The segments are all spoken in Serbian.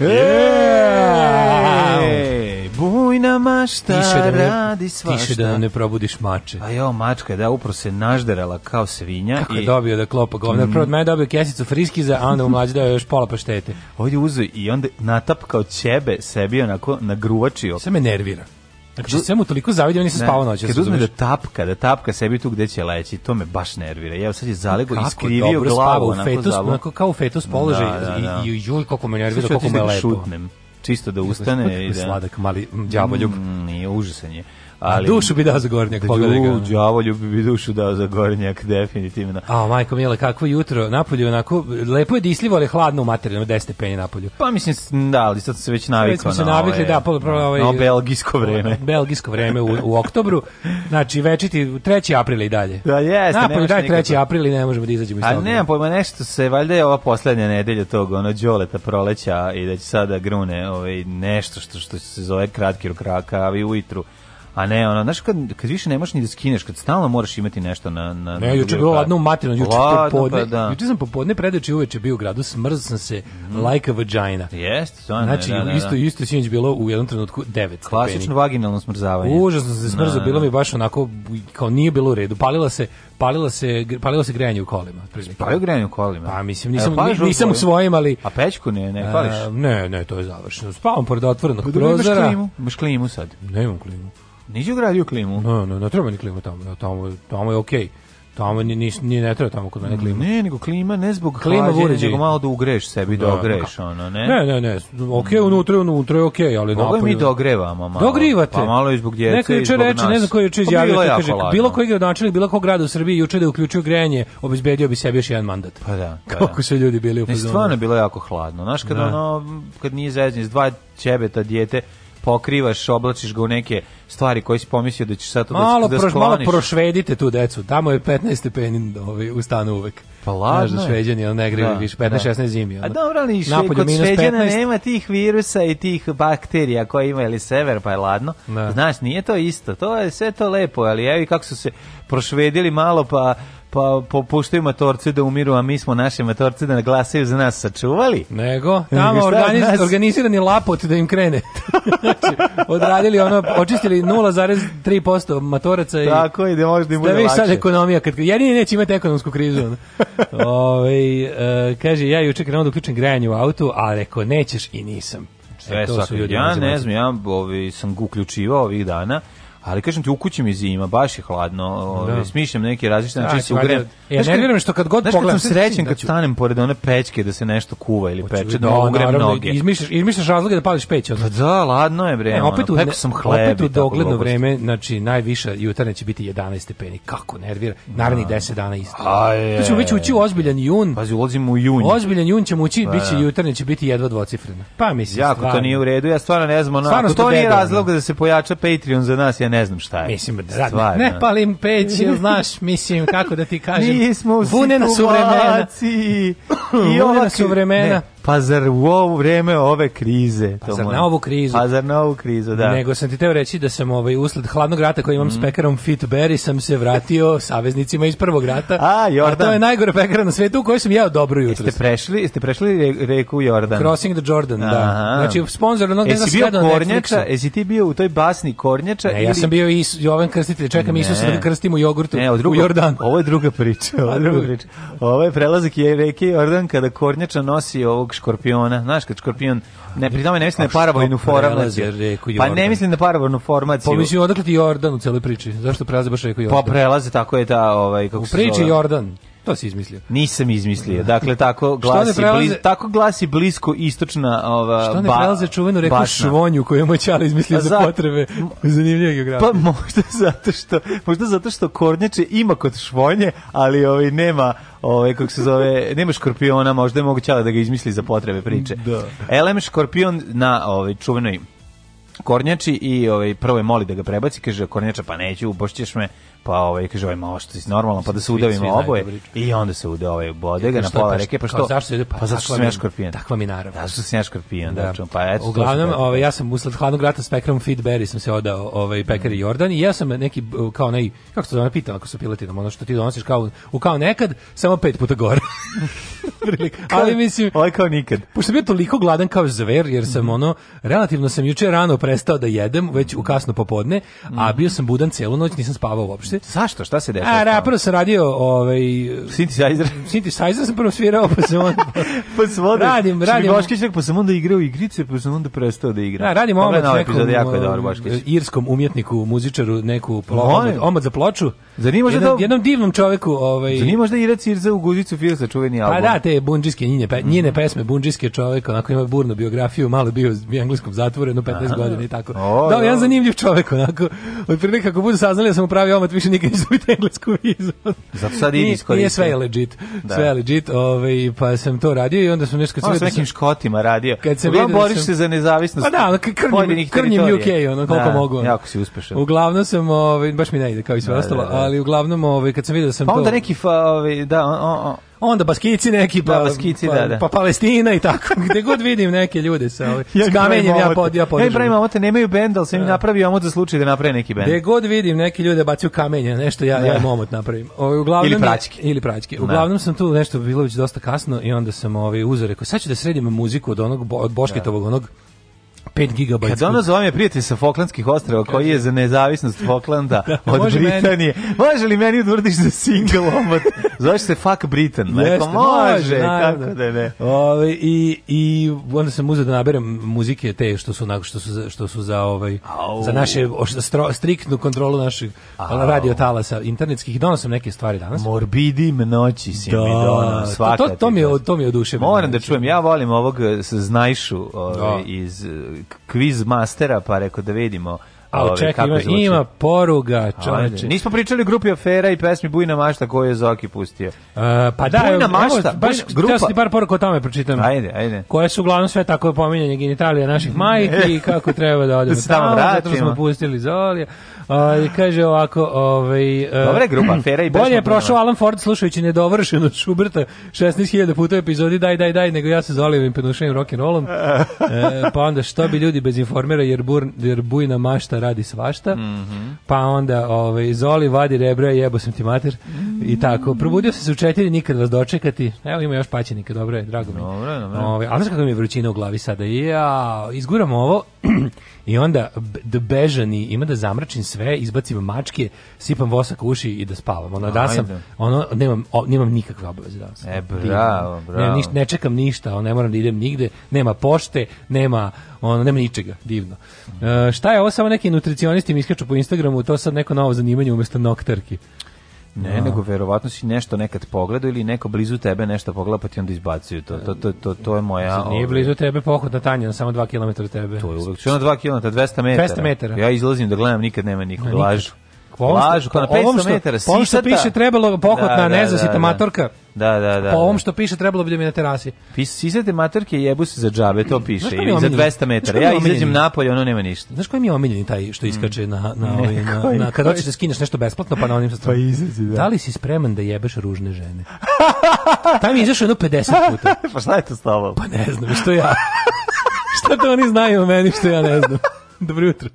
Eee! Bujna mašta tiše da ne, radi svašta. Tiše da nam ne probudiš mače. A jo, mačka je da upro se nažderala kao svinja. Kako i... je dobio da klopa govna. Mm. Prvo od mene dobio kesicu friskiza, a onda u mlađe dao još pola paštete. Ovdje uzeo i onda natap kao ćebe sebi onako nagruvačio. Sve me nervira. Znači, sve mu toliko zavidio, nisam spavao noć. Kad uzme da tapka, da tapka sebi tu gde će leći, to me baš nervira. Ja sad je zalego i skrivio glavu. Kako fetus, onako kao u fetus da, položaj da, i da. juj, koliko me nervira, kako me lepo. Šutnem, čisto da ustane. Kako je sladak, mali djavoljub. Mm, nije, užasan je. Ali, dušu bi dao za gornjak, pogledaj ga. Đavo ljubi bi dušu dao za gornjak, definitivno. A, majko Mile, kakvo jutro, napolju onako, lepo je disljivo, ali hladno u materijalno, 10 stepeni napolju. Pa mislim, da, ali sad se već navikli. smo se navikli, na ove, ovaj, da, ovaj, no, belgijsko vreme. Belgijsko vreme u, u oktobru, znači večiti 3. april i dalje. Da, jeste. Napolju daj 3. april i ne možemo da izađemo iz toga. A nema pojma nešto se, valjda je ova poslednja nedelja tog, ono, Đoleta proleća i da će sada grune ovaj, nešto što, što se zove kratki rokraka, a ujutru a ne ono znači kad kad više ne možeš ni da skineš kad stalno moraš imati nešto na na Ne, juče bilo ladno u materinu, juče popodne. Pa, da. Juče sam popodne predeči uveče bio u gradu, smrz sam se mm. like a vagina. Jeste, stvarno. Znači da, da, isto da. isto sinoć bilo u jednom trenutku 9. Klasično stepeni. vaginalno smrzavanje. Užasno se smrzao, da, bilo da. mi baš onako kao nije bilo u redu. Palila se palila se palilo se grejanje u kolima. Palio grejanje u kolima. Pa mislim nisam e, pa nisam u svojim, ali A pećku ne, ne e, pališ. ne, ne, to je završeno. Spavam pored otvorenog prozora. Imaš klimu, sad ne sad. klimu. Niđe ugradio klimu. No, no, ne treba ni klimu tamo, tamo, tamo je okej. Okay. Tamo ni, ni, ni ne treba tamo kod mene klima. Ne, nego klima ne zbog klima uređaja, nego malo da ugreš sebi, da, da ogreš, ono, ne? Ne, ne, ne, okej, okay, unutra, unutra je okej, okay, ali Boga napolju... mi dogrevamo malo. Dogrivate. Pa malo i zbog djece Neko juče reče, ne znam koji juče pa izjavio, pa kaže, lagno. bilo koji gradonačelnik, bilo kog grada u Srbiji juče da je uključio grejanje, obezbedio bi sebi još jedan mandat. Pa da. Pa Kako da. su ljudi bili u fazonu. Ne, stvarno je bilo jako hladno. Znaš, kad, da. ono, kad nije zezanje, s dva ćebeta djete, pokrivaš, oblačiš ga u neke stvari koje si pomislio da ćeš sad to da- malo da, skloniš. Malo prošvedite tu decu, tamo je 15 stepeni ovaj, u stanu uvek. Pa ladno Znaš da šveđani, ali ne griju da, više, 15-16 da. zimi. Ono. A dobro, ali še, kod šveđana 15. nema tih virusa i tih bakterija koje ima, ili sever, pa je ladno. Da. Znaš, nije to isto, to je sve to lepo, ali evo i kako su se prošvedili malo, pa pa popuštaju matorce da umiru, a mi smo naše matorce da glasaju za nas sačuvali. Nego, tamo organiz, organizirani lapot da im krene. znači, odradili ono, očistili 0,3% matoraca i... Tako i da možda im da bude lakše. sad ekonomija, kad, jedini neće imati ekonomsku krizu. Ove, ovaj, e, kaže, ja juče krenuo da uključim grejanje u autu, a reko, nećeš i nisam. E, Sve e, to su ljudi ja ne znam, ja ovi, sam ga uključivao ovih dana Ali kažem ti u kući mi zima, baš je hladno. Ovaj da. smišljam neki različite znači, znači se ugrem. Ja ne vjerujem što kad god pogledam, kad sam srećan kad da stanem pored one pećke da se nešto kuva ili peče, da ugrem da, noge. Izmišljaš, izmišljaš razloge da pališ peć odmah. Pa da, ladno je bre. E, opet u sam hleb. Opet u dogledno vreme, znači najviša jutarnja će biti 11 stepeni. Kako nervira. Narednih 10 dana isto. Tu ćemo biti ući u ozbiljan jun. Pazi, ulazimo u jun. Ozbiljan jun ćemo ući, pa biće jutarnje će biti jedva dvocifrena. Pa mislim. Jako to nije u redu. Ja stvarno ne znam, Stvarno, to nije razlog da se pojača Patreon za nas, ja ne znam šta je. Mislim, da, da Stvarno. ne palim peć, jel znaš, mislim, kako da ti kažem. Nismo u situaciji. I ova su vremena. Ne Pa zar u ovo vreme ove krize? Pa to zar mora... na ovu krizu? Pa zar na ovu krizu, da. Nego sam ti teo reći da sam ovaj, usled hladnog rata koji imam mm. s pekarom Fitberry sam se vratio saveznicima iz prvog rata. A, Jordan. A to je najgore pekara na svetu u kojoj sam jeo dobro jutro. Jeste prešli, jeste prešli reku Jordan? Crossing the Jordan, da. Aha. da. Znači, sponsor onog ne znam bio Kornjača, jesi ti bio u toj basni Kornjača? Ne, ili... ja sam bio i Jovan Krstitelj, čekam Isusa da krstim u jogurtu ne, drugo, u Jordan. Ovo je druga priča. Ovo je, pa, druga priča. Ovo je prelazak je reke Jordan kada Kornjača nosi ovog škorpiona, znaš kad škorpion ne pri tome ne mislim na paravojnu pa formaciju. Pa ne mislim na paravojnu formaciju. Pomisli odakle ti Jordan u celoj priči? Zašto prelazi baš reku Jordan? Pa prelazi tako je ta ovaj kako u priči Jordan. To si izmislio. Nisam izmislio. Da. Dakle tako glasi prelaze, bliz, tako glasi blisko istočna ova Što ne prelaze čuvenu reku bašna. Švonju koju je Moćali izmislio pa za, za potrebe zanimljive geografije. Pa možda zato što možda zato što Kornjače ima kod Švonje, ali ovaj nema ovaj kako se zove, nema škorpiona, možda je mogućala da ga izmisli za potrebe priče. Da. LM škorpion na ovaj čuvenoj Kornjači i ovaj prvo je moli da ga prebaci, kaže Kornjača pa neću, ubošćeš me, pa ovaj kaže ovaj malo što si normalan pa da se udavimo oboje i onda se ude ovaj bode ga na pola pa reke pa, pa što zašto ide pa, pa zašto smeš škorpion takva mi naravno zašto si škorpion da, da. pa eto uglavnom ovaj ja sam usled hladnog rata spektrum feedberry sam se odao ovaj pekari mm. Jordan i ja sam neki kao naj kako se zove pitam ako su piletinom ono što ti donosiš kao u kao nekad samo pet puta gore ali mislim ovaj kao nikad pošto bio toliko gladan kao zver jer sam mhm. ono relativno sam juče rano prestao da jedem već u kasno popodne a mhm. bio sam budan celu noć nisam spavao uopšte Subotice. Zašto? Šta se dešava? A, ra, prvo sam radio ovaj synthesizer. synthesizer sam prvo svirao, pa sam onda pa sam onda radim, radim. Boškić pa sam onda igrao igrice, pa sam onda prestao da igra. Da, radim pa omot ovaj nekom jako je dobro Boškić. Eh, irskom umjetniku, muzičaru, neku omot, omot za ploču. Zanima jedan, da jednom divnom čoveku, ovaj Zanima možda Irac Irza u Guzicu Fira čuveni pa album. Pa da, te bundžijske njine, pe, mhm. njine pesme bundžijske čoveka, onako ima burnu biografiju, malo bio u engleskom zatvoru, jedno 15 godina i tako. Da, jedan zanimljiv čovek onako. Pri nekako budu saznali da sam upravio omot više nikad neću dobiti englesku vizu. Zato sad idi iskoristio. Nije sve je legit. Da. Sve je legit, ovaj, pa sam to radio i onda sam nešto... Ono sa da nekim sam, škotima radio. Kad se Uglavnom da boriš sam, se za nezavisnost pa da, krnjim, krnjim UK, ono, koliko da, mogu. Ono. Jako si uspešan. Uglavnom sam, ovaj, baš mi ne ide kao i sve da, ostalo, da, da. ali uglavnom, ovaj, kad sam vidio da sam pa onda to... onda neki, fa, ovaj, da, on, on, onda Baskici neki, pa, da, Baskici, pa, da, da. pa Palestina i tako. Gde god vidim neke ljude sa ja s kamenjem, ja, pod, ja podižem. Ej, pravim omote, nemaju bend, ali sam im da. napravio omot za slučaj da naprave neki bend. Gde god vidim neke ljude bacaju kamenje, nešto ja, ne. ja da. im omot napravim. O, uglavnom, ili praćke. ili praćke. Da. Uglavnom ne. sam tu nešto bilo već dosta kasno i onda sam ovaj, uzor rekao, sad ću da sredim muziku od onog, od Bošketovog, onog 5 GB. Kad ono zove prijatelj sa Falklandskih ostrava koji je za nezavisnost Falklanda da, od može Britanije. Meni. Može li meni odvrdiš za da single omot? Zoveš se Fuck Britain. Jeste, može, kako da ne. Ove, i, I onda sam uzeo da naberem muzike te što su, što su, što su za, ovaj, Au. za naše stro, striktnu kontrolu našeg Au. radio talasa internetskih. Donao sam neke stvari danas. Morbidim noći si da, mi donao. Svaka to, to, to, mi je, to mi je oduše. Moram da čujem. Ja volim ovog znajšu ovaj, iz kviz mastera, pa rekao da vidimo a ovaj, čekaj, ima, ima poruga, čoveče. Nismo pričali o grupi afera i pesmi Bujna mašta koju je Zoki pustio. Uh, pa da, Bujna mašta, evo, baš grupa. Htio sam ti par poruka o tome pročitam. Ajde, ajde. Koje su uglavnom sve tako pominjanje genitalija naših majki i kako treba da odemo da tamo, tamo, zato smo pustili Zolija. Aj kaže ovako, ovaj e, Dobra je grupa Fera i Bolje je prošao Alan Ford slušajući nedovršeno Schuberta 16.000 puta u epizodi daj daj daj nego ja se i penušenim rock and rollom. E, pa onda što bi ljudi bez informera jer bur, jer bujna mašta radi svašta. Mm -hmm. Pa onda ovaj Zoli vadi rebra jebo sam ti mater mm -hmm. i mhm. tako. Probudio se u četiri nikad vas dočekati. Evo ima još paćenika, dobro je, drago mi. Dobro, dobro. Ovaj, ali kako mi je vrućina u glavi sada. Ja, izguramo ovo I onda da bežani ima da zamračim sve, izbacim mačke, sipam vosak u uši i da spavam. Ono da sam, ono nemam o, nemam nikakve obaveze danas. E bravo, bravo. Ne, niš, ne čekam ništa, ne moram da idem nigde, nema pošte, nema ono nema ničega, divno. Mhm. E, šta je ovo samo neki nutricionisti mi iskaču po Instagramu, to sad neko novo zanimanje umesto nokterki. Ne, da. nego verovatno si nešto nekad pogledao ili neko blizu tebe nešto pogledao pa ti onda izbacuju to. To, to, to, to je moja... Nije ovaj, blizu tebe pohod na Tanjan, samo 2 km od tebe. To je uvek. Što na 2 km, 200 metara. 200 metara. Ja izlazim da gledam, nikad nema nikog. Lažu. Lažu, pa na 500 metara. Po ovom što piše trebalo pokotna, da, nezasita da, da, da, matorka. Da, da, da. Po ovom da. što piše trebalo bi da mi na terasi. Pis, sisate matorke jebu se za džabe, to piše. Ili za 200 metara. Ja izađem napolje, ono nema ništa. Znaš koji mi je omiljeni taj što mm. iskače na, na, ovaj, na, na, na kada hoćeš da skineš nešto besplatno, pa na onim sa Pa izađi, da. Da li si spreman da jebeš ružne žene? taj mi je izašao jedno 50 puta. pa šta je to s tobom? Pa ne znam, što ja... šta to oni znaju o meni, što ja ne znam. Dobro jutro.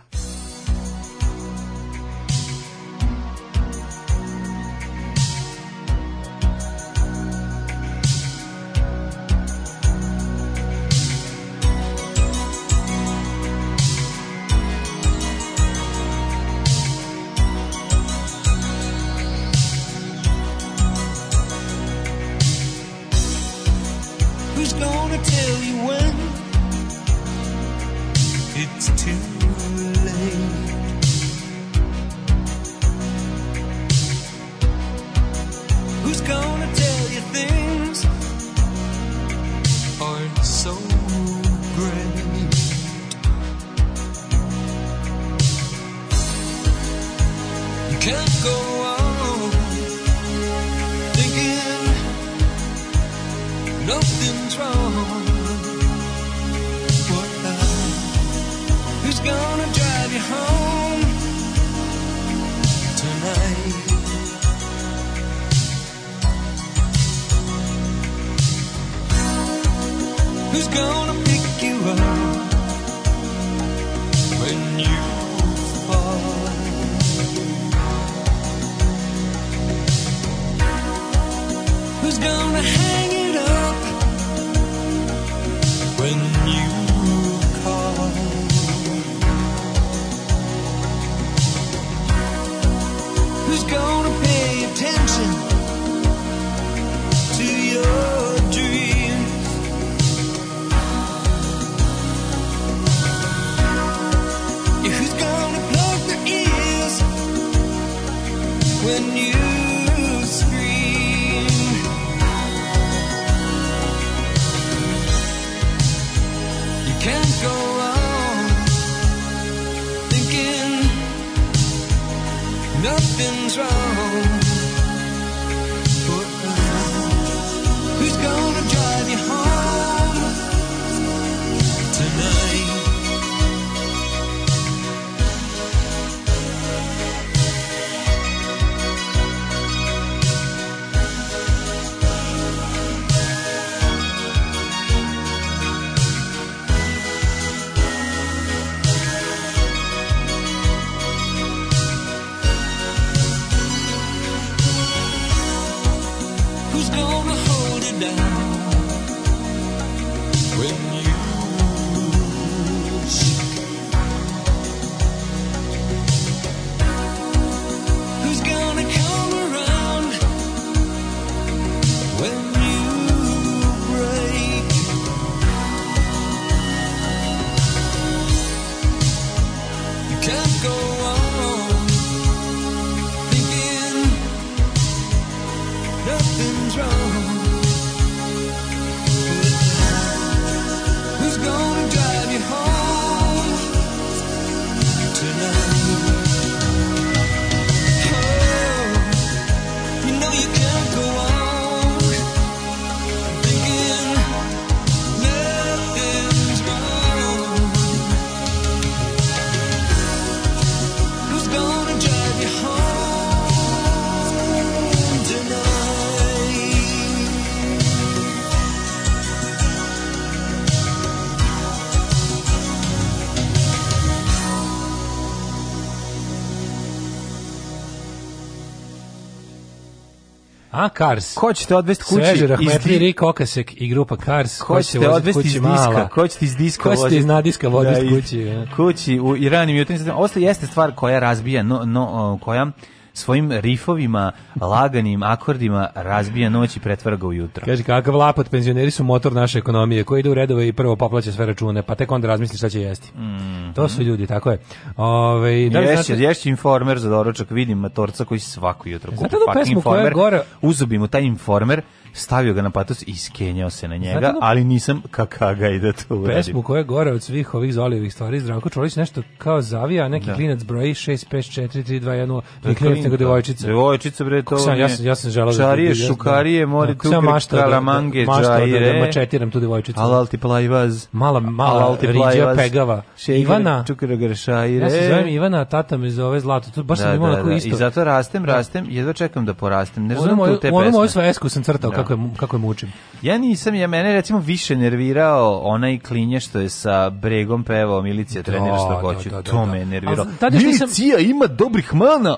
Kars. Ko će te odvesti kući? Sveže, Rahmetli, Rik Okasek i grupa Kars. Ko će te odvesti iz diska? Ko će te iz diska Ko će te iz nadiska da, voditi kući? Da? Kući u, i ranim jutarnjim. Osta jeste stvar koja razbija, no, no, koja svojim rifovima, laganim akordima razbija noć i pretvara ga ujutro. Kaže, kakav lapot, penzioneri su motor naše ekonomije, koji ide u redove i prvo poplaće sve račune, pa tek onda razmisli šta će jesti. Mm -hmm. To su ljudi, tako je. Ove, da ješće, znate... ješće informer za doručak, vidim matorca koji svako jutro kupi pak informer, gore... uzubi mu taj informer, stavio ga na patos i iskenjao se na njega, Znate, ali nisam kakaga i da to uradim. Pesmu koja je gore od svih ovih zolijevih stvari, Zdravko Čolić nešto kao zavija, neki da. klinac broji 6, 5, 4, 3, 2, 1, nego da. devojčica. Devojčica bre to. Sam, ja sam ja sam želeo da da. čarije, da šukarije, mori tu kalamange, džaire. Da mačetiram tu devojčicu. Al al ti plajvaz. Mala mala al plajvaz. Pegava. Ivana Čukrogršaire. Ja se zovem Ivana, tata me zove Zlato. Tu baš sam imao tako isto. I zato rastem, rastem, jedva čekam da porastem. Ne znam tu te pesme. Ono moju svesku sam crtao kako je kako je mučim. Ja nisam ja mene recimo više nervirao onaj klinje što je sa Bregom pevao Milicija trenira što hoće. To me nervirao. Milicija ima dobrih mana.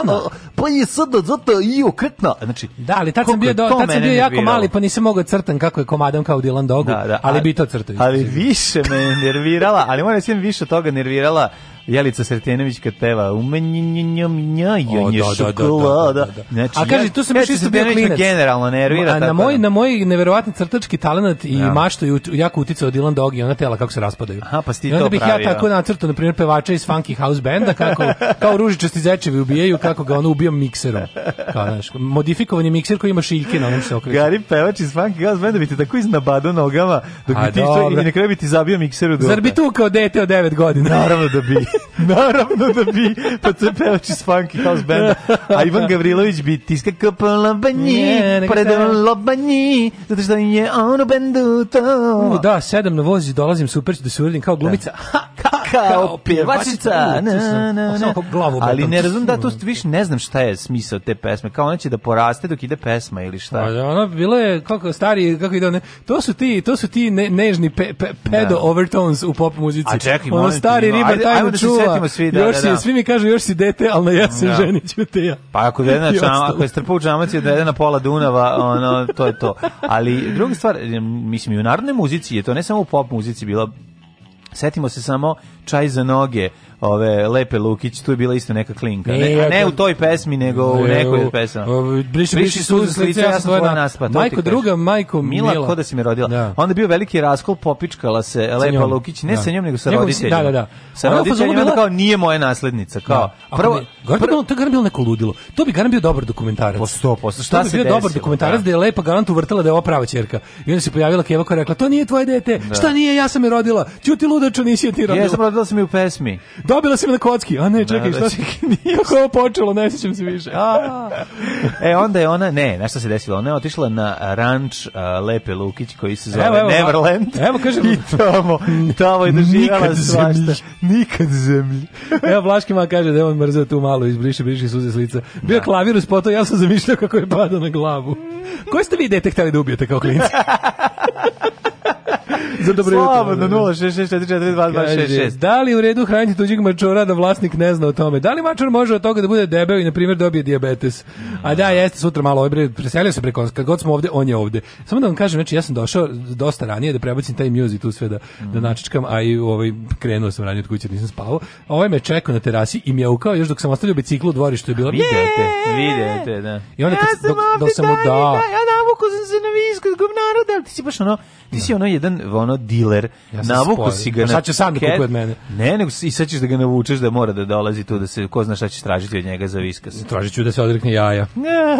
Ana, pa i sad zato i okretna. Znači, da, ali tad sam bio, do, tad sam bio jako mali, pa nisam mogao da crtan kako je komadom kao Dylan Dog da, da, ali, ali bi to crtao. Ali više me nervirala, ali moram da sve više toga nervirala Jelica Sretenović kad peva u menjenjenjenjenje da, da, da, šokolada. Znači, A kaži, tu sam još isto bio klinac. Generalno nervira. na moj, na moj neverovatni crtački talent i ja. mašto je jako uticao Dylan Dog i ona tela kako se raspadaju. Aha, pa sti to pravi. I onda bih ja tako nacrtao, na primjer, pevača iz Funky House Benda, kako, kao ružičasti zečevi ubijaju, kako ga ono ubija mikserom. Kao, znaš, modifikovan je mikser koji ima šiljke na onom se okreće. Gari pevač iz Funky House Benda bi te tako iznabadao nogama, dok bi ti, i na kraju bi ti zabio mikseru. Zar bi tu kao dete od 9 godina? Naravno da bi. Naravno da bi, pa to je pevač iz Funky House benda. A Ivan Gavrilović bi tiska kapala banji, predalo banji, zato što je on u bendu to. U, da, sedam na vozi, dolazim super, da se uredim kao glumica. Da. Ha, ka, kao pjevačica. Na, na, na. Ali ne razum da tu više ne znam šta je smisao te pesme. Kao ona će da poraste dok ide pesma ili šta. Ona bila je kako stari, kako ide ona. To su ti, to su ti ne, nežni pe, pe, pedo da. overtones u pop muzici. A čekaj, ono stari riba taj da čuva. Svi, da, još da, da. Si, svi mi kažu još si dete, al na jesen da. ženiću te ja. Pa ako je na čama, ako je strpao džamac da je na pola Dunava, ono to je to. Ali druga stvar, mislim i u narodnoj muzici je to ne samo u pop muzici bilo Setimo se samo čaj za noge ove Lepe Lukić, tu je bila isto neka klinka. Ne, e, a ne u toj pesmi, nego u nekoj pesmi. Briši, briši suze s lica, ja sam tvoja naspa. Majko druga, majko Mila. Mila, ko da si mi rodila. Da. Onda je bio veliki raskol, popičkala se Lepa Lukić, ne da. sa njom, nego sa roditeljima. Da, da, da. Sa roditeljima, bila... kao, nije moja naslednica. Kao, da. prvo, prvo, prvo, to bi bilo neko ludilo. To bi garant bio dobar dokumentarac. Po pa sto, po sto. Šta se desilo? dobar dokumentarac da je Lepa garant uvrtala da je ova prava ćerka. I onda se pojavila Keva koja rekla, to nije tvoje dete, da. šta nije, ja sam je rodila. Ćuti ludačo, nisi je ti rodila. Pogledala sam je u pesmi. Dobila sam je na kocki. A ne, da, čekaj, da, šta da. si... Nije ovo počelo, ne sećam se više. A, e, onda je ona... Ne, na šta se desilo? Ona je otišla na ranč uh, Lepe Lukić koji se zove evo, evo, Neverland. Evo, kažem... I tamo, tamo je doživjela svašta. Zemlji. Nikad zemlji. evo, Vlaški ma kaže da je on mrzeo tu malo, izbriši, briši suze s lica. Bio da. klavir uz poto, ja sam zamišljao kako je pada na glavu. Koji ste vi dete hteli da ubijete kao klinci? za dobro jutro. Slobodno 066442266. Da li u redu hraniti tuđeg mačora da vlasnik ne zna o tome? Da li mačor može od toga da bude debeo i na primjer dobije dijabetes? A da, jeste sutra malo obre, ovaj, preselio se preko, kad god smo ovde, on je ovde. Samo da vam kažem, znači ja sam došao dosta ranije da prebacim taj mjuz i tu sve da, da načičkam, a i ovaj, krenuo sam ranije od kuće, nisam spavao. Ovaj me čekao na terasi i mjaukao još dok sam ostavio biciklu u dvorištu je bilo, videte. Videte, da. I onda kad, ja sam dok, dok sam mu da, ja da navuku sam se na visku, govnaru, da, ti si baš ono, ti si da. ono jedan, ono, diler, ja navuku si ga... Pa na, sad će sam da kupuje od mene. Ne, nego i sad ćeš da ga navučeš da mora da dolazi tu, da se, ko zna šta ćeš tražiti od njega za viskas. Tražit ću da se odrekne jaja.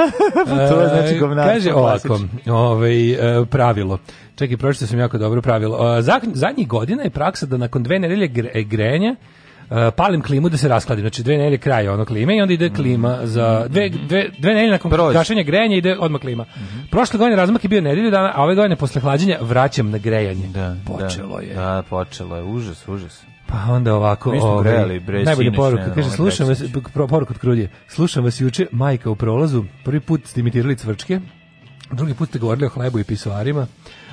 to znači e, govnaru. Kaže ovako, ovaj, e, pravilo. Čekaj, pročito sam jako dobro pravilo. E, zadnjih godina je praksa da nakon dve nedelje grenja Eh, palim klimu da se raskladi. Znači dve nedelje kraj ono klime i onda ide klima za dve dve dve nedelje nakon gašenja grejanja ide odmah klima. Mm -hmm. Prošle godine razmak je bio nedelju dana, a ove godine posle hlađenja vraćam na grejanje. Da, da. počelo da, je. Da, počelo je. Užas, užas. Pa onda ovako, ovaj, najbolja poruka, ne, kaže, slušam vas, poruka od Krudije, slušam vas juče, majka u prolazu, prvi put ste imitirali cvrčke, drugi put ste govorili o hlebu i pisoarima,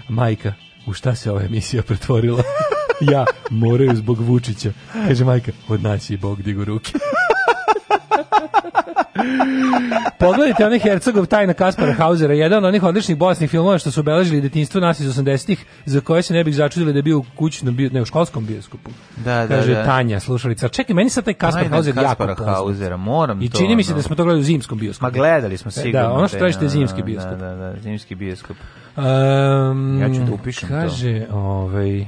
majka, u šta se ova emisija pretvorila? ja moraju zbog Vučića. Kaže majka, od nas Bog digu ruke. Pogledajte onaj Hercegov tajna Kaspara Hauzera, jedan od onih odličnih bosnih filmova što su obeležili detinjstvo nas iz 80-ih, za koje se ne bih začudili da je bio u kućnom, bio, ne, u školskom bioskopu. Da, da, Kaže da. Tanja, slušalica. Čekaj, meni sad taj Kaspar Ajde, Hauser Kaspara jako Hausera, moram I čini to, mi se da smo to gledali u zimskom bioskopu. Ma gledali smo e, da, sigurno. Da, ono što tražite je da, zimski bioskop. Da, da, da, zimski bioskop. Um, ja ću da upišem kaže, to. Kaže, ovaj,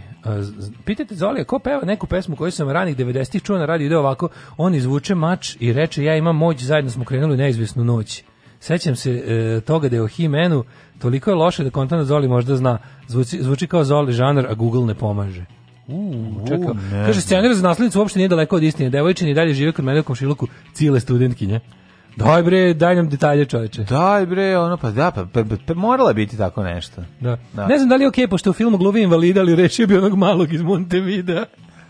Pitajte Zolija, ko peva neku pesmu koju sam ranih 90-ih čuo na radiju ide ovako, on izvuče mač i reče ja imam moć, zajedno smo krenuli u neizvjesnu noć. Sećam se e, toga da je o He-Manu toliko je loše da kontano Zoli možda zna. Zvuči, zvuči kao Zoli žanar, a Google ne pomaže. Uh, čekao. Kaže, scenar za naslednicu uopšte nije daleko od istine. Devojčini dalje žive kod mene u komšiluku cijele studentkinje. Daj bre, daj nam detalje, čoveče. Daj bre, ono pa da, pa, pa, pa morala biti tako nešto. Da. da. Ne znam da li je okej, okay, pošto u filmu glumi invalida, ali rešio bi onog malog iz Montevidea.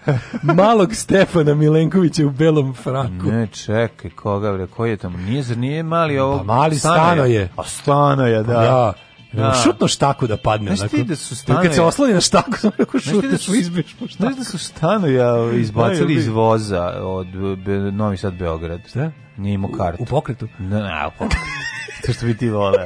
Malog Stefana Milenkovića u belom fraku. Ne, čekaj, koga bre, koji je tamo? Nije, nije mali ovo... Pa mali stano je. A stano je, da. Ja. Da. Šutno štaku da padne. Znaš ti da su stanu... Kad se osloni na štaku, sam rekao šutno da su, izbiješ mu štaku. Znaš da su stanu ja da, izbacili iz voza od be, Novi Sad Beograd. Šta? Da? Nije imao kartu. U, pokretu? Ne, ne, u pokretu. to što bi ti voleo.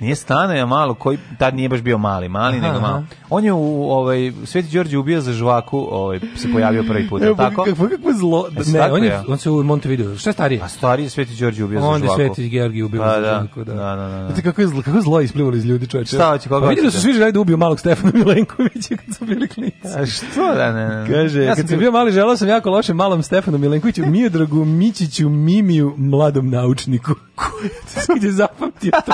Nije stano Stanoja malo, koji tad nije baš bio mali, mali nego malo. On je u ovaj Sveti Đorđe ubio za žvaku, ovaj se pojavio prvi put, Evo, tako? Kako kako zlo. E, ne, on je on se u Montevideo. Šta je starije? A stariji Sveti Đorđe ubio za žvaku. On je Sveti Georgije ubio pa da, za žvaku, da. Da, da, da. da. Znate kako je zlo, kako zlo isplivali iz ljudi, čoveče. Šta hoće koga? Pa videli da su svi želeli da ubiju malog Stefana Milenkovića kad su bili klinci. A što da ne? ne. Kaže, ja kad sam, bio mali, želeo sam jako loše malom Stefanu Milenkoviću, Miodragu Mićiću, Mimiju, mladom naučniku. Gde zapamtio to?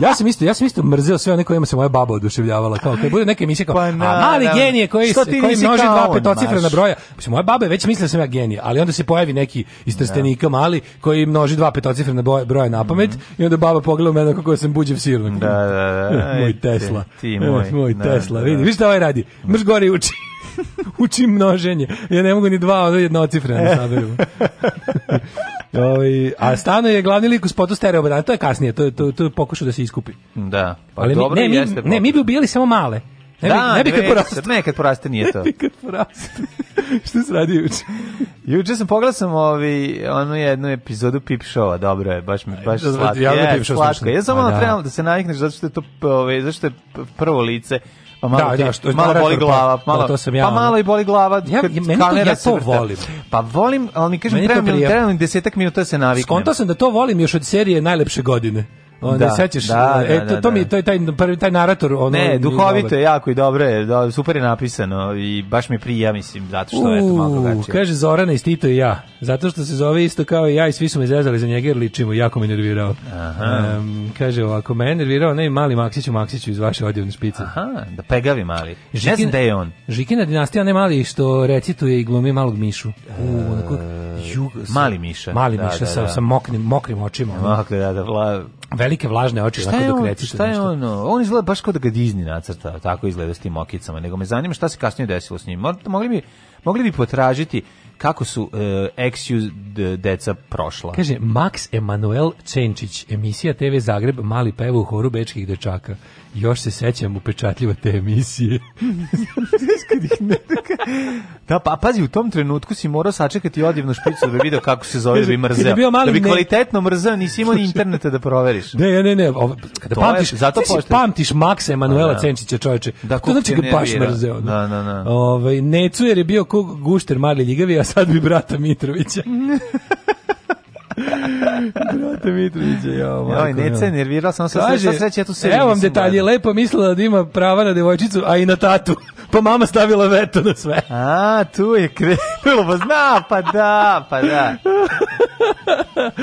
ja sam isto, ja sam isto mrzio sve one kojima se moja baba oduševljavala, kao kad bude neka emisija kao, pa, na, a mali genije koji, koji množi dva petocifrena broja. Mislim, moja baba je već mislila da sam ja genije, ali onda se pojavi neki iz trstenika da. mali koji množi dva petocifrena broja na pamet mm -hmm. i onda baba pogleda u mene kako sam buđev sir. Da, da, da. moj Tesla. Ti, ti moj. moj da, Tesla. Da, vidi, vidi šta ovaj radi. Mrš gore uči. Učim množenje. Ja ne mogu ni dva, ono jednocifrena da e. saberu. Ovi, ovaj, a Stano je glavni lik u spotu stereobrana, to je kasnije, to, to, to je pokušao da se iskupi. Da, pa Ali dobro mi, ne, jeste. ne, mi bi ubijali samo male. Ne, da, bi, ne bi kad poraste. Ne, kad poraste nije to. Ne bi kad poraste. Šta se radi juče? Juče sam pogledao sam ovi, ovaj, onu jednu epizodu Pip Showa, dobro je, baš, mi baš da, da, slatko. Ja, je, slatko. Ja sam ono da. trebalo da se navikneš zato što je to, ove, ovaj, zato što je prvo lice pa malo da, te, da, što, malo boli glava, da, malo da, to sam ja. Pa malo i boli glava. Ja, kad meni to, ja to volim. Pa volim, ali mi kažem treba mi 10 minuta da se naviknem. Skonto sam da to volim još od serije najlepše godine. Onda sećaš, da, e, da, to, to da, mi to je da. taj prvi taj narator, ono Ne, duhovito je jako i dobro, je, da, super je napisano i baš mi prija, mislim, zato što je to malo drugačije. Kaže Zorana i Tito i ja. Zato što se zove isto kao i ja i svi su me zezali za njega jer ličimo, jako me nervirao. Aha. Um, kaže ovako, me nervirao ne mali Maksiću, Maksiću iz vaše odjevne špice. Aha, da pegavi mali. Žikin, ne znam da je on. Žikina dinastija ne mali što recituje i glumi malog Mišu. U, e, onako, jug, mali Miša. Mali da, Miša da, da, sa, sa moknim, mokrim očima. Mokre, da, da, vla... Veli velike vlažne oči šta je on, šta je on on izgleda baš kao da ga Disney nacrta tako izgleda s tim okicama nego me zanima šta se kasnije desilo s njim mogli bi mogli bi potražiti kako su uh, e, Exius deca prošla. Kaže, Max Emanuel Čenčić, emisija TV Zagreb, mali pevu horu bečkih dečaka. Još se sećam upečatljivo te emisije. da, pa pazi, u tom trenutku si morao sačekati odjevnu špicu da bi video kako se zove da bi mrzeo. Da, bi kvalitetno mrzeo, nisi imao ni interneta da proveriš. Ne, ne, ne, ovo, kada to da pamtiš, je, zato ti pamtiš Maksa Emanuela da. Cenčića, čoveče. Da, to znači ga da baš mrzeo. Da, da, da. Ovaj Necu jer je bio kog gušter mali ljigavi, a sad bi brata Mitrovića. Brate Mitrović ja, majko. Aj, Neca je nervirala, sam se sve sreće, ja tu sve. Evo vam detalje, lepo mislila da ima prava na devojčicu, a i na tatu. Pa mama stavila veto na sve. A, tu je krenulo, pa zna, pa da, pa da.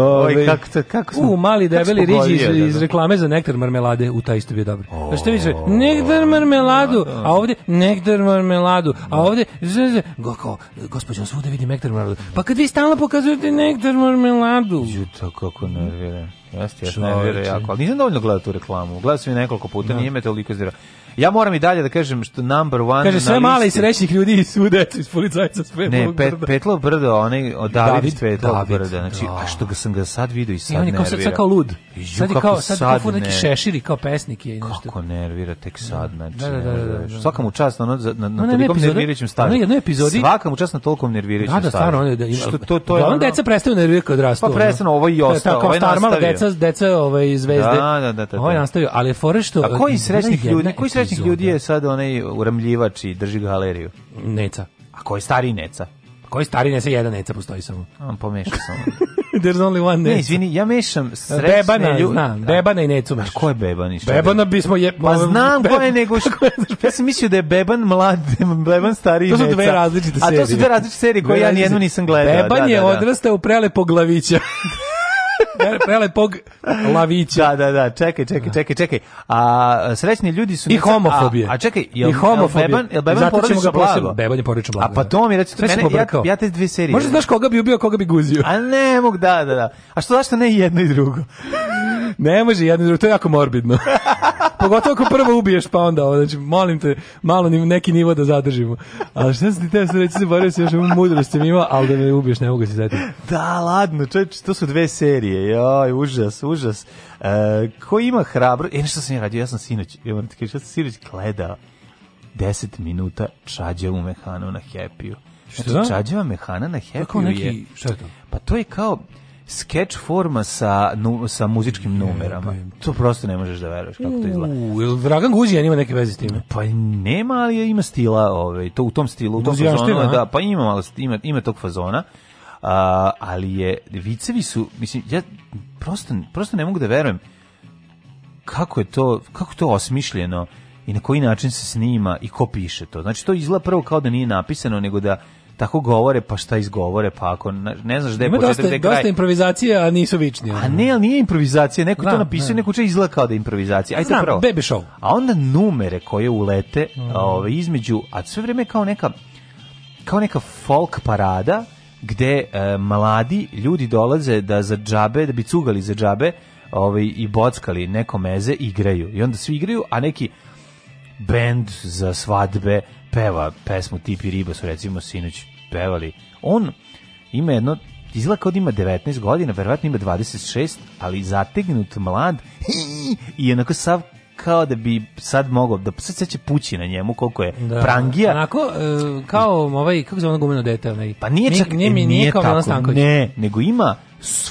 Oj, ovaj, ovaj, kako, kako smo, U, mali debeli riđi iz, iz, da, da. reklame za nektar marmelade, u taj isto bio dobro. Oh, Znaš što više, da, nektar marmeladu, a ovde nektar marmeladu, a ovde go, kao, gospođo, svuda vidim nektar marmeladu. Pa kad vi stalno pokazujete nektar marmeladu. Juto, kako nervira. Jeste, jeste, nervira jako. Ali nisam dovoljno gledao tu reklamu. Gledao sam je nekoliko puta, no. nije me toliko izdirao. Ja moram i dalje da kažem što number one Kaže, sve male i srećnih ljudi su deca iz policajca Sve Petlovog Ne, pet, Petlo brdo, onaj David, David Petlo brda. Znači, a što ga sam ga sad video i sad nervira. I on je kao sad, sad kao lud. Ju, sad je kao, sad, sad kao neki šeširi, kao pesnik je. Nešto. Kako nervira, tek sad, znači. Da, da, da, da, da. Svaka mu čast na, na, na, na tolikom nervirajućem stanju. Na jednoj epizodi. Svaka mu čast na tolikom nervirajućem stanju. Da, da, stvarno. On je, da, ima, Što, to, to je, da, on deca prestaju nervira kad rastu. Pa prestano, ovo i ostao, ovo je nastavio. Kao star deca, ove iz zvezde. Da, da, da. da, Ovo je nastavio, ali je fore što... A koji srećnih ljudi, koji srećnih ljudi je sad onaj uramljivač i drži galeriju? Neca. A koji stari Neca? Koji stari ne jedan neca postoji samo? On pomešao samo. There's only one nec. Ne, izvini, ja mešam srećne Bebana, ljudi. Znam, da. bebana i necu mešaš. Ko je Beban i Bebana bismo je... Pa znam ko je nego što... ja sam mislio da je Beban mlad, Beban stari i neca. To su dve različite serije. A to su dve različite serije koje ja nijednu nisam gledao. Beban da, da, da. je odrastao u prelepo glavića prelepog lavića. Da, da, da, čekaj, čekaj, čekaj, čekaj. A srećni ljudi su... I homofobije. A, a čekaj, jel, I Beban, jel Beban Zato ćemo ga blago? Beban je porodično blago. A pa da. to mi reći, to mene, ja, ja te dve serije. Možda znaš koga bi ubio, koga bi guzio. A ne, mogu, da, da, da. A što zašto ne jedno i drugo? ne može jedno drugo, to je jako morbidno. Pogotovo ako prvo ubiješ, pa onda, znači, molim te, malo neki nivo da zadržimo. Ali šta sam ti te sad reći, zaboravio se još ovu mudrost sam imao, ali da me ubiješ, ne mogu se setiti. Da, ladno, čovječ, to su dve serije, joj, užas, užas. E, ko ima hrabro, e, nešto sam ja radio, ja sam sinoć, ja moram ti kaži, ja sam sinoć gledao 10 minuta čađa u mehanu na Happy-u. Šta? Znači, čađava mehana na Happy-u je... Neki, šta je to? Pa to je kao skeč forma sa, nu, sa muzičkim numerama. To prosto ne možeš da veruješ kako to izgleda. U, ili Dragan Guzijan ima neke veze s time? Pa nema, ali ima stila, ovaj, to u tom stilu, u tom Guzijan fazonu, štira, da, pa ima, malo, ima, ima tog fazona. A, ali je, vicevi su, mislim, ja prosto, prosto ne mogu da verujem kako je to, kako to osmišljeno i na koji način se snima i ko piše to. Znači, to izgleda prvo kao da nije napisano, nego da tako govore, pa šta izgovore, pa ako ne znaš gde je početak, gde kraj. Dosta improvizacije, a nisu vični. A ne, ali nije improvizacija, neko Znam, to da, napisao, ne. neko će izgleda da je improvizacija. Ajde Znam, pravo. Baby show. A onda numere koje ulete mm. ove, između, a sve vreme kao neka kao neka folk parada gde e, mladi ljudi dolaze da za džabe, da bi cugali za džabe ovaj, i bockali neko meze, igraju. I onda svi igraju, a neki bend za svadbe, peva pesmu Tipi riba su recimo sinoć pevali. On ima jedno izgleda kao da ima 19 godina, verovatno ima 26, ali zategnut mlad i onako sav kao da bi sad mogao da sad će pući na njemu koliko je da, prangija onako e, kao ovaj kako se ono gumeno dete onaj pa nije čak nije, nije, nije, nije kao tako, ne nego ima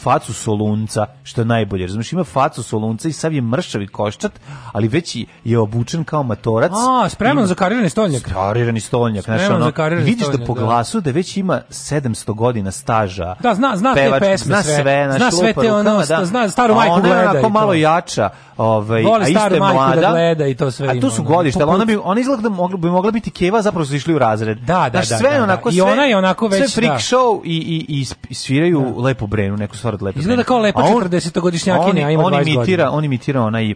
facu solunca, što je najbolje. Razumiješ, ima facu solunca i sav je mršavi koščat, ali već je obučen kao matorac. A, spreman ima, za karirani stolnjak. Karirani stolnjak, znači ono, vidiš da po da. glasu da već ima 700 godina staža. Da, zna, zna pevač, te pesme zna sve, sve zna sve te ono, da, zna staru majku gleda. Ona je onako malo jača, ovaj, Voli a isto je da mlada. Da gleda i to sve a tu su godište, ali ona bi, ona izgleda da mogla, bi mogla biti keva, zapravo su išli u razred. Da, da, da. Sve da, onako, sve, I ona je onako već, Sve freak show i, i, i sviraju lepo brenu, neku stvar od lepe Izgleda kao lepa 40-godišnjakinja, a ima 20 imitira, godina. On imitira onaj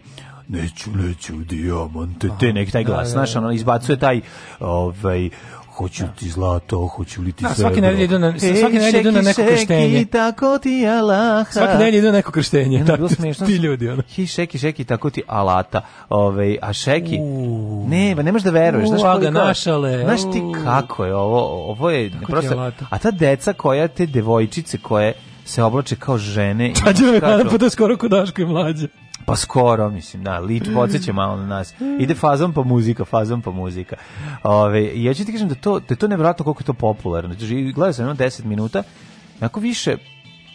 neću, neću, dijamante, te neki taj glas, da, da, znaš, da. ono, izbacuje taj, ovaj, hoću ti zlato, hoću li ti srebro. Svaki nedelje idu na svaki nedelje idu na neko krštenje. tako ti alaha. Svaki nedelje idu na neko krštenje. Ne, tako Ti ljudi ono. Hi šeki šeki tako ti alata. Ovaj a šeki. Ne, ba pa ne možeš da veruješ, znaš kako našale. Znaš ti kako je ovo, ovo je prosto. A ta deca koja te devojčice koje se oblače kao žene. Čađeva je hlada, pa to je skoro kod Daško i mlađe. Pa skoro, mislim, da, lič mm. podsjeća malo na nas. Ide fazom pa muzika, fazom pa muzika. Ove, ja ću ti kažem da to, da je to nevratno koliko je to popularno. Znači, gledao sam jedno 10 minuta, onako više,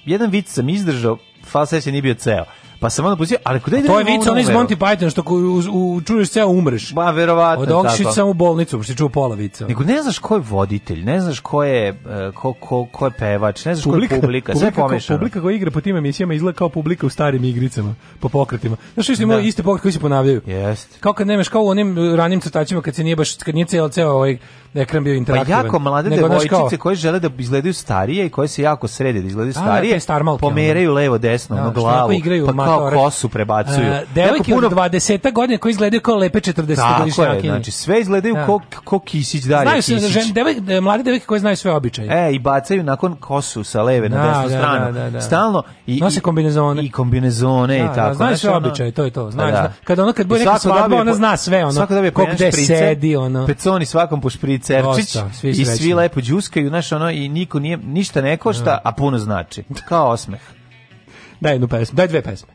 jedan vic sam izdržao, fal se nije bio ceo. Pa sam onda pustio, ali kuda ide? To je vic ono iz Monty Python što u, u, čuješ se umreš. Ba, verovatno Od Okšića sam u bolnicu, baš čuo pola vica. Nego ne znaš ko je voditelj, ne znaš ko je e, ko, ko, ko je pevač, ne znaš publika, ko je publika, publika sve pomešano. Publika koja igra po tim emisijama izgleda kao publika u starim igricama, po pokretima. Znaš što imaju da. iste pokrete koji se ponavljaju. Jeste. Kao kad nemaš kao u onim ranim crtačima kad se nije baš kad nije ceo ceo ovaj ekran bio pa interaktivan. Pa jako mlade devojčice koje žele da izgledaju starije i koje se jako srede da izgledaju da, da, starije, pomeraju levo desno, na glavu. igraju pa kao kosu prebacuju. Uh, devojke puno... od 20 godina koji izgledaju kao lepe 40 godišnjake. znači sve izgledaju da. ko, ko Kisić dalje. Znaju se žene, devojke, mlade devojke koje znaju sve običaje. E, i bacaju nakon kosu sa leve na da, desnu da, stranu. Da, da, da, Stalno i nose kombinezone i kombinezone i da, tako. Znaš znači, sve običaje, to je to. Znaš, kad ona kad bude neka svadba, ona zna sve ono. Svako da bi gde sedi ono. Peconi svakom po špricerčić i svi lepo džuskaju, znaš ono i niko nije ništa ne košta, a puno znači. Kao osmeh. Daj jednu pesmu, daj dve pesme.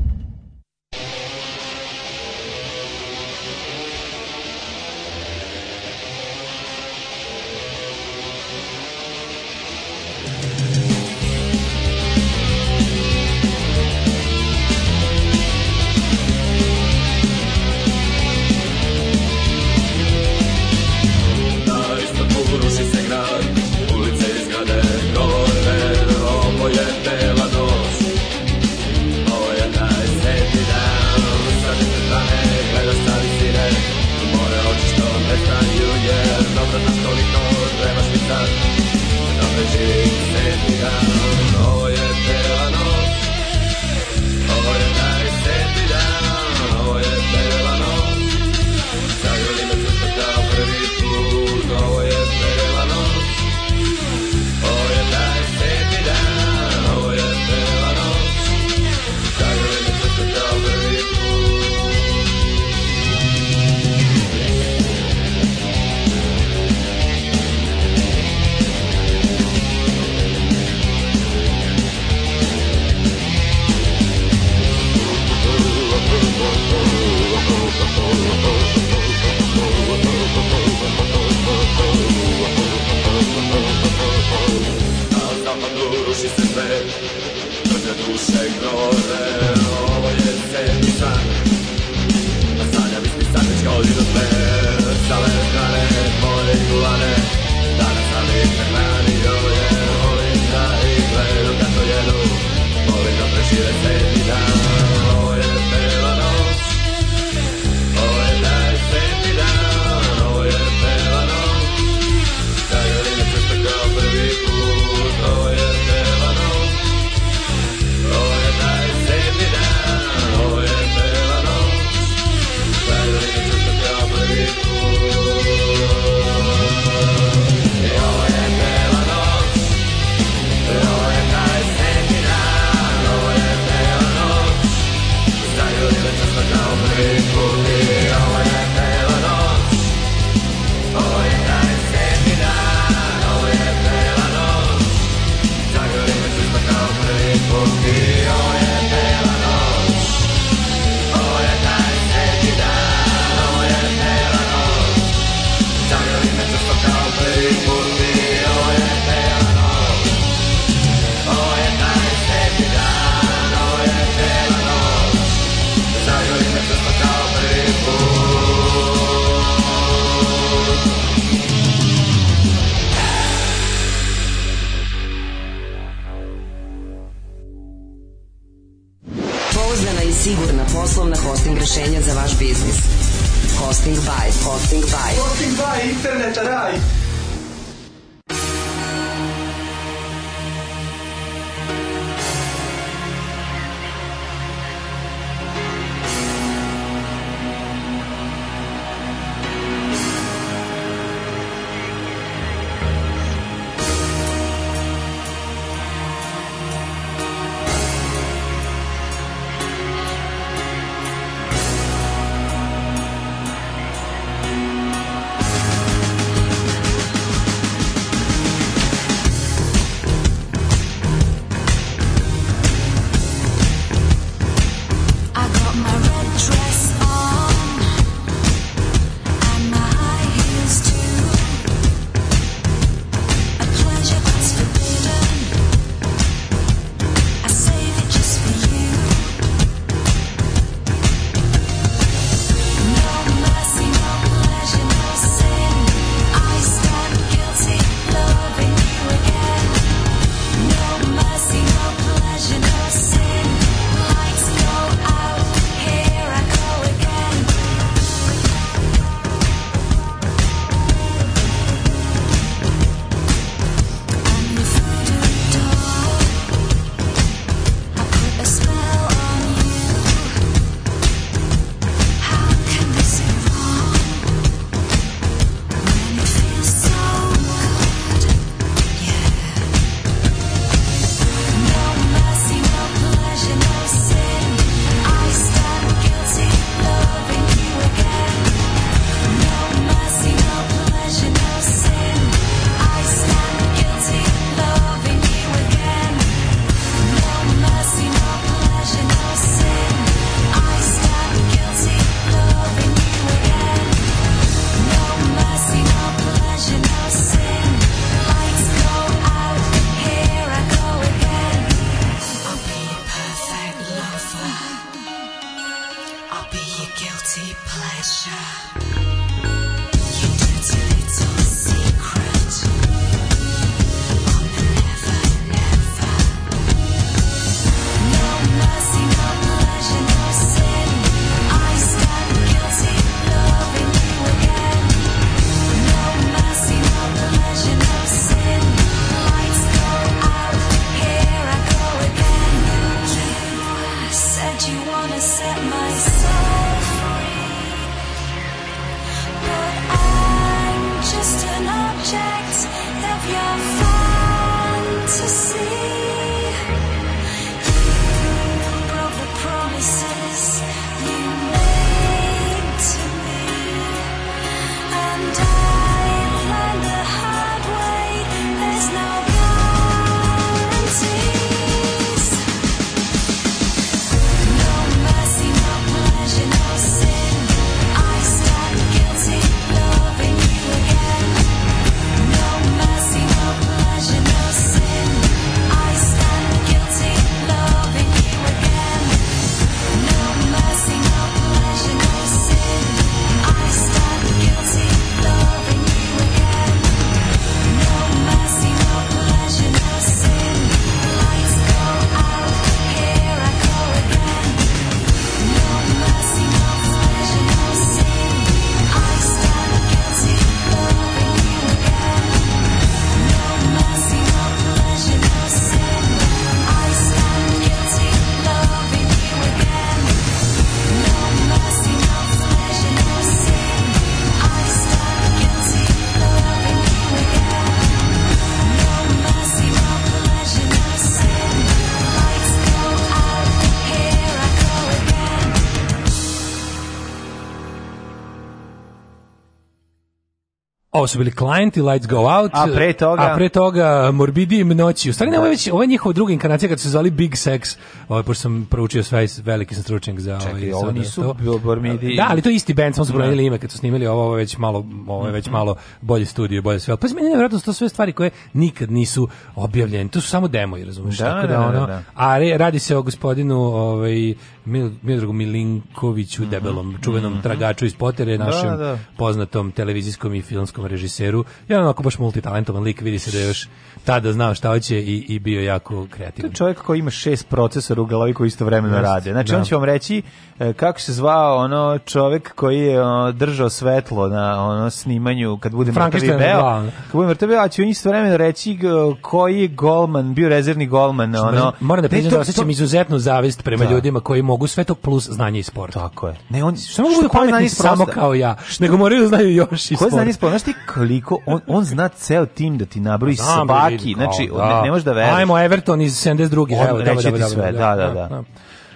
ovo su bili Client Lights Go Out. A pre toga? A pre toga Morbidium noći. U stvari, da. već, ovo je njihova druga inkarnacija kada su zvali Big Sex. Ovo, pošto sam proučio sve, veliki sam stručnjak za ovaj, ovo. Čekaj, ovo nisu Morbidium. Da, ali to je isti band, samo su da. promenili ime kad su snimili ovo, ovo je već malo, ovo je već mhm. malo bolje studije, bolje sve. Pa meni je nevjerojatno to sve stvari koje nikad nisu objavljene. To su samo demo, razumiješ? Da, Tako da, da, da, da, da. A radi se o gospodinu ovaj, Miodragu Milinkoviću, mhm. debelom, čuvenom mhm. tragaču iz Potere, da, našem da, da. poznatom televizijskom i filmskom režiseru. Jedan onako baš multitalentovan lik, vidi se da je još tada znao šta hoće i, i bio jako kreativan. To je čovjek koji ima šest procesora u glavi koji istovremeno Just, rade. Znači, da. on će vam reći e, kako se zvao ono čovjek koji je držao svetlo na ono snimanju kad bude mrtavi beo. Kad bude mrtavi beo, a će on istovremeno reći e, koji je golman, bio rezervni golman. ono, moram da priznam da osjećam izuzetnu zavist prema da. ljudima koji mogu sve to plus znanje i sport. Tako je. Ne, on što mogu da pametni samo kao ja, što? nego moraju da znaju još i sport. Ko znanje sport, znaš ti koliko on on zna ceo tim da ti nabroji pa svaki, znači da. ne, ne da. možeš da veruješ. Ajmo Everton iz 72. Evo, da, da, da, da, da. da.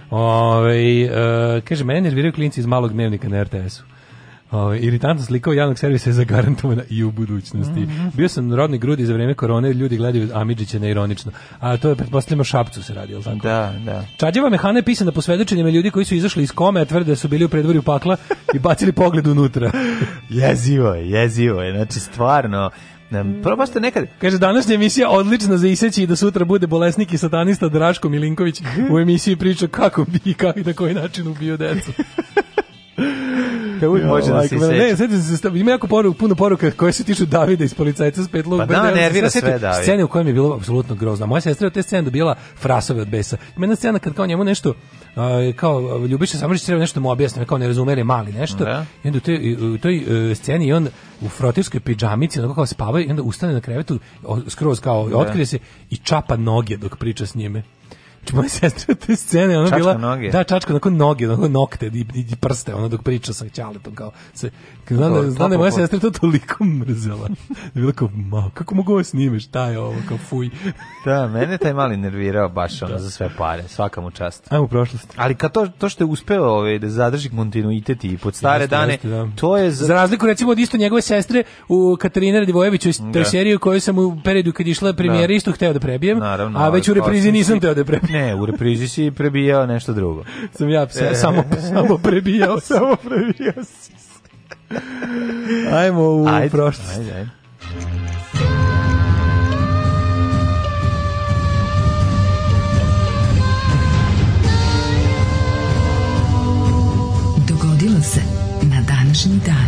Ove, ovaj, e, kaže, mene nerviraju klinci iz malog dnevnika na RTS-u. Ovaj iritantna slika javnog servisa je zagarantovana i u budućnosti. Mm -hmm. Bio sam rodni grudi za vrijeme korone, ljudi gledaju Amidžića neironično. A to je pretpostavljamo Šapcu se radi, al tako? Da, da. Čađeva mehana je pisana po svedočenjima ljudi koji su izašli iz kome, a tvrde da su bili u predvorju pakla i bacili pogled unutra. jezivo je, jezivo je. Znači stvarno Ne, mm. prvo ste nekad... Kaže, današnja emisija odlična za iseći i da sutra bude bolesnik i satanista Draško Milinković u emisiji priča kako bi i kako i na koji način ubio decu. poruka, uvijek može da ovaj, se seče. Ne, sećam se, ima jako poruk, puno poruka koje se tiču Davida iz policajca s petlog. Pa da, nervira sve David. Scene u kojem je bilo apsolutno grozno. Moja sestra je od te scene dobila frasove od besa. Ima jedna scena kad kao njemu nešto, kao Ljubiša Samržić treba nešto da mu objasniti, kao ne razume, mali nešto. Da. I onda u toj, u toj e, sceni on u frotirskoj pidžamici, onako kao spava i onda ustane na krevetu, skroz kao, da. otkrije se i čapa noge dok priča s njime moja sestra te scene, ona čačka bila noge. da čačka na noge, na nokte i, i prste, ona dok priča sa ćaletom kao se znam da je da moja sestra to toliko mrzela. bila kao, ma, kako mogu ovo snimeš, šta je ovo, kao fuj. da, mene taj mali nervirao baš ono da. za sve pare, svaka mu čast. Ajmo u prošlost. Ali kad to, to što je uspeo ovaj, da zadrži kontinuitet i pod stare jeste, dane, jeste, da. to je... Za... za... razliku recimo od isto njegove sestre u Katarina Radivojeviću, da. toj koju sam u periodu kad išla premijera da. isto hteo da prebijem, Naravno, a već u reprizi nisam hteo da prebijem. Ne, u reprizi si prebijao nešto drugo. Sam ja psa, e. samo, samo prebijao samo prebijao si. Ajmo u ajde, prošlost. Ajde, ajde. Dogodilo se na današnji dan.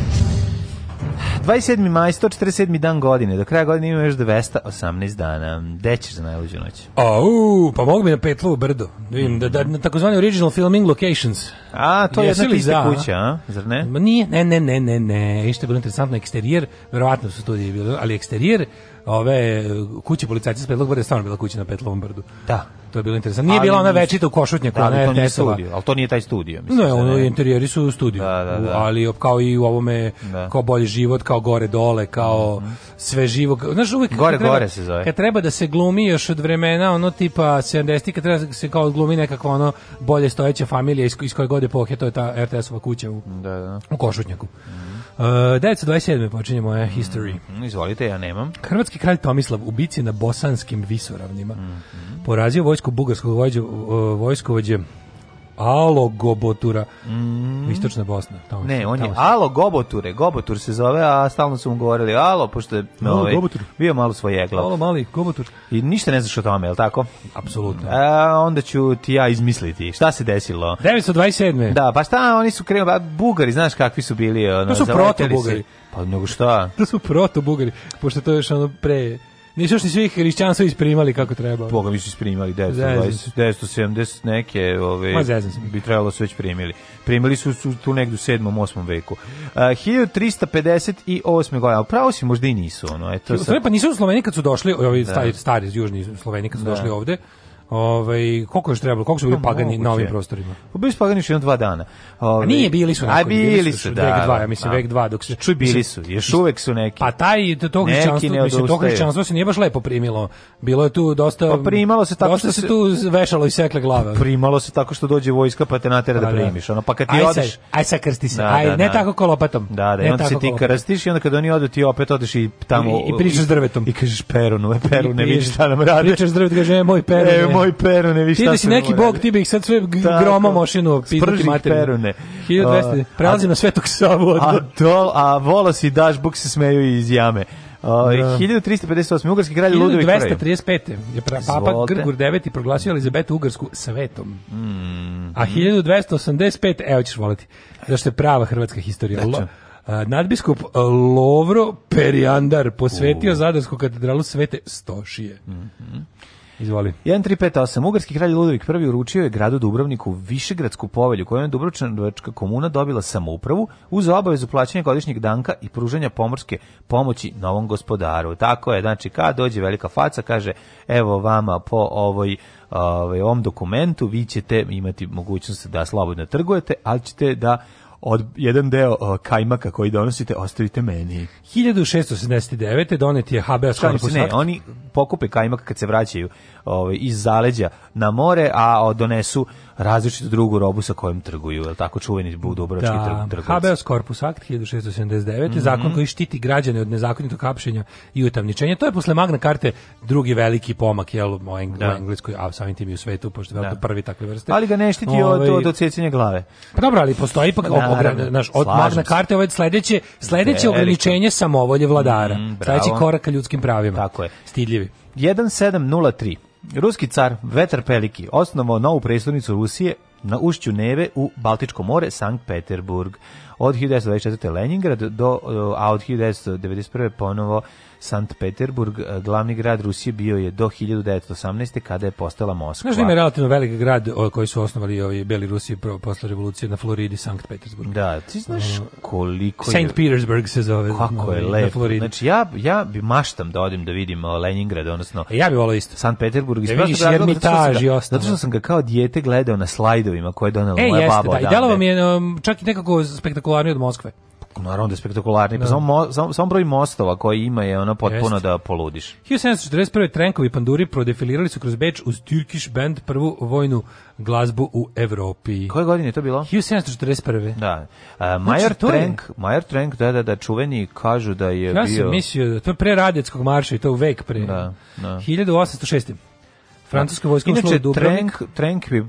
27. maj, 147. dan godine. Do kraja godine ima još 218 dana. Gde ćeš za najluđu noć? Au, pa mogu mi na Petlovu brdo. Vidim, da, da, na takozvani original filming locations. A, to je jedna tista kuća, a? Zar ne? Ma nije, ne, ne, ne, ne, ne. Ište je bilo interesantno, eksterijer, verovatno su studije bili, ali eksterijer, ove kuće policajca s Petlovom je stvarno bila kuća na Petlovom brdu. Da. To je bilo interesantno. Nije ali bila ona večita u Košutnjaku, da, ona je to studio, ali to nije taj studio. Mislim, ne, da ono, interijeri su studio, da, da, da. ali kao i u ovome, da. kao bolji život, kao gore dole, kao mhm. sve živo. Znaš, uvijek gore, treba, gore se zove. Kad treba da se glumi još od vremena, ono tipa 70 kad treba da se kao glumi nekako ono bolje stojeća familija iz, iz koje god epohe, to je ta RTS-ova kuća u, da, da. u Košutnjaku. Mm. Uh, eh, 927. počinje moja mhm, history. Mm, izvolite, ja nemam. Hrvatski kralj Tomislav u bici na bosanskim visoravnima mm, mm. porazio vojsku bugarskog vođe, eh, vojskovođe Alo Alogobotura, mm. Mm-hmm. istočna Bosna. Tamo, ne, on je Alo Goboture, Gobotur se zove, a stalno su mu govorili Alo, pošto je malo ovaj, gobotur. bio malo svojeglav. Alo mali Gobotur. I ništa ne znaš o tome, je li tako? Apsolutno. E, onda ću ti ja izmisliti. Šta se desilo? 927. Da, pa šta oni su krenuli, Bugari, znaš kakvi su bili. Ono, to su proto Bugari. Pa nego šta? To su proto Bugari, pošto to je još ono pre Nisu još ni svih hrišćanstva isprimali kako treba. Boga mi su isprimali 920, neke ove, bi trebalo da su već primili. Primili su, su tu negdje u 7. 8. veku. Uh, 1358. godine, ali pravo si možda i nisu. Ono, eto, sad... pa nisu Sloveni kad su došli, ovi da. stari, stari južni Sloveni kad su da. došli ovde, Ovaj koliko je trebalo? Koliko su bili pa pagani na ovim prostorima? Pa bili su pagani još jedno dva dana. Ovaj A nije bili su neki. Aj bili su, da. Vek da, 2, ja da. mislim vek 2 dok se čuj bili su. Još uvek su neki. Pa taj to hrišćanstvo, mislim to hrišćanstvo se nije baš lepo primilo. Bilo je tu dosta Pa primalo se tako što se se tu vešalo i sekle glave. Pa primalo se tako što dođe vojska pa te natera da, pa da. primiš. Ono pa kad ti odeš. Aj sa krsti se. Aj ne tako kolopatom. Da, da, on se ti krstiš i onda kad oni odu ti opet odeš i tamo i pričaš drvetom. I kažeš peronu, e, peronu ne vidiš šta nam radi. Pričaš drvetom, kažeš e, moj peron. E, moj perune, vi šta Ti da si neki bog, ti bi ih sad sve groma mošinu pitati materinu. perune. 1200, prelazim na Svetog Savu. A, dol, a volos i daš, se smeju iz jame. Da. Uh, 1358. Ugarski kralj Ludovik I. 1235. je pra, papa Zvolte. Grgur IX proglasio Elizabetu Ugarsku svetom. Mm. A 1285. Evo ćeš voliti. Zašto je prava hrvatska historija. Lo, nadbiskup Lovro Perijandar posvetio uh. Zadarsku katedralu Svete Stošije. Mm -hmm. Izvoli. 1358. Ugarski kralj Ludovik I uručio je gradu Dubrovniku Višegradsku povelju kojom je Dubrovčanska komuna dobila samoupravu uz obavezu plaćanja godišnjeg danka i pružanja pomorske pomoći novom gospodaru. Tako je, znači kad dođe velika faca kaže evo vama po ovoj ovaj, ovom dokumentu vi ćete imati mogućnost da slobodno trgujete, ali ćete da od jedan deo o, kajmaka koji donosite ostavite meni. 1679. donet je habeas corpus. Ne, oni pokupe kajmak kad se vraćaju ovaj iz zaleđa na more, a donesu različitu drugu robu sa kojom trguju, je tako čuveni dubrovački da, trg, Habeas Corpus Act 1679 mm -hmm. zakon mhm. koji štiti građane od nezakonitog hapšenja i utamničenja. To je posle Magna karte drugi veliki pomak jel, u, Eng da. u Engleskoj, a samim tim i u svetu, pošto je da. prvi takve vrste. Ali ga ne štiti Ove... od, ovaj- od odsjecanja glave. Pa dobro, ali postoji ipak da, obran, naš, od Magna karte ovaj sledeće, sledeće ograničenje samovolje vladara. Mm, sledeći korak ka ljudskim pravima. Tako je. Stidljivi. 1703 Ruski car Vetar Peliki osnovao novu predstavnicu Rusije na ušću Neve u Baltičko more, Sankt Peterburg. Od 1924. Leningrad do, a od 1991. ponovo Sankt Peterburg, e, glavni grad Rusije bio je do 1918. kada je postala Moskva. Znaš da ima relativno velik grad koji su osnovali ovi Beli Rusi posle revolucije na Floridi, Sankt Petersburg. Da, ti znaš koliko je... Sankt Petersburg se zove. Kako je ovaj, lepo. Znači ja, ja bi maštam da odim da vidim Leningrad, odnosno... ja bi volao isto. Sankt Petersburg. Da vidiš ermitaž i ostalo. Zato što sam ga kao dijete gledao na slajdovima koje je donela e, moja jeste, baba. Da, i delo vam je um, čak i nekako spektakularnije od Moskve naravno da je spektakularni. Pa da. Pa samo, mo, samo, samo broj mostova koji ima je ono potpuno Jest. da poludiš. 1741. Trenkovi panduri prodefilirali su kroz Beč uz Turkish Band prvu vojnu glazbu u Evropi. Koje godine je to bilo? 1741. Da. Uh, Major znači, Trenk, je... Major Trenk, da, da, da, čuveni kažu da je ja bio... Ja sam mislio, da to je pre Radjeckog marša i to uvek pre. Da, da. 1806. Francuska vojska ušla u Dubrovnik. Trenk, Trenk,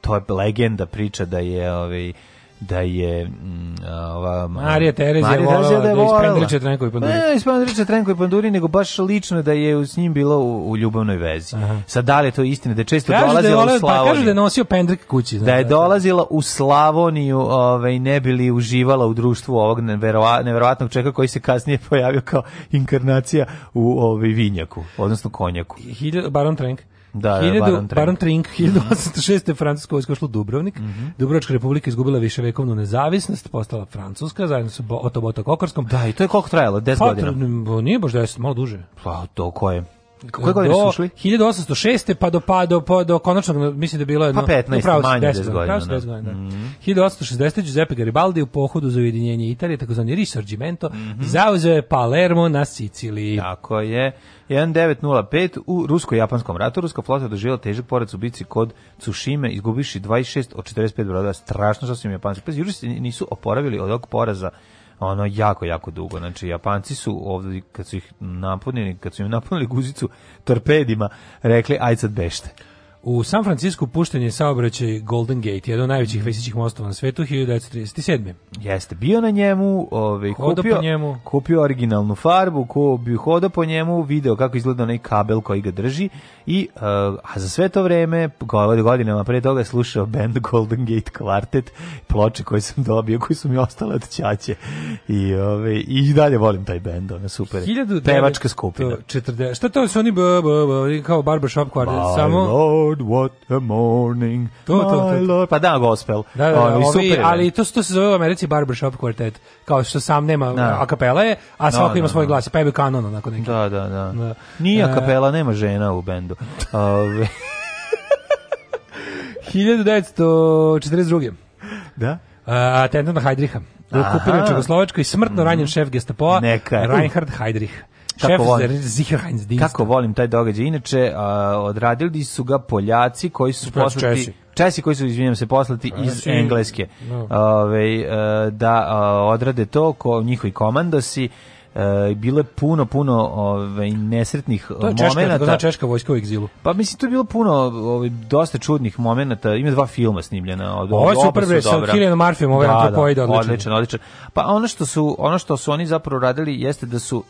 to je legenda priča da je ovaj, da je mm, ova Marija Terezija Marija volala, da, da je volala. ispendriče Trenkovi Panduri. Ne, ispendriče Trenkovi Panduri, nego baš lično da je s njim bilo u, u ljubavnoj vezi. Aha. Sad da li je to istina da često kažu dolazila da je volala, u Slavoniju. Pa kažu da je nosio pendrik kući. Znači. Da je da, da. dolazila u Slavoniju ovaj, ne bili uživala u društvu ovog neverovatnog čeka koji se kasnije pojavio kao inkarnacija u ove, ovaj, vinjaku, odnosno konjaku. Hilj, Baron Trenk. Da, 1000, da, Baron Trink. 1806. je francuska vojska ušla Dubrovnik. Mm -hmm. Dubrovačka republika izgubila viševekovnu nezavisnost, postala francuska, zajedno sa Otoboto Kokorskom. Da, i to je koliko trajalo? 10 pa, godina? Pa, Nije baš 10, malo duže. Pa, to koje? Koje godine su ušli? 1806. pa do, pa do, pa do konačnog, mislim da je bilo jedno... Pa 15, pravo, manje 10, 10 godina. 10 da. godina da. mm -hmm. 1860. Giuseppe Garibaldi u pohodu za ujedinjenje Italije, takozvani Risorgimento, mm -hmm. zauzeo je Palermo na Siciliji. Tako je. 1905 u rusko-japanskom ratu ruska flota doživjela težak porac u bici kod Tsushima, izgubiši 26 od 45 brodova. Strašno što su im japanci. Pa nisu oporavili od ovog poraza ono jako jako dugo znači Japanci su ovde kad su ih napunili kad su im napunili guzicu torpedima rekli aj sad bešte U San Francisku pušten je saobraćaj Golden Gate, jedan od najvećih mhm. vesećih mostova na svetu 1937. Jeste, bio na njemu, ovaj kupio po njemu. kupio originalnu farbu, ko bi hodao po njemu, video kako izgleda onaj kabel koji ga drži i uh, a za sve to vreme, godinama pre toga slušao bend Golden Gate Quartet, ploče koje sam dobio, koje su mi ostale od ćaće. I ovaj i dalje volim taj bend, ona super. 1900, Pevačka skupina. To, 40, šta to su oni b, b, b, kao barbershop kvartet, samo Lord, what a morning. To, to, to, to. Pa da, gospel. Da, da, da Ono, ovi, ali to, to se zove u Americi barbershop Quartet, Kao što sam nema Da. a kapela je, a da, svako da, ima svoj da. glas. Pa je bio kanon onako neki. Da, da, da. Da. Nije a e. kapela, nema žena u bendu. 1942. da? A, e, atentat na Heidricha. Okupiran Čegoslovačkoj i smrtno ranjen šef gestapoa Neka. Reinhard Heydrich. Kako volim, kako volim taj događaj. Inače, a, odradili su ga Poljaci koji su poslati... Česi. koji su, izvinjam se, poslati iz Engleske no. Ove, e, da odrade to, ko, njihovi komandosi Uh, bilo je puno, puno ovaj, nesretnih momenata. To je češka vojska u egzilu. Pa mislim, to je bilo puno ovaj, dosta čudnih momenata. Ima dva filma snimljena. Od, ovo su super, bre, sa Kilianom Marfijom, ovaj da, antropoid, da, odličan. odličan. odličan. Pa ono što, su, ono što su oni zapravo radili jeste da su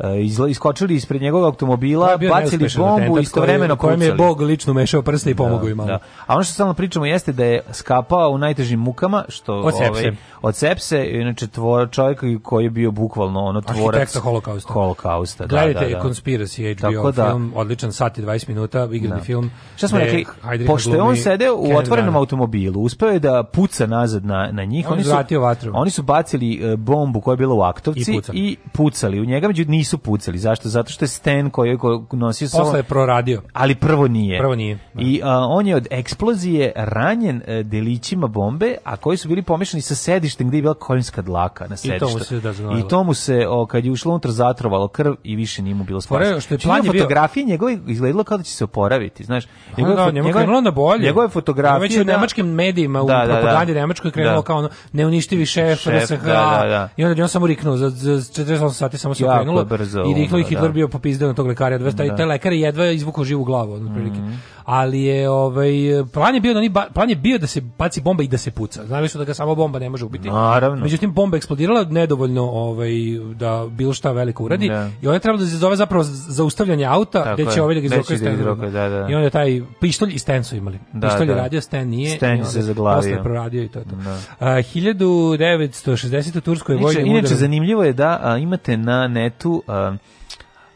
E, izla, iskočili ispred njegovog automobila, bacili bombu i istovremeno kojem je Bog lično mešao prste i da, pomogao im Da. A ono što stalno pričamo jeste da je skapao u najtežim mukama, što od Ovaj, od sepse, inače tvor, čovjek koji je bio bukvalno ono tvorac Arhitekta holokausta. Holokausta, da, Gledajte da, da. Conspiracy HBO Tako da, film, odličan sat i 20 minuta, igrani da. film. Šta smo rekli, pošto je on sedeo u otvorenom automobilu, uspeo je da puca nazad na, na njih, on oni, su, vatru. oni su bacili e, bombu koja je bila u Aktovci i pucali, i pucali. u njega, međutim nisu pucali. Zašto? Zato što je Stan koji je nosio sa Posle je proradio. Ali prvo nije. Prvo nije. Da. I a, on je od eksplozije ranjen e, delićima bombe, a koji su bili pomešani sa sedi skladište gdje je bila konjska dlaka na sedištu. I to mu se, da znaju. I to mu se o, kad je ušlo unutra zatrovalo krv i više nije mu bilo spasno. što je znači, plan bio... fotografije njegove izgledalo kao da će se oporaviti, znaš. Njegove, da, njegove, krenulo na bolje. Njegove fotografije... Već u nemačkim medijima, u da, da, da. propagandi da, nemačkoj krenulo da. kao ono, neuništivi šef, da šef RSH, da, da, da. i onda je on samo riknuo, za, za 48 sati samo se jako I riknuo i Hitler bio popizdeo na tog lekara. Taj, taj lekar je jedva izvukao živu glavu, otprilike. Mm ali je ovaj plan je bio da ni plan je bio da se baci bomba i da se puca. Znali su da ga samo bomba ne može ubiti. Naravno. Međutim bomba eksplodirala nedovoljno ovaj da bilo šta veliko uradi da. i je trebalo da se zove zapravo zaustavljanje auta gde će ovaj da ga da, da, da. I onda taj pištolj i Sten imali. Da, pištolj da. radio Sten nije. Sten se zaglavio. Posle proradio i to je to. Da. A, 1960 u Turskoj vojni Inače zanimljivo je da a, imate na netu a,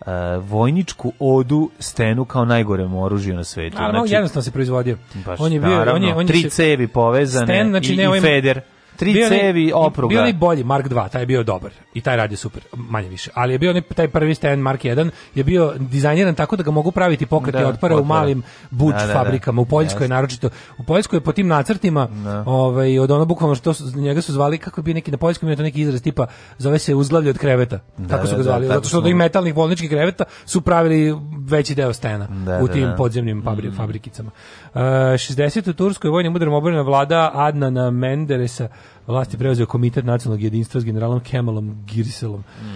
Eh, vojničku odu stenu kao najgorem oružju na svetu. Naravno, znači, jednostavno se proizvodio. Baš, on je bio, naravno, on je, on je tri se, cevi povezane sten, znači, i, ne, i ovaj- feder. Tri bio cevi opruga. Bio je bolji Mark 2, taj je bio dobar i taj radi super, manje više. Ali je bio ne, taj prvi Stan Mark 1 je bio dizajniran tako da ga mogu praviti pokreti da, otpore u malim buč da, da, da, fabrikama u Poljskoj da, naročito. U Poljskoj je po tim nacrtima, da. ovaj od ono bukvalno što su, njega su zvali kako bi neki na poljskom je to neki izraz tipa zove se uzglavlje od kreveta. Da, tako su ga zvali, zato što od ovih metalnih bolničkih kreveta su pravili veći deo stena u tim podzemnim fabri, mm. fabrikicama. 60. u Turskoj vojnim udarom obrana vlada Adnana Menderesa vlasti preuzeo komitet nacionalnog jedinstva s generalom Kemalom Girselom. Mm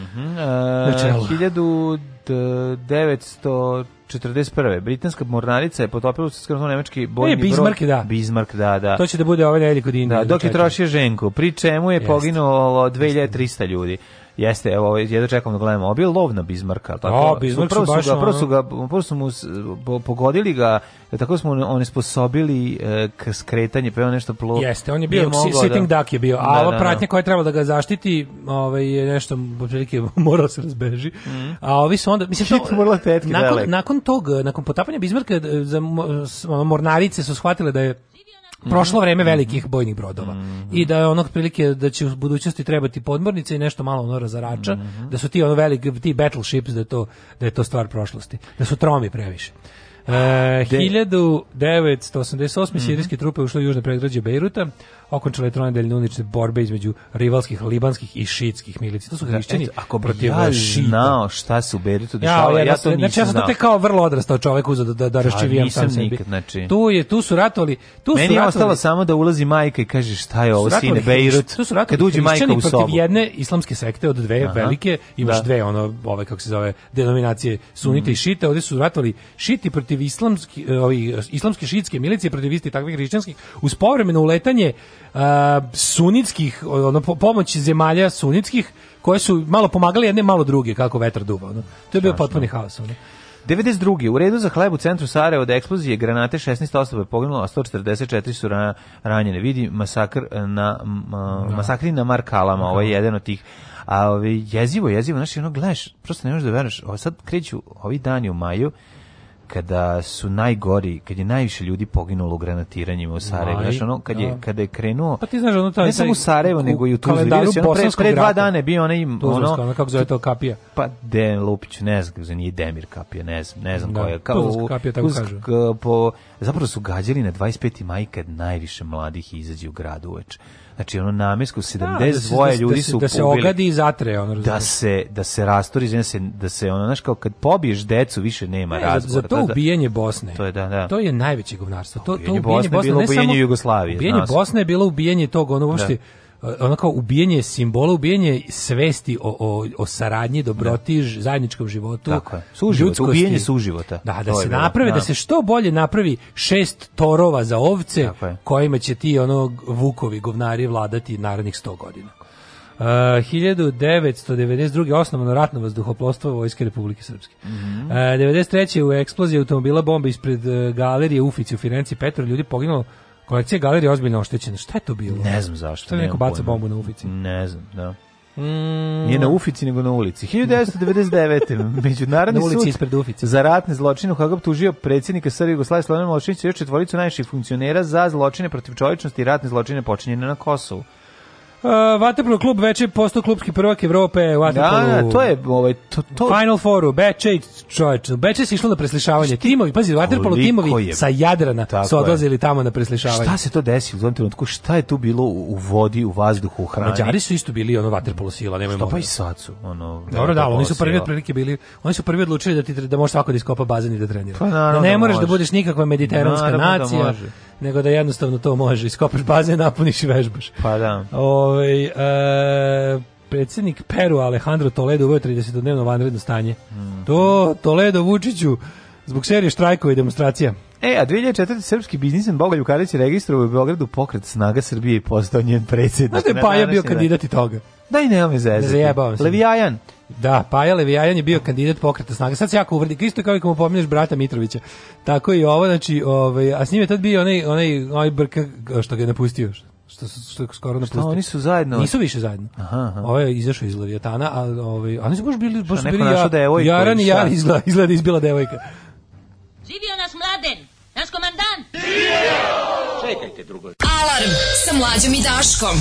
Uh, 1941. Britanska mornarica je potopila skromno nemački bojni e, Bismarck, brod. Da. Bismarck, da, da. To će da bude ove ovaj nedelje kod Indije. Da, da dok je trošio ženku, pri čemu je poginulo 2300 ljudi. Jeste, evo, ovaj, jedno čekam da gledam. Obil lov na Bizmarka, tako. A, da, Bizmark prvo su, baš, ga, prvo su ga, prvo su mu pogodili ga, tako smo oni sposobili e, k skretanje, pa je on nešto plo. Jeste, on je bio si, sitting da, duck je bio, a da, ova da, da. pratnja koja je trebala da ga zaštiti, ovaj je nešto prilike morao se razbeži. Mm. A ovi su onda, mislim, to, nakon, nakon tog, nakon potapanja Bizmarka e, za mornarice su shvatile da je Mhm. prošlo vreme mhm. velikih bojnih brodova mhm. i da je ono otprilike da će u budućnosti trebati podmornice i nešto malo ono razarača, da su ti ono veliki ti battleships da je to da je to stvar prošlosti, da su tromi previše. E, 1988. Mm -hmm. sirijske trupe ušle u južne predgrađe Bejruta, okončale tronedeljne unične borbe između rivalskih libanskih i šitskih milicija. To su da, hrišćani Eto, ako protiv ja šita. znao šta se u Beirutu dešavalo, ja, ja, ja, to nisam znači, ja sam to te kao vrlo odrastao čovek uzeo da, da, da pa raščivijam sam sebi. Nikad, znači. Tu, je, tu su ratovali... Tu Meni su ratovali, je ostalo samo da ulazi majka i kaže šta je ovo, sine, Beirut. Tu su ratovali kad uđe majka u sobu. protiv jedne islamske sekte od dve Aha, velike, imaš da. dve, ono, ove, kako se zove, denominacije sunite mm. i mhm. šite, ovde su ratovali šiti protiv islamski, ovi, islamske šitske milicije, protiv isti takvih hrišćanskih, uz povremeno uletanje sunitskih, ono, pomoći zemalja sunitskih, koje su malo pomagali jedne, malo druge, kako vetar duva. Ono. To je bio potpuni haos. Ono. 92. U redu za hleb u centru Sarajeva od eksplozije granate 16 osoba je poginulo, a 144 su ra ranjene. Vidi masakr e, na, da. masakri na Markalama, okay. ovo je jedan od tih. A ovi, jezivo, jezivo, znaš, ono, gledaš, prosto ne možeš da veraš, ovo sad kreću ovi dani u maju, kada su najgori, kad je najviše ljudi poginulo u granatiranjima u Sarajevu, znaš, ono, kad je, da. kada je krenuo, pa ti znaš, ono, taj, ne samo u Sarajevu, nego i u Tuzli, bio ono, pre, pre dva dana bio onaj, ono, ono, kako zove to, kapija? Pa, De Lupić, ne znam, kako nije Demir kapija, ne znam, ne znam da, koja, kao, Tuzlska kapija, tako Tuzlsk, kažu. Po, zapravo su gađali na 25. maj kad najviše mladih izađe u grad uveče. Znači ono namensko 72 da, da ljudi su da se, da se da ogadi i zatre ono razumije. da se da se rastori da se da se ono znaš kao kad pobiješ decu više nema ne, razgovora. Za, za to, to da, da. ubijanje Bosne. To je da, da. To je najveće govnarstvo. To to ubijanje Bosne, Bosne bilo ubijanje Jugoslavije. Ubijanje Bosne je bilo ubijanje tog ono uopšte da ono kao ubijenje simbola, ubijanje svesti o, o, o saradnji, dobroti, da. zajedničkom životu. Tako je. Suživot, ubijanje suživota. Da, da to se naprave, da. da. se što bolje napravi šest torova za ovce kojima će ti ono vukovi govnari vladati narednih sto godina. E, uh, 1992. osnovano ratno vazduhoplostvo Vojske Republike Srpske. Mm -hmm. uh, 93. u eksploziji automobila bomba ispred uh, galerije Ufici u Firenci Petro ljudi poginulo Kolekcija galerije ozbiljno oštećena. Šta je to bilo? Ne znam zašto. Šta neko baca bombu na ulici? Ne znam, da. Mm. Nije na ufici, nego na ulici. 1999. Međunarodni na ulici ispred ufice. za ratne zločine u Hagab tužio predsjednika Srbije Jugoslavije Slovena Miloševića i još četvoricu najviših funkcionera za zločine protiv čovječnosti i ratne zločine počinjene na Kosovu. Vaterpolo uh, klub veče postao klubski prvak Evrope u Vaterpolu. Da, da to je ovaj to, to... Final Fouru, Beče, čoveč, Beče se išlo na preslišavanje. Šti... Timovi, pazi, Vaterpolo timovi je... sa Jadrana Tako su odlazili je. tamo na preslišavanje. Šta se to desilo u tom trenutku? Šta je tu bilo u, vodi, u vazduhu, u hrani? Mađari su isto bili ono Vaterpolo sila, nemojmo. Šta pa i sad su, ono. Dobro, da, oni su prvi otprilike bili, oni su prvi odlučili da ti da možeš svako da iskopa bazen i da trenira. Pa, naravno, ne da moraš da budeš nikakva mediteranska da nacija nego da jednostavno to može. Iskopaš bazen, napuniš i vežbaš. Pa da. Ove, ovaj, e, predsjednik Peru Alejandro Toledo uveo 30-dnevno vanredno stanje. Mm. To Toledo Vučiću zbog serije štrajkova i demonstracija. E, a 2004. srpski biznisen Boga Ljukarić je registrovao u Beogradu pokret snaga Srbije i postao njen predsednik. Znaš da je Paja bio kandidat i toga? Da i nema me zezati. Levijajan. Da, Paja Levijajan je bio kandidat pokreta snaga. Sad se jako uvrdi, isto kao i komu pominješ brata Mitrovića. Tako i ovo, znači, ovaj, a s njim je tad bio onaj, onaj, onaj brka što ga je napustio. Što, što, skoro napustio. Šta, oni su zajedno? Nisu više zajedno. Aha, aha. Ovo je izašao iz Leviatana, ovaj, a ovaj, oni su baš bili, baš bili ja, devojka, Jaran i Jan izgleda, izgleda izbila devojka. Živio nas mladen, naš komandant! Živio! Čekajte drugo. Alarm sa mlađom i Daškom.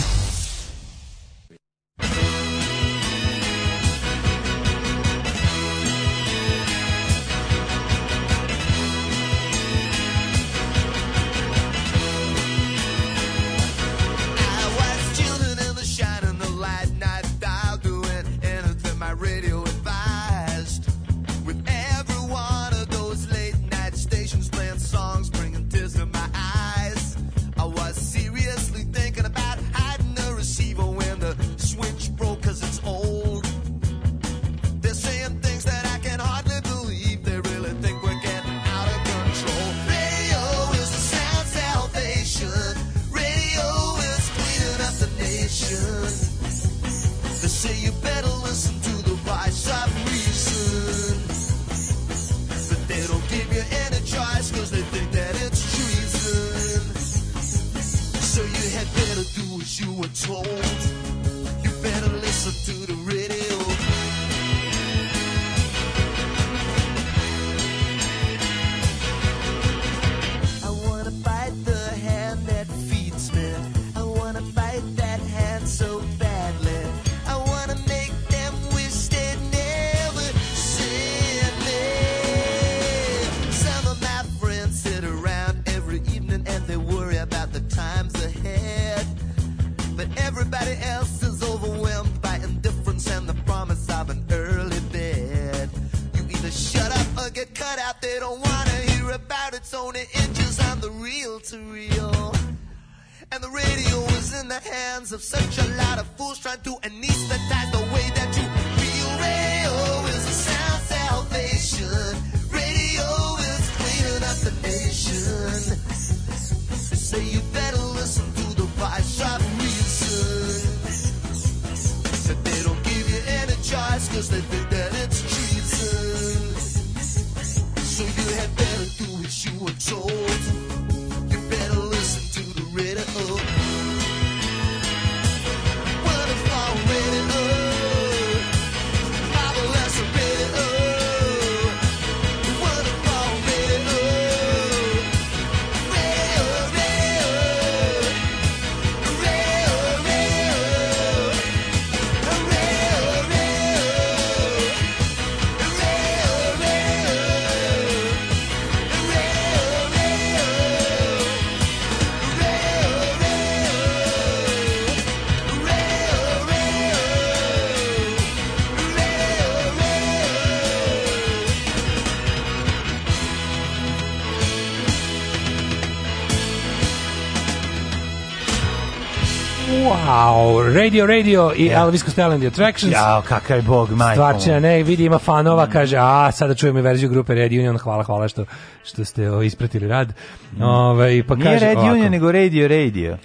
were told. You better listen to the radio. only inches on the reel to reel. And the radio was in the hands of such a lot of fools trying to anesthetize the way that you feel. Radio is the sound salvation. Radio is cleaning up the nation. They say you better listen to the voice of reason. Said they don't give you any choice cause they think that it's do what you were told. Jao, Radio Radio i yeah. Elvis Costello and the Attractions. Jao, kakav bog, majko. Stvarčina, ne, vidi, ima fanova, mm. kaže, a, sada čujemo i verziju grupe Red Union, hvala, hvala što, što ste o, ispratili rad. Mm. Ove, ovaj, pa Nije kaže, Red ovako, Union, nego Radio Radio.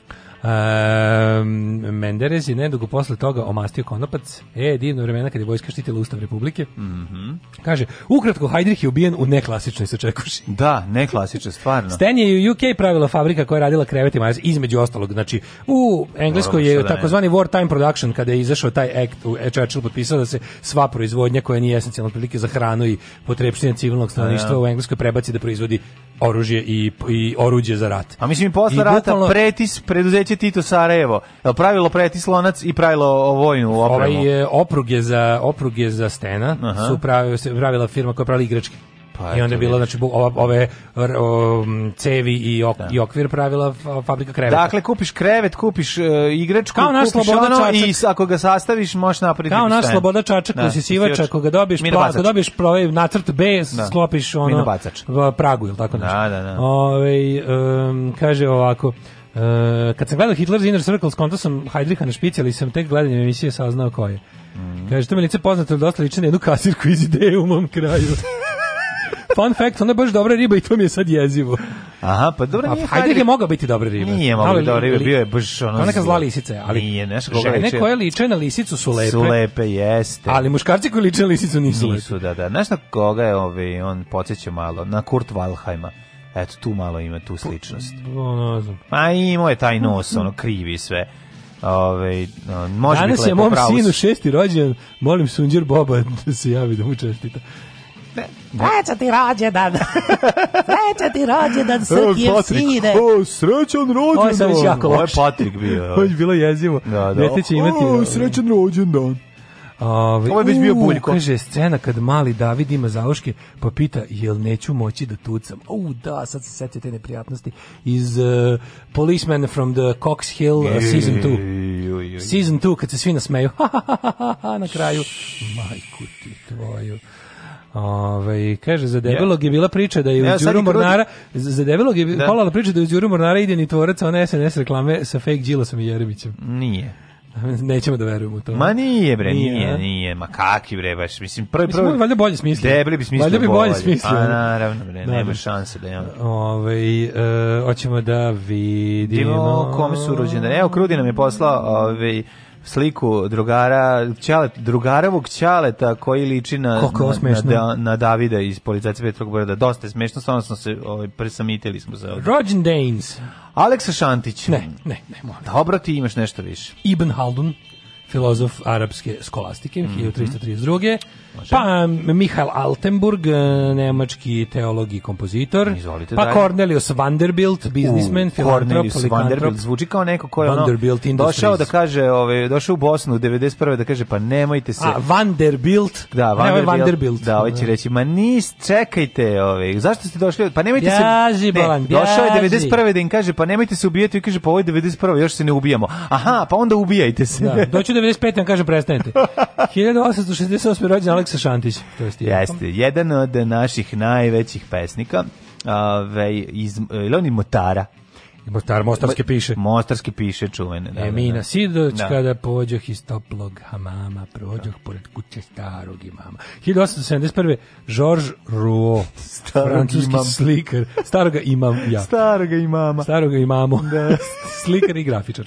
Um, ehm, Menderes je nedugo posle toga omastio konopac. E, divno vremena kad je vojska štitila Ustav Republike. Mm -hmm. Kaže, ukratko, Heidrich je ubijen u neklasičnoj sačekuši. Da, neklasičnoj, stvarno. Stan je u UK pravila fabrika koja je radila krevete majac, između ostalog. Znači, u Engleskoj je da takozvani wartime production, kada je izašao taj act, u e, Churchill potpisao da se sva proizvodnja koja nije esencijalna prilike za hranu i potrebština civilnog stanovništva da. u Engleskoj prebaci da proizvodi oružje i, i oruđe za rat. A mislim, posle I rata pretis preduzeći Već je Tito Sarajevo. Pravilo preti slonac i pravilo vojnu opremu. Ovaj, opruge, za, opruge za stena Aha. su pravila, pravila firma koja pravila igračke. Pa I onda je bilo znači ove um, cevi i, ok, da. i okvir pravila fabrika kreveta. Dakle kupiš krevet, kupiš uh, igračku, kao naš sloboda ono i ako ga sastaviš možeš napraviti. Kao da naš sloboda čačak, da, usisivač, ako ga dobiješ, ako dobiješ pro, ovaj nacrt B, da. sklopiš ono pragu ili tako da, nešto. Da, da, da. Ove, ovaj, um, kaže ovako. E, kad sam gledao Hitler's Inner Circle, skonto sam Heidricha na špici, ali sam tek gledanjem emisije saznao ko je. Mm. Kaže, to mi lice poznato, ali dosta liče na jednu kasirku iz ideje u mom kraju. Fun fact, ona je baš dobra riba i to mi je sad jezivo. Aha, pa dobro nije. Hajde je mogao biti dobra riba. Nije mogao biti dobra riba, bio je baš ono. Ona neka zla lisica, ali nije nešto koga Žene koje liče na lisicu su lepe. Su lepe, jeste. Ali muškarci koji liče na lisicu nisu, nisu lepe. Nisu, da, da. Znaš na koga je ovaj, on podsjeća malo? Na Kurt Valheima. Eto, tu malo ima tu sličnost. ne znam. Ma imao je taj nos, ono, krivi sve. Ove, može Danas je mom pravu... sinu šesti rođen, molim Sunđer Boba da se javi da mu čestita. Sreća ti rođendan. Sreća ti rođendan, Srkijev sine. O, srećan rođendan. Ovo je sam Patrik bio. Ovo je bilo jezivo. Da, da. imati... O, srećan rođendan. Ove, ovaj, Ovo je već bio buljko. Kaže, scena kad mali David ima zaloške, pa pita, jel neću moći da tucam? U, da, sad se sjeća te neprijatnosti iz uh, eh, Policeman from the Cox Hill uh, Season 2. Season 2, kad se svi nasmeju. na kraju, majku ti tvoju. Ove, ovaj, kaže, za debelog je bila priča da je ja, u Mornara, za debelog je da. priča da je u Đuru Mornara ide ni tvorac one SNS reklame sa fake Đilasom i Jerebićem. Nije. Nećemo da verujemo to. Ma nije bre, nije, nije, nije ma kakvi bre, baš mislim prvi prvi. Mislim, valjda bolje smislio. Debeli bi smislio. Valjda bi bolje smislio. Pa naravno bre, da, nema šanse da imamo. Ovaj e, hoćemo da vidimo Dimo, kom su rođendani. Evo Krudi nam je poslao ovaj sliku drugara, čale, drugaravog Ćaleta koji liči na, na, na, da, na, Davida iz policajca Petrog Brda. Dosta je smešno, stvarno smo se ovaj, presamitili smo za Ovaj. Danes. Aleksa Šantić. Ne, ne, ne. Moram. Dobro, ti imaš nešto više. Ibn Haldun, filozof arapske skolastike, mm -hmm. 1332. Pa, pa Mihail Altenburg, e, nemački teolog i kompozitor. Izvolite pa dalje. Cornelius Vanderbilt, biznismen, filantrop, Vanderbilt zvuči kao neko ko je ono došao da kaže, ovaj došao u Bosnu 91. da kaže pa nemojte se. A Vanderbilt? Da, ovaj Vanderbilt. Vanderbilt. Da, hoće ovaj reći ma nis, čekajte, ovaj zašto ste došli? Pa nemojte bjaži, se. Ne, bolan, došao je 91. da im kaže pa nemojte se ubijati i kaže pa ovo je 91. još se ne ubijamo. Aha, pa onda ubijajte se. Da, doći 95. on kaže prestanete. 1868. rođendan Aleksa Šantić. To je Jeste, jedan od naših najvećih pesnika, ovaj iz, e, Leonid Motara, Mostar, Mostarski piše. Mostarski piše, čuvene. Da, da Emina da, Sidović, da. kada pođoh iz toplog hamama, prođoh da. pored kuće starog imama. 1871. Georges Rouault, francuski imam. slikar. Staroga imam ja. Staroga imama. Staroga imamo. Da. slikar i grafičar.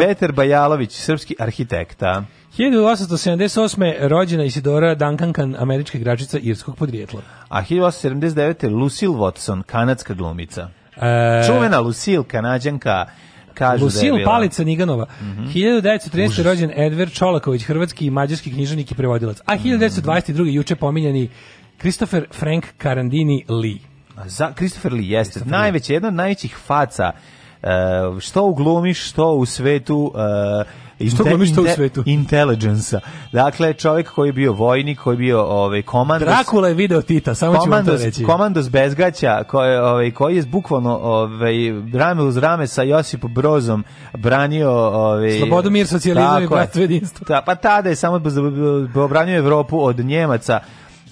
E, Peter Bajalović, srpski arhitekta. 1878. rođena Isidora Duncankan, američka igračica irskog podrijetla. A 1879. Lucille Watson, kanadska glumica. E... Čuvena Lucille, kanadjanka, kažu Lucille da je bila. Palica Niganova. Mm -hmm. 1913. Užas. rođen Edver Čolaković, hrvatski i mađarski knjižanik i prevodilac. A 1922. Mm -hmm. juče pominjani Christopher Frank Carandini Lee. Za, Christopher Lee jeste Christopher najveća, jedna od najvećih faca e, što u glumi, što u svetu uh, Što inte, glumi što u svetu? Intelligensa. Dakle, čovjek koji je bio vojnik, koji je bio ovaj, komandos... Drakula je video Tita, samo ću vam to reći. Komandos Bezgaća, koji, ovaj, koji je bukvalno ovaj, rame uz rame sa Josip Brozom branio... Ovaj, Slobodu, mir, socijalizam i bratstvo jedinstvo. Ta, da, pa tada je samo obranio Evropu od Njemaca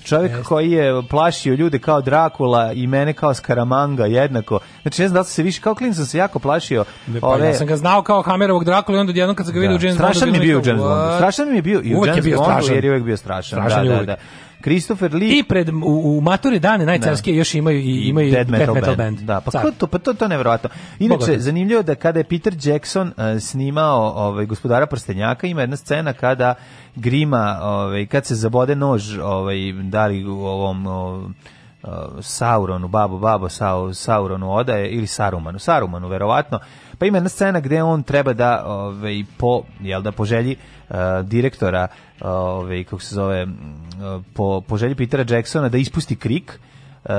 čovjek Jeste. koji je plašio ljude kao Drakula i mene kao Skaramanga jednako. Znači ne znam da li se više kao klinac sam se jako plašio. Ne, pa, ove... Ja sam ga znao kao Hamerovog Drakula i onda jednom kad sam ga vidio da. u James Bondu. Strašan mi je bio u James Bondu. Strašan mi je bio i u James Bondu jer je uvek bio strašan. strašan da, da, da. Christopher Lee. I pred u, u maturi dane najcarski da. još imaju i imaju Dead metal, metal, band. band. Da, pa Car. to pa to to neverovatno. Inače Boga. zanimljivo da kada je Peter Jackson uh, snimao ovaj gospodara prstenjaka ima jedna scena kada Grima ovaj kad se zabode nož ovaj dali u ovom ovaj, Sauronu, babu, babo, Sau, Sauronu odaje ili Sarumanu, Sarumanu verovatno Pa ima jedna scena gde on treba da ovaj po jel da poželji eh, direktora ovaj kako se zove po poželji Petera Jacksona da ispusti krik. Uh,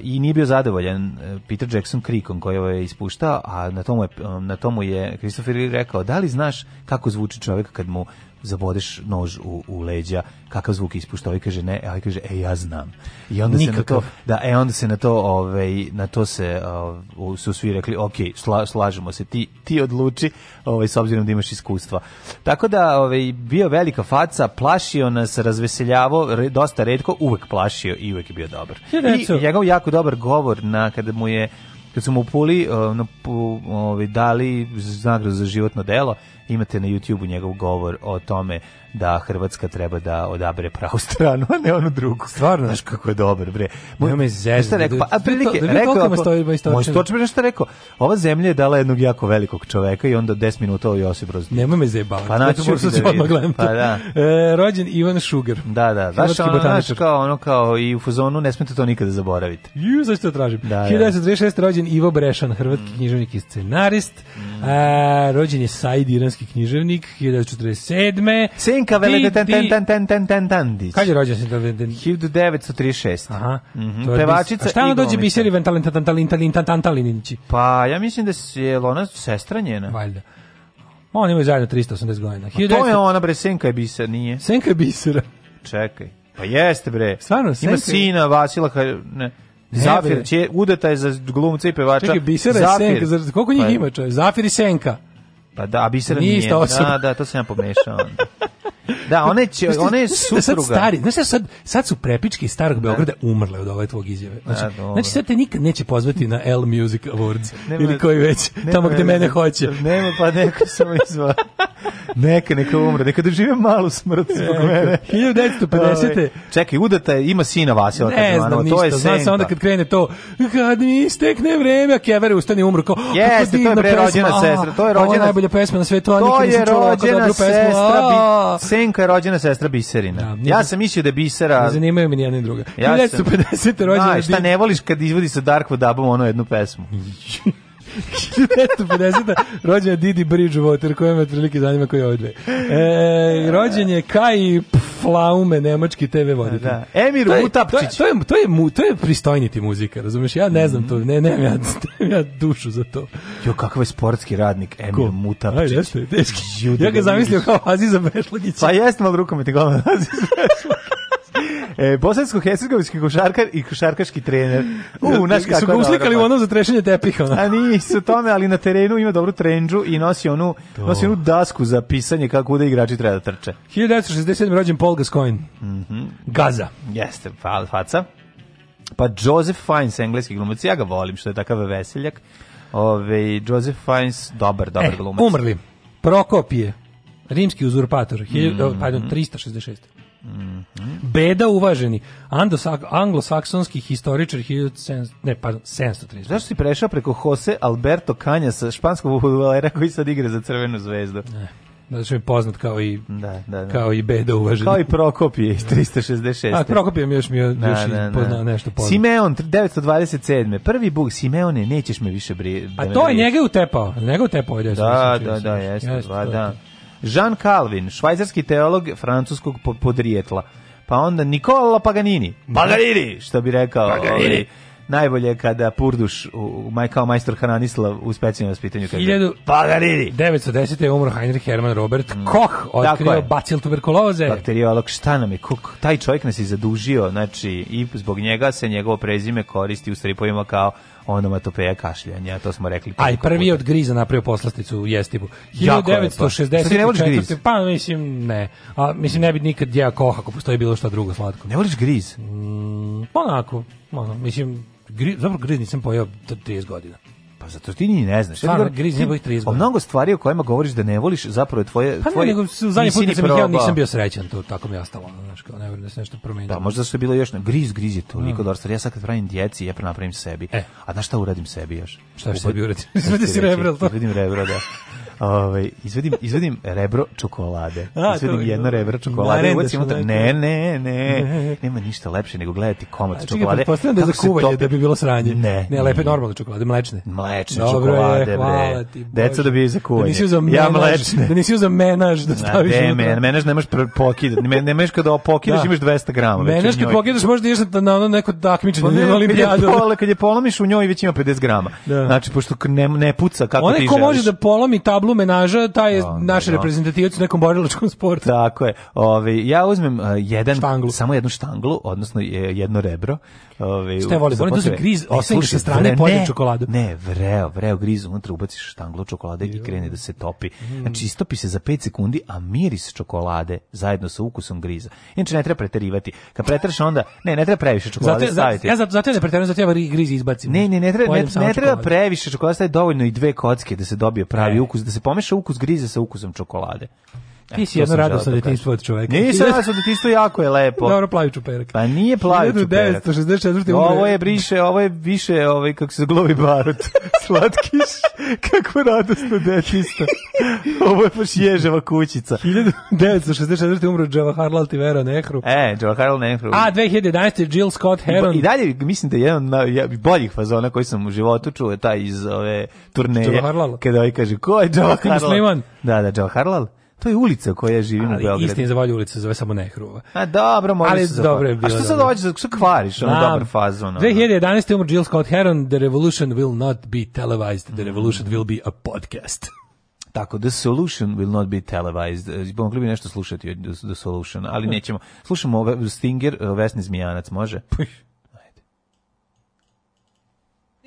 i nije bio zadovoljan eh, Peter Jackson krikom koji je ovaj ispuštao, a na tomu je, na tomu je Christopher Lee rekao, da li znaš kako zvuči čovjek kad mu zabodeš nož u, u leđa, kakav zvuk ispušta, ovaj kaže ne, ovaj kaže e ja znam. I onda Nikakav. se na to, da, e onda se na to, ovaj, na to se o, ovaj, su svi rekli, ok, sla, slažemo se, ti, ti odluči, ovaj, s obzirom da imaš iskustva. Tako da, ovaj, bio velika faca, plašio nas, razveseljavo, re, dosta redko, uvek plašio i uvek je bio dobar. I njegov jako dobar govor na kada mu je kad su mu u Puli eh, ovaj, dali nagradu za životno delo, imate na YouTubeu njegov govor o tome da Hrvatska treba da odabere pravu stranu, a ne onu drugu. Stvarno, znaš kako je dobar, bre. Moj me zezda. rekao? Pa, a prilike, da, da rekao, ako, moj stočar nešto rekao, ova zemlja je dala jednog jako velikog čoveka i onda 10 minuta ovo Josip Broz. Nemoj me zajebavati. Pa naći ću ti da vidim. Pa da. E, rođen Ivan Šuger. Da, da. Znaš, ono, znaš, kao, ono kao i u fuzonu, ne smete to nikada zaboraviti. Ju, zašto to tražim? Da, 1936. Da. rođen Ivo Brešan, hrvatski književnik i scenarist. Mm. A, e, rođen je Said Iran italijanski književnik 1947. Senka Veledetentantantantantantandić. Kad je rođen mhm. Senka Čekaj. Pa jeste, bre. Stvarno, ne... je Veledetentantantantantandić? 1936. Aha. Mm -hmm. Pevačica i Šta ona dođe biseri Senka. Pa- Pa da, a biser nije. Nista osoba. Da, da, to sam ja pomešao onda. Da, one će, one je da supruga. Sad stari, znaš sad, sad su prepički iz starog Beograda da. umrle od ove tvog izjave. Znači, da, znači sad te nikad neće pozvati na L Music Awards nema, ili koji već, nema, tamo gde mene hoće. Nema, pa neko samo izva. neka, neka umre, neka dožive malu smrt zbog neka. mene. 1950. Ovaj, čekaj, udata ima sina Vasila. Ne znam ništa, to je zna se onda kad krene to, kad mi istekne vreme, a Kevere ustane umru, kao, Jeste, to je rođena sestra, to je rođena. Ovo pesma na svetu, a nikad nisam čula ovako dobru To je rođena sestra, Senka je rođena sestra Biserina. Da, ja da- sam mislio da je Bisera... Ne zanimaju mi nijedna druga. Ja sam... 1950. rođena... Znaš, šta ne voliš kad izvodi sa Darko Dabom ono jednu pesmu? 1950. rođen je Didi Bridgewater, koja me prilike zanima koji je ove e, e, rođen je Kai Flaume, nemački TV voditelj. Da, da. Emir to je, Utapčić. To je, to, je, to, je, to je pristojniti muzika, razumiješ? Ja ne znam to, ne, ne, ja, nemam ja dušu za to. Jo, kakav je sportski radnik Emir Ko? Mutapčić. Aj, jeste, teški. ja ga da zamislio kao Aziza Bešlagić. Pa jeste malo rukom i te Aziza e, bosansko-hercegovički košarkar i košarkaški trener. U, naš kako su ga uslikali ono za trešenje tepiha. Ono. A nisu tome, ali na terenu ima dobru trenđu i nosi onu, nosi onu dasku za pisanje kako da igrači treba da trče. 1967. rođen Paul Gascoigne. Mm -hmm. Gaza. Jeste, faca. Pa Joseph Fiennes, engleski glumac, ja ga volim što je takav veseljak. Ove, Joseph Fiennes, dobar, dobar e, glumac. Umrli. Prokopije, rimski uzurpator, 1000, mm -hmm. pardon, 366. Beda uvaženi anglosaksonski historičar 1700 ne pardon 730. Zašto si prešao preko Jose Alberto Canjas španskog fudbalera koji sad igra za Crvenu zvezdu? Ne. Znači je poznat kao i da, da, da. kao i Beda uvaženi. Kao i Prokopije iz 366. A Prokopije mi još mi da, još da, da, pozna, nešto poznat. Simeon 927. Prvi bug Simeone nećeš me više bri. A to je njega utepao. Njega utepao ovaj da, je. Pa da, da, da, jeste, da. Jean Calvin, švajcarski teolog francuskog podrijetla. Pa onda Nikola Paganini. Paganini, što bi rekao. Paganini ovaj, najbolje kada Purduš u, u kao majstor Hananislav u specijalnom vaspitanju kaže Paganini 1910. je umro Heinrich Hermann Robert mm. Koch otkrio dakle, bacil tuberkuloze bakteriolog šta nam je Koch taj čovjek nas je zadužio znači i zbog njega se njegovo prezime koristi u stripovima kao onomatopeja kašljanja, to smo rekli. Aj, prvi je od griza napravio poslasticu u jestibu. 1964. Pa. mislim ne. A mislim ne bi nikad ja koha ako postoji bilo šta drugo slatko. Ne voliš griz? Mm, onako, ono, mislim, gri, zapravo griz nisam pojeo 30 godina. Pa zato ti ni ne znaš. Stvarno, griz nebo ih O mnogo stvari o kojima govoriš da ne voliš, zapravo je tvoje... Pa tvoje, ne, nego zadnji put kad sam ih ja nisam bio srećan, to tako mi je ostalo, znaš, kao ne vjerujem da se nešto promenilo. Da, možda se bilo još, ne, griz, griz je toliko mm. dobro, ja sad kad pravim djeci, ja napravim sebi. E. A znaš šta uradim sebi još? Šta ćeš sebi uradim? Sve ti si rebral, to. Vidim rebral, da. Ovaj izvedim izvedim rebro čokolade. A, izvedim jedno rebro čokolade, ubacim unutra. Ne, ne, ne. Nema ništa lepše nego gledati komad čekaj, čokolade. Pretpostavljam da za kuvanje da bi bilo sranje. Ne, ne lepe normalne čokolade, mlečne. Mlečne Dobre, čokolade, bre. Ti, Deca da dobijaju za kuvanje. Da ja mlečne. Da nisi uzeo menaž da staviš. Ne, men, menaž nemaš pokidati. Ne, nemaš kada pokideš da. imaš 200 g. Menaž kad pokideš možda ideš na ono neko takmičenje, pa ne, na olimpijadu. Kad, je polomiš u njoj već ima 50 g. Da. Znači pošto ne, ne puca kako ti želiš. Onaj ko može da polomi tablu stilu menaža, taj je onda, pa, naš no. Da. reprezentativac u nekom borilačkom sportu. Tako je. Ove, ovaj, ja uzmem uh, jedan, samo jednu štanglu, odnosno eh, jedno rebro, Ove, Šta je volim? Volim da se griz, ostaviš sa strane i čokoladu. Ne, vreo, vreo griz, unutra ubaciš štanglu čokolade i krene da se topi. Mm. Znači, istopi se za 5 sekundi, a miris čokolade zajedno sa ukusom griza. Inče ne treba preterivati. Kad preteraš onda, ne, ne treba previše čokolade zato, staviti. Ja zato, zato ne da preterujem, zato ja ovaj griz izbacim. Ne, ne, ne treba, ne, ne, treba previše čokolade, staviti dovoljno i dve kocke da se dobije pravi ne. ukus, da se pomeša ukus griza sa ukusom čokolade. E, Ti si jedno radosno detinjstvo da od čoveka. Nisam radosno detinjstvo, jako je lepo. Dobro, plavi čuperak. Pa nije plavi čuperak. 1964. Ovo je briše, ovo je više, ovaj, kako se glovi barut. Slatkiš, kako radosno detinjstvo. Ovo je baš ježeva kućica. 1964. umro Jawaharlal Tivero Nehru. E, Jawaharlal Nehru. A, 2011. Jill Scott Heron. I dalje, mislim da je jedan na, ja, boljih fazona koji sam u životu čuo, taj iz ove turneje. Jawaharlal. Kada ovaj kaže, ko je Jawaharlal? Da, da, Jawaharlal. To je ulica koja živi u Beogradu. Istin za valju ulica zove samo Nehruva. A dobro, može Ali se da dobro je pa- bilo. A što sad hoćeš da- što kvariš, ono dobar fazon. 2011. umr Jill Scott Heron, The Revolution will not be televised, The mm. Revolution will be a podcast. Tako, The Solution will not be televised. E, mogli bi nešto slušati od The Solution, ali nećemo. Slušamo Stinger, e, Vesni Zmijanac, može? Pa,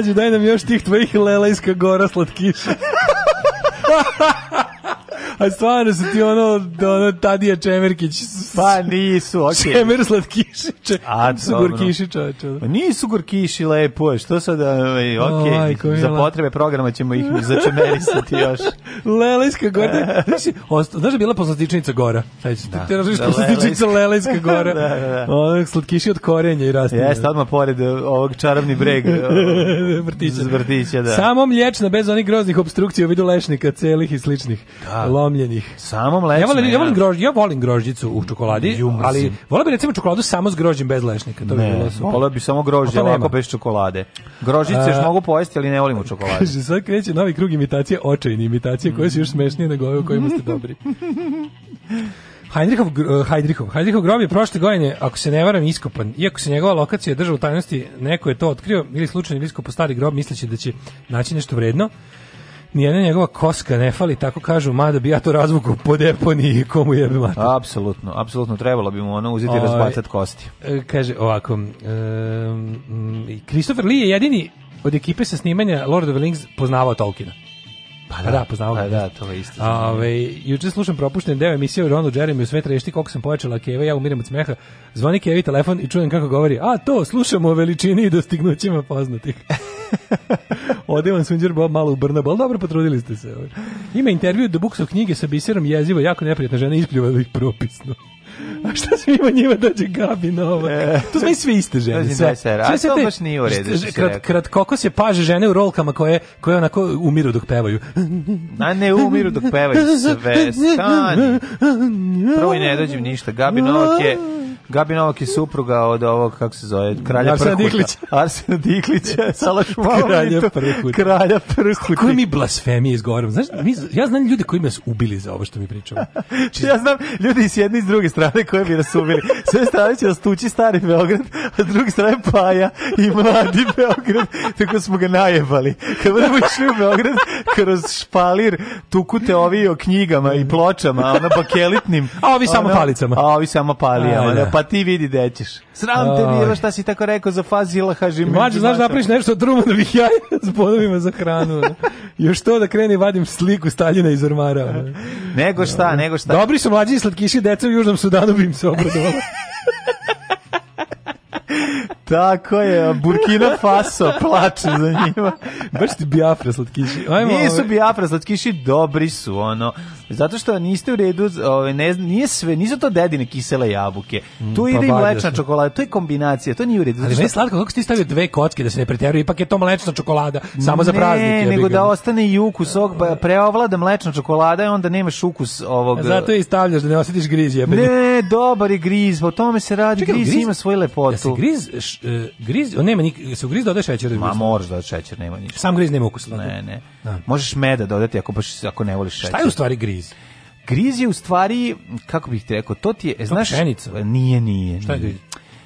mlađi, daj nam još tih tvojih lelejska gora slatkiša. A stvarno su ti ono, ono Tadija Čemerkić. Pa nisu, okej. Okay. Čemer slatkiš čoveče. A, su gurkiši, čoveče. Ma pa nisu gurkiši, lepo je. Što sad, ovaj, okej, okay, za potrebe programa ćemo ih začemerisati još. Lelejska gora. Znaš da je bila poslastičnica gora? Sećaš da. Te razumiješ poslastičnica Lelejska gora. da, da, da. slatkiši od korenja i rastinja. Jeste, odmah pored e, ovog čarobni breg. E, vrtića. vrtića, da. Samo mlječna, bez onih groznih obstrukcija u vidu lešnika, celih i sličnih, da. lomljenih. Samo mlečna. Ja volim, ja volim, grož, ja volim grožđicu u čokoladi, Jumrsim. ali volim bi recimo čokoladu samo s grožđem rođen bez lešnika, to ne. bi bilo super. Volio bi samo grožđe, ovako bez čokolade. Grožice još mogu pojesti, ali ne volim u čokolade. Kaže, sad kreće novi krug imitacije, očajni imitacije, koje su još smešnije nego ove u kojima ste dobri. Heinrichov, eh, Heidrichov, Heidrichov grob je prošle godine, ako se ne varam, iskopan. Iako se njegova lokacija drža u tajnosti, neko je to otkrio ili slučajno iskopao stari grob misleći da će naći nešto vredno nijedna njegova koska ne fali, tako kažu, mada bi ja to razvuku po deponiji i komu jebe mater. Apsolutno, apsolutno trebalo bi mu ono uzeti i ovaj, razbacati kosti. E, kaže ovako, um, Christopher Lee je jedini od ekipe sa snimanja Lord of the Rings poznavao Tolkiena. Pa, pa da, da poznamo pa da. da, to je isto. Ove, juče slušam propušten deo emisije o Ronu Jeremy u sve trešti koliko sam pojačala Keva, ja umirem od smeha. Zvoni Kevi telefon i čujem kako govori. A to, slušamo o veličini i dostignućima poznatih. Ode vam Sunđer Bob malo u Brnabu, ali dobro potrudili ste se. Ima intervju do Buksov knjige sa biserom jezivo, jako neprijatna žena, ispljuvali ih propisno. A šta se ima njima dođe Gabi Novak? E. To smo sve iste žene. Sve, sve se te, baš nije u redu. Krat, krat, kako se paže žene u rolkama koje, koje onako umiru dok pevaju. A ne umiru dok pevaju sve. Stani. Prvo i ne dođem ništa. Gabi Novak je Gabi Novak je supruga od ovog, kako se zove, kralja Arsena Prkuta. Diklića. Arsena Diklića, Salaš Kralja Prkuta. Kralja Prkuta. Koje mi blasfemije izgovaramo. Znaš, mi, ja znam ljude koji me nas ubili za ovo što mi pričamo. Či... ja znam ljudi s jedne i s druge strane koji bi nas ubili. S jedne strane će nas tući stari Beograd, a s druge strane Paja i mladi Beograd. Tako smo ga najebali. Kad budemo išli u Beograd, kroz špalir tukute ovi o knjigama i pločama, a ono bakelitnim. A ovi samo ono, palicama. A ovi samo palijama. Da. Pa pa ti vidi dećeš. Sram te bilo šta si tako rekao za Fazila Hažimija. Mlađe, znaš da napraviš nešto drugo da bih ja s bodovima za hranu. Još to da kreni vadim sliku Staljina iz ormara. nego šta, nego šta. Dobri su mlađi slatkiši deca u Južnom Sudanu bi im se obradovala. Tako je, Burkina Faso plače za njima. Baš ti Biafra slatkiši. Ajmo, Nisu ovaj- Biafra slatkiši, dobri su, ono. Zato što niste u redu, ove, ovaj, ne, nije sve, nisu to dedine kisele jabuke. Mm, tu mm, ide i mlečna čokolada, to je kombinacija, to nije u redu. Ali meni slatko, kako si ti stavio dve kocke da se ne preteruje, ipak je to mlečna čokolada, samo za praznike. Ne, nego da ostane i ukus ovog, preovlada mlečna čokolada i onda nemaš ukus ovog... E, zato i stavljaš da ne osjetiš griz jebeni. Ne, dobar je griz, pa o tome se radi, Čekaj, griz, griz, ima svoju lepotu. Ja se griz E, griz, on nema nik, se ugriz dodaje šećer. Ma možeš da šećer, nema ništa. Sam griz nema ukusa. Da. Ne, ne. A. Da. Možeš meda dodati ako baš ako ne voliš šećer. Šta je u stvari griz? Griz je u stvari, kako bih ti rekao, to ti je, to znaš, pšenica. Nije, pa, nije, nije. Šta je griz?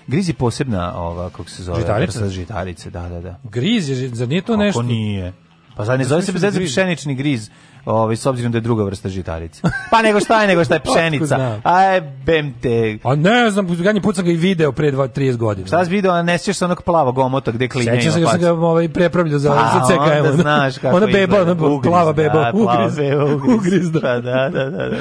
Griz je posebna, ova, kako se zove, žitarica, žitarice, da, da, da. Griz je, zar nije to nešto? Ako nije. Pa zar ne zove se bez pšenični griz? ovaj, s obzirom da je druga vrsta žitarice. Pa nego šta je, nego šta je pšenica. Aj, bem te. A ne znam, zadnji put ga i video pre 2 3 godina. Šta si video, a ne sećaš se onog plavog omota gde klinje. Sećaš se da sam ga ovaj prepravljao za pa, za CKM. Onda znaš kako. Ona beba, ona plava da, beba, da, ugriz, ugriz, ugriz, da. Pa da. da, da, da,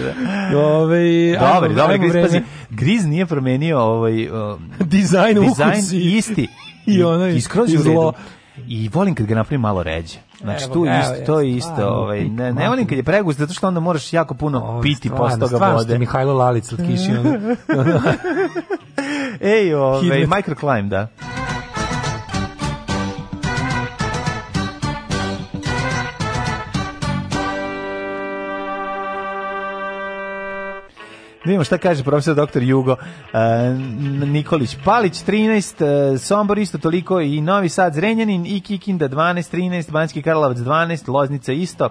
da. Ovaj, dobar, dobar, griz, pazi, griz nije promenio ovaj uh, dizajn, dizajn isti. I, ona je skroz zlo i volim kad ga napravim malo ređe. Znači evo, tu evo, isto, to je isto, stvarno, ovaj ne, ne volim kad je pregust zato što onda moraš jako puno ovo, piti stvarno, posle toga stvarno, Mihajlo Lalic od Kiši. Ej, ovaj microclimb, da. Da vidimo šta kaže profesor doktor Jugo uh, Nikolić. Palić 13, uh, e, Sombor isto toliko i Novi Sad Zrenjanin i Kikinda 12, 13, Banjski Karlovac 12, Loznica isto.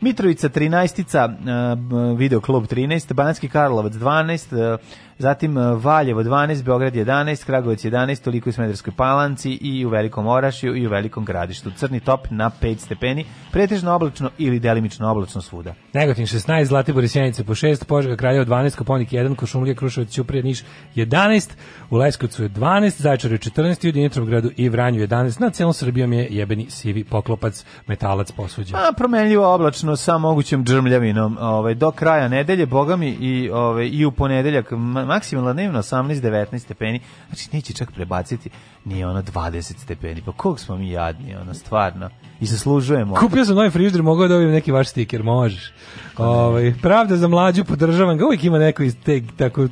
Mitrovica 13, uh, videoklub 13, Banjski Karlovac 12, zatim e, Valjevo 12, Beograd 11, Kragovac 11, toliko u Smederskoj palanci i u Velikom Orašju i u Velikom gradištu. Crni top na 5 stepeni, pretežno oblačno ili delimično oblačno svuda. Negotin 16, Zlatibor i Sjenice po 6, Požega Kraljevo 12, Koponik 1, Košumlje, Kruševac, Ćuprija, Niš 11, u Leskovcu je 12, Zaječar je 14, u Dimitrovgradu i Vranju 11, na celom Srbijom je jebeni sivi poklopac, metalac posuđen. A promenljivo oblačno sa mogućim džrmljavinom. ovaj, do kraja nedelje, bogami i, ovaj, i u ponedeljak maksimalna dnevno 18-19 stepeni, znači neće čak prebaciti ni ono 20 stepeni, pa kog smo mi jadni, ono, stvarno, i zaslužujemo. Kupio sam novi frižder, mogao da dobijem neki vaš stiker, možeš. Ovaj pravda za mlađu podržavam ga, uvijek ima neko iz te tako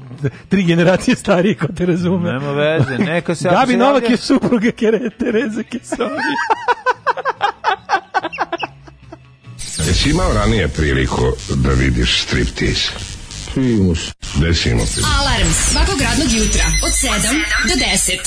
tri generacije starije, ko te razume. Nema veze, neka se Gabi Novak je supruga Kere Tereze Kesovi. Jesi imao ranije priliku da vidiš striptease? Desimo se. Desimo se. Alarm svakog radnog jutra od 7 do 10. Do 10.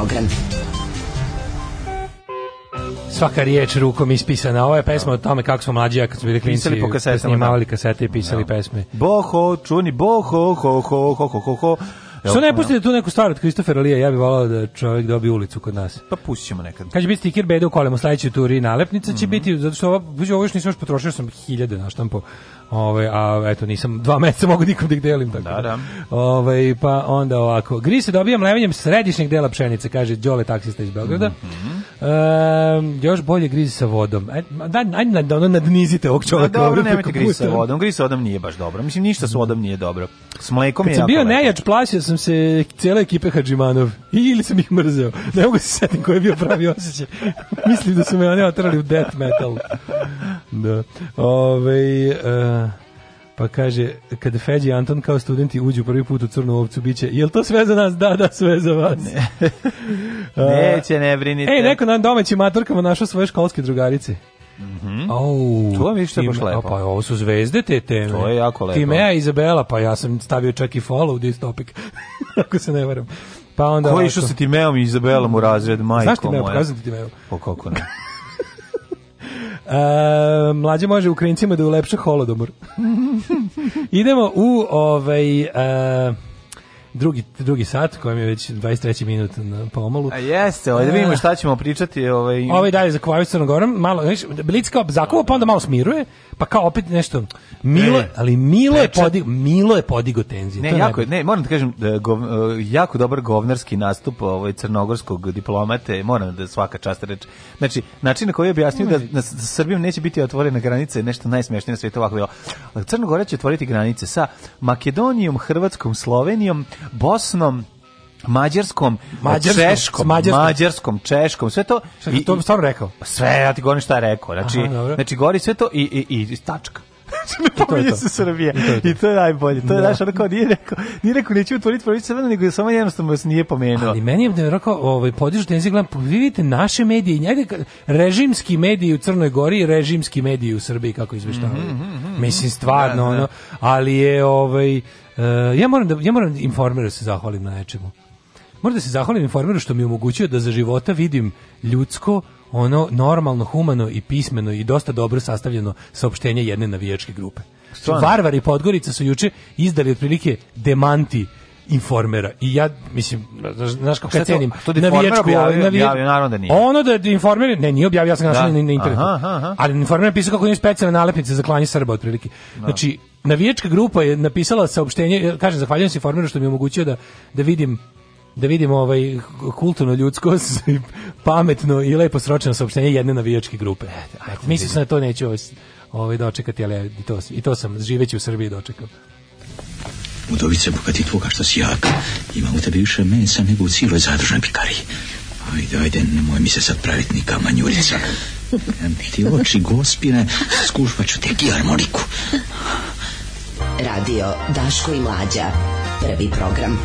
program. Svaka riječ rukom ispisana. Ovo je pesma o tome kako smo mlađi, kad smo bili klinci, pisali po kasetama, snimavali da. kasete i pisali no. pesme. Boho, čuni, boho, ho, ho, ho, ho, ho, ho. Što ne pustite tu neku stvar od Kristofera Lija, ja bih volao da čovjek dobije ulicu kod nas. Pa pustit nekad. Kad će biti stiker beda u kolemu, sledeći turi nalepnica će mm -hmm. biti, zato što ovo, ovo još nisam još potrošio, sam hiljade naštampo Ove, a eto nisam dva meseca mogu nikom da ih delim tako. Da, da. da. Ove, pa onda ovako. Gri se dobija mlevenjem središnjeg dela pšenice, kaže Đole taksista iz Beograda. Mm -hmm. e, još bolje grizi sa vodom. E, Aj da, da, da ono nadnizite ovog čovjeka. Da, dobro, nemojte grizi sa vodom. Grizi sa vodom nije baš dobro. Mislim, ništa s vodom nije dobro. S mlekom Kad je sam bio lepo. nejač, plašio sam se cijele ekipe Hadžimanov. Ili sam ih mrzeo. Ne mogu se setim koji je bio pravi osjećaj. Mislim da su me oni otrali u death metal. Da. Ove, e, Pa kaže, kada Feđi i Anton kao studenti uđu prvi put u Crnu ovcu, bit će, jel to sve za nas? Da, da, sve za vas. Ne. Neće, ne brinite. Ej, neko na domaćim maturkama našao svoje školske drugarice. Mhm. Mm Au. To mi što baš lepo. Pa ovo su zvezde te teme. To je jako lepo. Timea Izabela, pa ja sam stavio čak i follow distopik. Ako se ne varam. Pa onda Ko je išao sa Timeom i Izabelom u razred, majko moja? Znaš Timeo, pokazati Timeo. Po kako ne? E, mlađe može Ukrajincima da je ulepša holodomor. Idemo u ovaj... E, drugi, drugi sat, kojem je već 23. minut na pomalu. A jeste, ovdje ovaj, da vidimo e. šta ćemo pričati. Ovaj... Ovaj dalje za Crnom Gorom, malo, znači, Blic kao zakuva, pa onda malo smiruje, pa kao opet nešto, Milo, ne, ali Milo je, podigo, Milo je podigo tenzije. Ne, to jako, ne, moram da kažem, da, gov, jako dobar govnarski nastup ovaj crnogorskog diplomate, moram da svaka čast reći. Znači, način na koji je objasnio da, da Srbijom neće biti otvorene granice je nešto najsmešnije na svijetu ovako bilo. Crnogora će otvoriti granice sa Makedonijom, Hrvatskom, Slovenijom, Bosnom, mađarskom, mađarskom češkom, mađarskom. mađarskom, češkom, sve to. Šta, i, to bi stvarno rekao? Sve, ja ti govorim šta je rekao. Znači, Aha, znači gori sve to i, i, i tačka. Znači, ne pominje se Srbija. I to je najbolje. To je, znaš, da. nije rekao, nije rekao, neću otvoriti provići Srbina, nego je samo jednostavno se nije pomenuo. Ali meni je da je rekao, ovaj, podižu tenzije, gledam, vi pa vidite naše medije, njega, režimski mediji u Crnoj Gori i režimski mediji u Srbiji, kako izveštavaju. Mm -hmm, mm -hmm, Mislim, stvarno, da, da. ono, ali je, ovaj, E, ja moram da ja moram informeru da se zahvalim na nečemu. Moram da se zahvalim informeru što mi omogućio da za života vidim ljudsko, ono normalno, humano i pismeno i dosta dobro sastavljeno saopštenje jedne navijačke grupe. Stvarno? Varvari Podgorica su juče izdali otprilike demanti informera i ja mislim znaš kako ja cenim to, to navijačku objavio, navije... objavio, naravno da nije ono da informer ne nije objavio ja sam našao da. na internetu aha, aha. ali informer pisao kako ima specijalne nalepnice za klanje Srba otprilike da. znači Navijačka grupa je napisala saopštenje, e, kaže zahvaljujem se informeru što mi je omogućio da da vidim da vidimo ovaj kulturno ljudsko pametno i lepo sročeno saopštenje jedne navijačke grupe. E, ajde, mislim sam da to neću ovaj, ovaj dočekati, ali i to, i to sam živeći u Srbiji dočekao. Udovice, bogati tvoga što si jak, ima u tebi više mesa nego u cijeloj zadružnoj pikariji. Ajde, ajde, nemoj mi se sad praviti ni kamanjurica. Ti oči, gospine, skušvat ću te harmoniku. Radio Daško i Mlađa. Prvi program.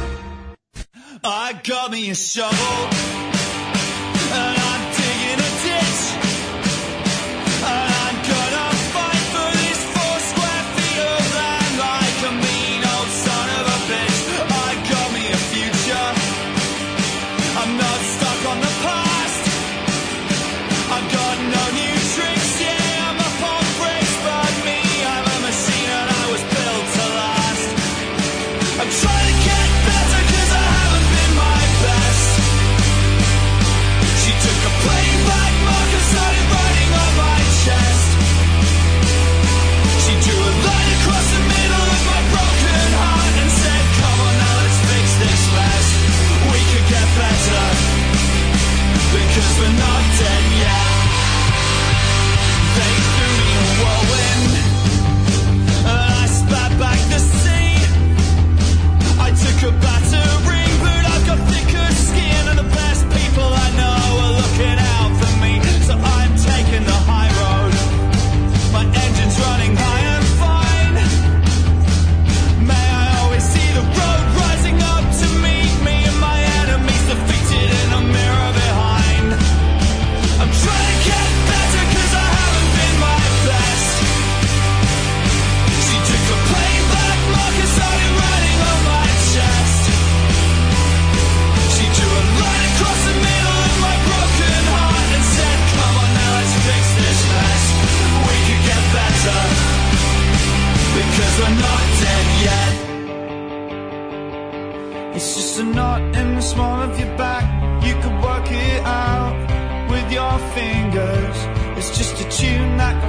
I got me a shovel.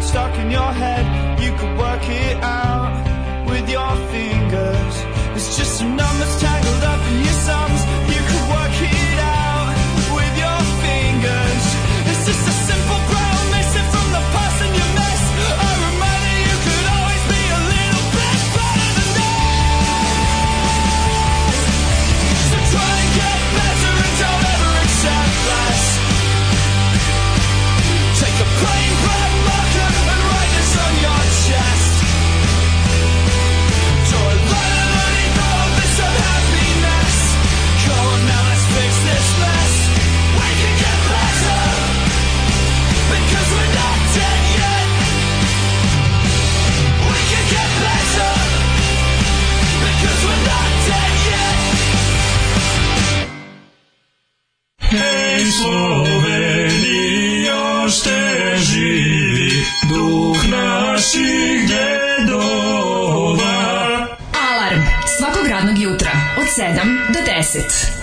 stuck in your head. You could work it out with your fingers. It's just a number. Slovenija šte živi, duh naših djedova. Alarm svakog radnog jutra od 7 do 10.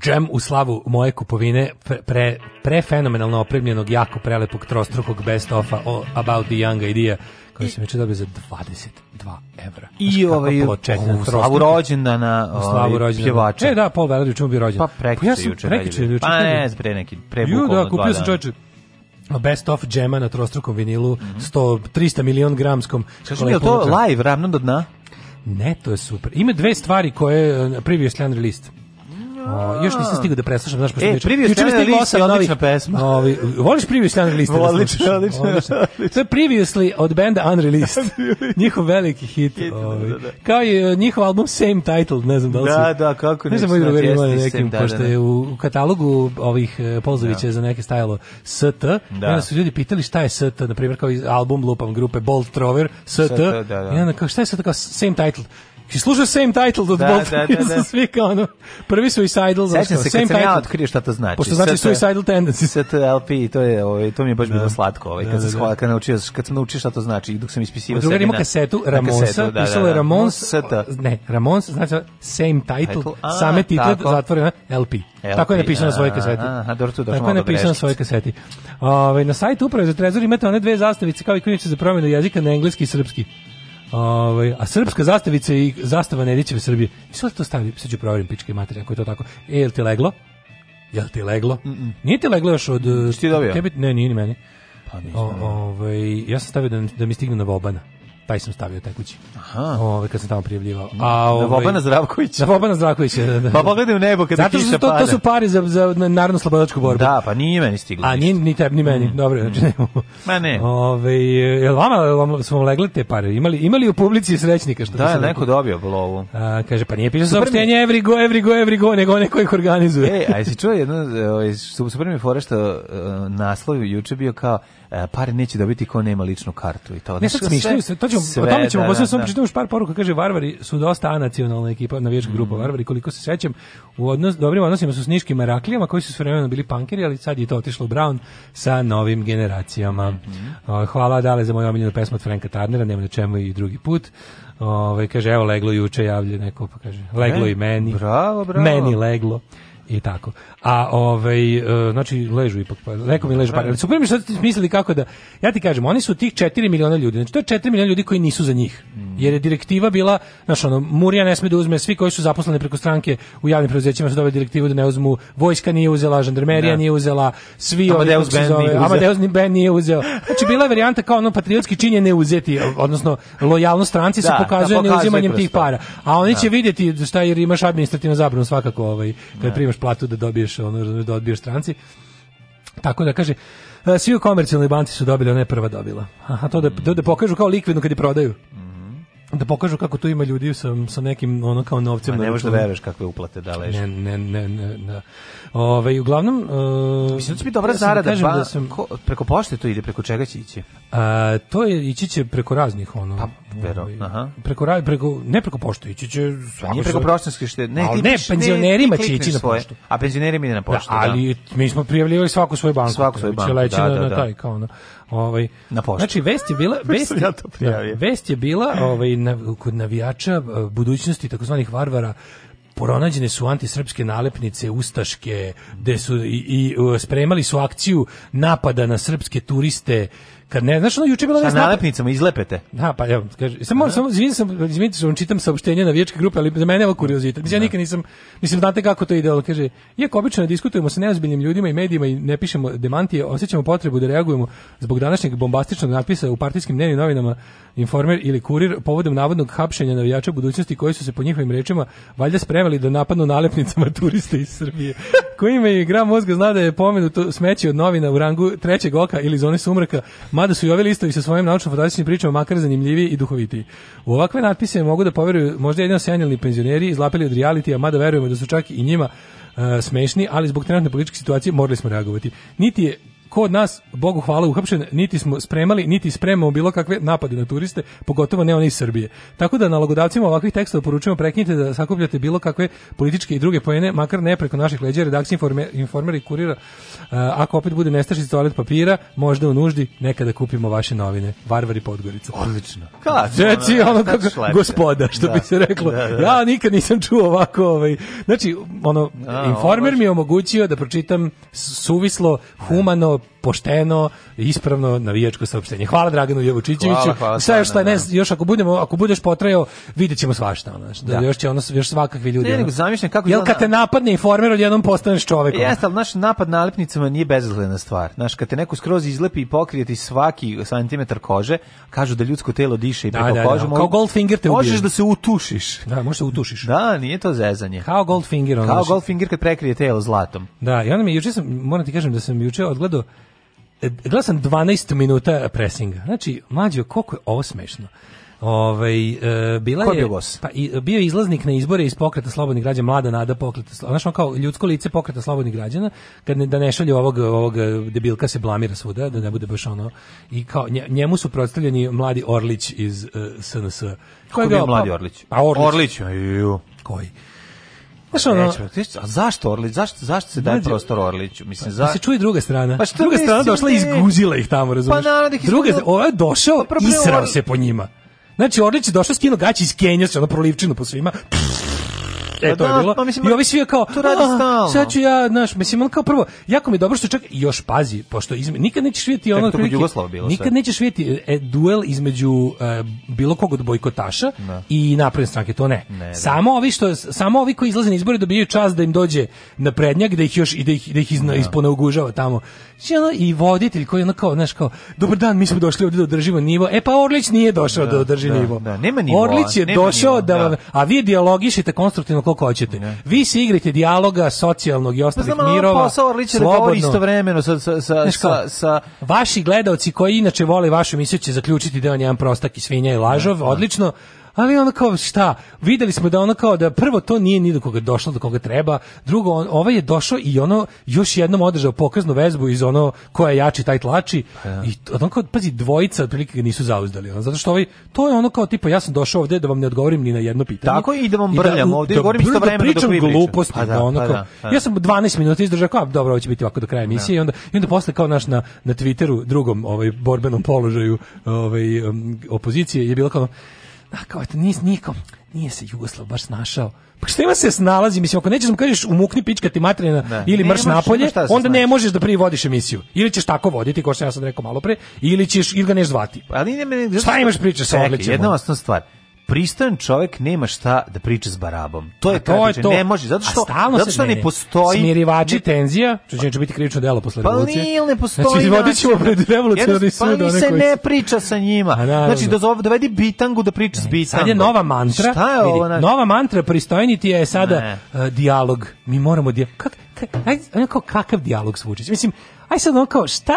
džem u slavu moje kupovine pre, pre fenomenalno opremljenog, jako prelepog, trostrukog best offa About the Young Idea koji se već dobio za 22 evra. I ovaj u slavu rođendana, u slavu ovaj, rođendana. Pjevača. E da, Paul Weller čemu bi rođendan? Pa prekjuče pa ja juče. Prekjuče juče. Pa ne, pre neki pre da, bukvalno da, kupio sam čoveče best of džema na trostrukom vinilu, 100 mhm. 300 milion gramskom. Kažeš mi je to live ravno do dna? Ne, to je super. Ima dve stvari koje eh, previous unreleased. O, još nisam stigao da preslušam, znaš, pošto e, juče preview Stanley List je odlična pesma. Novi, voliš Previously Stanley List? Odlično, odlično. To je Previously od benda Unreleased. njihov veliki hit. hit ovi. Da, da. da. Kao i e, njihov album Same Title, ne znam da li da, su. Da, da, kako ne. Ne znam, moji drugari imali nekim, da, da, pošto da, je u katalogu ovih e, pozovića da. za neke stajalo ST, da. onda su ljudi pitali šta je ST, na primjer kao album lupam grupe Bolt Trover, ST, da, da, da. i onda kao šta je ST, kao Same Title. I slušao same title od da, Bolt. Da, da, da. svi kao ono, prvi suicidal, znaš kao, se same title. ja otkrio šta to znači. Pošto znači suicidal tendency. STLP, to je, ovaj, to mi je baš da. bilo slatko, ovaj, kad, da, da, da. sam, kad, naučio, kad sam naučio šta to znači, i dok sam ispisivao sebi. Druga ima kasetu Ramonsa, da, da, pisalo je Ramons, ne, Ramons, znači same title, same title, zatvoreno, LP. LP. Tako je napisano na svojoj kaseti. Aha, dobro tu došlo. Tako je napisano na svojoj kaseti. Ovaj na sajtu uprave za trezor imate one dve zastavice kao i klinice za promenu jezika na engleski i srpski. Ovaj a srpska zastavica i zastava Nedićeve Srbije. I sad to stavim, sad ću proverim pičke materije ako je to tako. E, jel ti leglo? Jel ti leglo? Mm -mm. Nije ti leglo još od... Ti dobio? Tebi, ne, nije ni meni. Pa nisam. O, ovaj, ja sam stavio da, da mi stigne na Vobana taj sam stavio tekući. Aha. Ove, ovaj, kad sam tamo prijavljivao. A, ove, ovaj, na Vobana Zdravković. Na Bobana Zdravković, da, da. Pa pogledaj u nebo kada Zato kiša to, pada. to su pari za, za narodno slobodačku borbu. Da, pa nije meni stiglo. A nije, ni tebi, ni meni. Mm. Dobro, znači mm. Ma ne. Ove, jel vama, vam, su vam legle te pare? Imali, imali u publici srećnika? Što da, neko dobio lovu. A, kaže, pa nije piše saopštenje every go, every go, every go, nego neko ih organizuje. E, a jesi čuo jedno, ovaj, su super mi fora što e, naslov juče bio kao e, pare neće dobiti ko nema ličnu kartu i to. Ne, sad smišljaju, to ću pričamo, sve, o tome ćemo, da, da, sam da. još par poruka, kaže, Varvari su dosta anacionalna ekipa, navijačka mm. grupa Varvari, koliko se sećam, u odnos, dobrim odnosima su s niškim raklijama, koji su s vremena bili pankeri, ali sad je to otišlo u Brown sa novim generacijama. Mm. hvala, dale, za moju omiljenu pesmu od Franka Tarnera, nema na čemu i drugi put. Ovaj kaže evo leglo juče javlje neko pa kaže leglo e, i meni. Bravo, bravo. Meni leglo i tako. A ovaj e, znači ležu ipak pa rekao mi ležu pare. Ali super mi što ste mislili kako da ja ti kažem, oni su tih 4 miliona ljudi. Znači to je 4 miliona ljudi koji nisu za njih. Mm. Jer je direktiva bila, znači ono, Murija ne sme da uzme svi koji su zaposleni preko stranke u javnim preduzećima su dobili direktivu da ne uzmu. Vojska nije uzela, žandarmerija da. nije uzela, svi Amadeus ovi, Band nije uzeo. Amadeus ben nije uzeo. Znači bila je varijanta kao ono patriotski čin ne uzeti, odnosno lojalnost stranci da, se da pokazuje, da, pokazuje neuzimanjem tih para. A oni da. će vidjeti šta jer imaš administrativnu zabranu svakako ovaj kad da. primaš platu da dobiješ ono da odbiješ stranci. Tako da kaže e, svi u komercijalnoj banci su dobili, ona je prva dobila. Aha, to da, da, da pokažu kao likvidno kad je prodaju. Mm da pokažu kako tu ima ljudi sa, sa nekim ono kao novcem. Ma ne da možeš da veruješ kakve uplate da leži. Ne, ne, ne, ne. ovaj Ove, uglavnom... Uh, Mislim da će biti dobra ja da zarada, pa da sam, ko, preko pošte to ide, preko čega će ići? A, to je, ići će preko raznih ono. Pa Vero, ovaj, aha. Preko, preko, ne preko pošte, ići će svako... Pa nije preko poštanske šte... Ne, ali ne, penzionerima će ići na poštu. A penzionerima ide na da, poštu, da. Ali mi smo prijavljivali svaku svoju banku. Svaku svoju banku, da, da, da. Na da, da. taj, kao na, ovaj, na poštu. Znači, vest je bila... Vest, ja to prijavio. Vest je bila ovaj, na, kod navijača eh, budućnosti takozvanih varvara pronađene su antisrpske nalepnice ustaške, gde su i, i eh, spremali su akciju napada na srpske turiste Kad ne, znaš, ono juče bilo Sa nalepnicama izlepete. Da, pa evo, kaže, samo samo da. izvinite sam, izvinite što čitam saopštenje na vječke grupe, ali za mene je ovo kuriozitet. Mislim, ja da. nikad nisam, mislim, znate kako to ide, ali kaže, iako obično diskutujemo sa neozbiljnim ljudima i medijima i ne pišemo demantije, osećamo potrebu da reagujemo zbog današnjeg bombastičnog napisa u partijskim dnevnim novinama Informer ili Kurir povodom navodnog hapšenja navijača budućnosti koji su se po njihovim rečima valjda spremali da napadnu nalepnicama turiste iz Srbije. Koji ime igra mozga zna da je pomenuto smeće od novina u rangu trećeg oka ili zone sumraka, mada su i ovi listovi sa svojim naučno-fantastičnim pričama makar zanimljiviji i duhovitiji. U ovakve natpise mogu da poveruju možda jedino senjalni penzioneri izlapili od realitija, mada verujemo da su čak i njima Uh, smešni, ali zbog trenutne političke situacije morali smo reagovati. Niti je ko od nas, Bogu hvala, uhapšen, niti smo spremali, niti spremamo bilo kakve napade na turiste, pogotovo ne oni iz Srbije. Tako da nalogodavcima ovakvih tekstova poručujemo prekinite da sakupljate bilo kakve političke i druge pojene, makar ne preko naših leđa, redakcija informer, informer i kurira. Uh, ako opet bude nestašica toalet papira, možda u nuždi nekada da kupimo vaše novine. Varvari Podgorica. Odlično. Kad? Znači, ono kako, gospoda, što da. bi se reklo. Da, da. Ja nikad nisam čuo ovako. Ovaj. Znači, ono, A, informer ovo, mi je omogućio da pročitam suvislo, humano, pošteno, ispravno navijačko saopštenje. Hvala Draganu Jovučićeviću. Sve što je ne, još ako budemo ako budeš potrajao, videćemo svašta, znači. Da, da, još će ono još svakakvi ljudi. Ne, nego zamišljam kako Jel kad te napadne informer odjednom postaneš čovjek. Jeste, al naš napad na nalepnicama nije bezazlena stvar. Znaš, kad te neko skroz izlepi i pokrije ti svaki centimetar kože, kažu da ljudsko telo diše i da, preko da, da, kože. Kao Goldfinger te Možeš da se utušiš. Da, možeš da se utušiš. Da, nije to zezanje. Kao Goldfinger. Ono kao Goldfinger kad prekrije telo zlatom. Da, i onda mi juče sam, moram ti kažem da sam juče odgledao gledao sam 12 minuta presinga. Znači, mlađo, koliko je ovo smešno. Ovaj e, bila je, je pa i, bio izlaznik na izbore iz pokreta slobodnih građana Mlada Nada pokreta. Znaš on kao ljudsko lice pokreta slobodnih građana kad ne, da ne šalje ovog ovog e, debilka se blamira svuda da ne bude baš ono i kao njemu su predstavljeni mladi Orlić iz uh, e, SNS. Koji je bio mladi pa- Orlić? Pa Orlić. Orlić. Koji? Znaš ono, a zašto Orlić? Zašto, zašto se daje prostor Orliću? Mislim, pa za... Da se čuje druga strana. Pa što druga strana došla i izguzila ih tamo, pa razumeš? Pa naravno da ih Druga, ovo je došao, pa israo or... se po njima. Znači, Orlić je došao, skino gaći iz Kenije, Kenja, ono prolivčinu po svima, Pff, E, to da, je bilo. Pa, mislim, I ovi svi kao, to radi stalno. sad ću ja, znaš, mislim, kao prvo, jako mi je dobro što čak, još pazi, pošto izme, nikad nećeš videti ono, prilike, nikad sve. nećeš videti e, duel između e, bilo kog od bojkotaša ne. Da. i napredne stranke, to ne. ne da. samo, ovi što, samo ovi koji izlaze na izbore dobijaju čas da im dođe na prednjak, da ih još, i da ih, da ih iz, da. isponeugužava tamo. Znači, I voditelj koji je kao, znaš, kao, dobar dan, mi smo došli ovdje da održimo nivo. E pa Orlić nije došao da, da održi nivo. Da, nema nivo. Orlić je došao nivo, da, da, a vi dijalogišite konstruktivno koliko hoćete. Vi se igrate dijaloga socijalnog i ostalih pa, mirova. Posao Orlića da istovremeno sa, sa, sa, sa, sa... Vaši gledaoci koji inače vole vašu misiju će zaključiti da on je jedan prostak i svinja i lažov, ne, odlično. Ne ali ono kao šta, videli smo da ono kao da prvo to nije ni do koga došlo, do koga treba, drugo on, ovaj je došao i ono još jednom održao pokaznu vezbu iz ono koja je jači taj tlači ja. i ono kao pazi dvojica otprilike ga nisu zauzdali, ono, zato što ovaj to je ono kao tipa ja sam došao ovde da vam ne odgovorim ni na jedno pitanje. Tako i da vam da brljam ovde, da, govorim isto da vreme dok vi gluposti, pa da, ono pa kao, da, pa da. ja sam 12 minuta izdržao kao dobro, hoće biti ovako do kraja emisije i onda i onda posle kao naš na na Twitteru drugom ovaj borbenom položaju ovaj um, opozicije je bilo kao a da, kao eto, nis, nikom, nije se Jugoslav baš snašao. Pa što ima se snalazi, mislim, ako nećeš da mu kažeš umukni pička ti materina ne, ili mrš napolje, da onda ne možeš da prije vodiš emisiju. Ili ćeš tako voditi, kao što ja sam rekao malo pre, ili ćeš, ili ga neš zvati. Ali ne, ne, ne, šta imaš priče sa odličem? Jedna osnovna stvar, pristojan čovjek nema šta da priča s barabom. To je to, je to. ne može zato što zato što ne postoji smirivači ne... Znači- tenzija, što će biti krivično delo posle pa revolucije. Pa nije, ne znači, postoji. Znači vodićemo pred revolucionarni sud pa se ne priča sa njima. A, znači dovedi bitangu da priča ne, s bitangom. E, sad je nova mantra. Šta je ovo? Vidi, znači? nova mantra pristojniti je sada uh, dijalog. Mi moramo dijalog. Kak, kak, aj, kakav dijalog s Mislim, aj sad on kao, šta,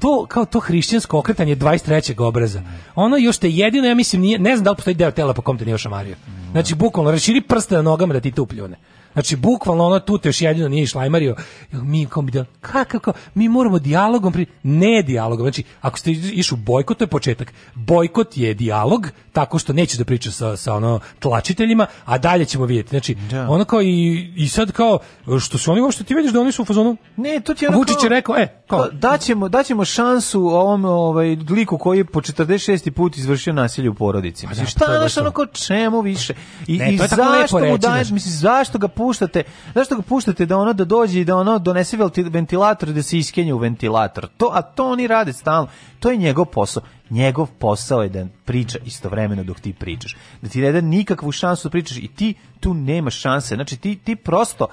to kao to hrišćansko okretanje 23. obraza. Ono još te jedino ja mislim nije, ne znam da li postoji deo tela po kom te nije ošamario. Znači bukvalno raširi prste na nogama da ti tu pljune. Znači, bukvalno ona tu teš još jedino nije išlajmario. Mi kao da- kako, mi moramo dijalogom, pri... ne dijalogom. Znači, ako ste išu u bojkot, to je početak. Bojkot je dijalog, tako što nećeš da pričaš sa, sa ono tlačiteljima, a dalje ćemo videti. Znači, da. ono kao i, i sad kao, što su oni, ovo što ti vidiš da oni su u fazonu, ne, to ti ono Vučić je rekao, e, kao, pa, daćemo, daćemo šansu ovom ovaj, liku koji je po 46. put izvršio nasilje u porodici. Znači, šta, znaš, ono kao, čemu više? I, ne, i zašto mu daješ, mislim, zašto ga pu puštate, zašto ga puštate da ono da dođe i da ono donese ventilator da se iskenje u ventilator. To a to oni rade stalno. To je njegov posao. Njegov posao je da priča istovremeno dok ti pričaš. Da ti ne da nikakvu šansu da pričaš i ti tu nemaš šanse. Znači ti ti prosto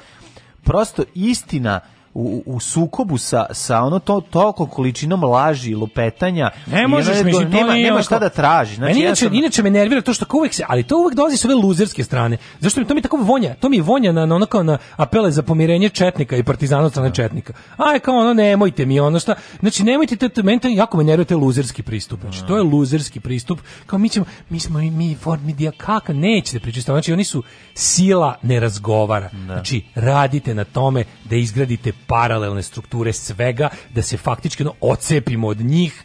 prosto istina u, u sukobu sa, sa ono to, toliko količinom laži i lupetanja. Ne možeš, ono, mislim, nema, nema šta da traži. Znači, meni inače, ja sam... inače me nervira to što uvek se, ali to uvek dolazi s ove luzerske strane. Zašto mi to mi tako vonja? To mi vonja na, na ono kao na apele za pomirenje četnika i partizana strane da. četnika. Aj, kao ono, nemojte mi ono šta. Znači, nemojte, te, meni to jako me nervira te luzerski pristup. Znači, da. to je luzerski pristup. Kao mi ćemo, mi smo i mi, mi dijakaka, nećete pričati. Znači, oni su sila ne razgovara. Da. Znači, radite na tome da izgradite paralelne strukture svega, da se faktički no, ocepimo od njih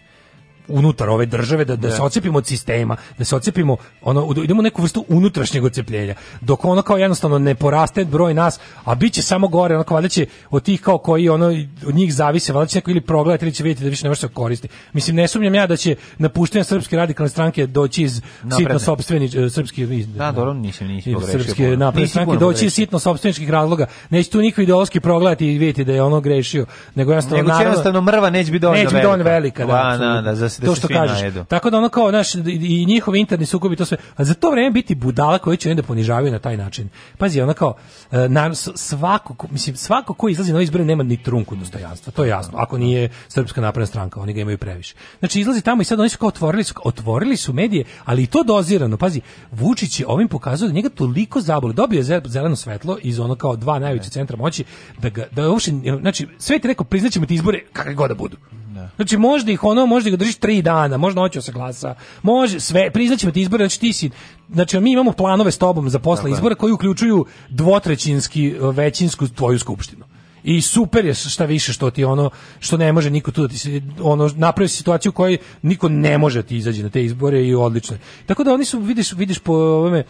unutar ove države da da, da. se ocepimo od sistema, da se ocepimo ono idemo neku vrstu unutrašnjeg ocepljenja. Dok ono kao jednostavno ne poraste broj nas, a biće samo gore, ono valjda će od tih kao koji ono od njih zavise, valjda će neko ili progledati ili će vidjeti da više ne može da se koristiti. Mislim ne sumnjam ja da će napuštanje srpske radikalne stranke doći iz sitno sopstvenih e, srpski Da, dobro, nisi nisi pogrešio. Srpske napredne stranke doći iz sitno sopstvenih razloga. Neće tu niko ideološki progledati i vidjeti da je ono grešio, nego jednostavno nego jednostavno mrva neće biti dovoljno velika. Neće biti dovoljno velika, da. Da, da, za se to što kažeš. Najedu. Tako da ono kao naš i njihovi interni sukobi to sve. A za to vreme biti budala koji će onda ponižavaju na taj način. Pazi, ono kao e, na, svako mislim svako ko izlazi na izbore nema ni trunku dostojanstva. To je jasno. Ako nije srpska napredna stranka, oni ga imaju previše. Znači izlazi tamo i sad oni su kao otvorili su, otvorili su medije, ali i to dozirano. Pazi, Vučić je ovim pokazao da njega toliko zabole. Dobio je zeleno svetlo iz ono kao dva najveća centra moći da ga da uopšte znači sve ti rekao priznaćemo ti izbore kakve god da budu. Znači možda ih ono, možda ih držiš 3 dana, možda hoće da se glasa. Može sve, priznaćemo ti izbore, znači ti si znači mi imamo planove s tobom za posle izbora koji uključuju dvotrećinski većinsku tvoju skupštinu i super je šta više što ti ono što ne može niko tu da ti se ono napravi situaciju kojoj niko ne može da ti izaći na te izbore i odlično. Tako da oni su vidiš vidiš po ovome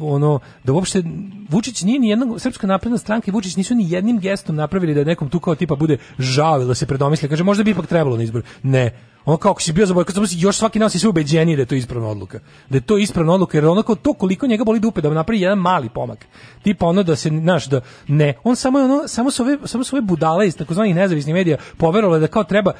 ono da uopšte Vučić nije ni jednog srpska napredna stranka i Vučić nisu ni jednim gestom napravili da nekom tu kao tipa bude žalilo se predomisli kaže možda bi ipak trebalo na izbor. Ne on kako ako si bio za bojkot, samo još svaki dan si sve ubeđeni da je to ispravna odluka. Da je to ispravna odluka, jer onako to koliko njega boli dupe da napravi jedan mali pomak. Tipa ono da se, znaš, da ne. On samo je ono, samo su ove, samo su ove budale iz takozvanih nezavisnih medija poverovali da kao treba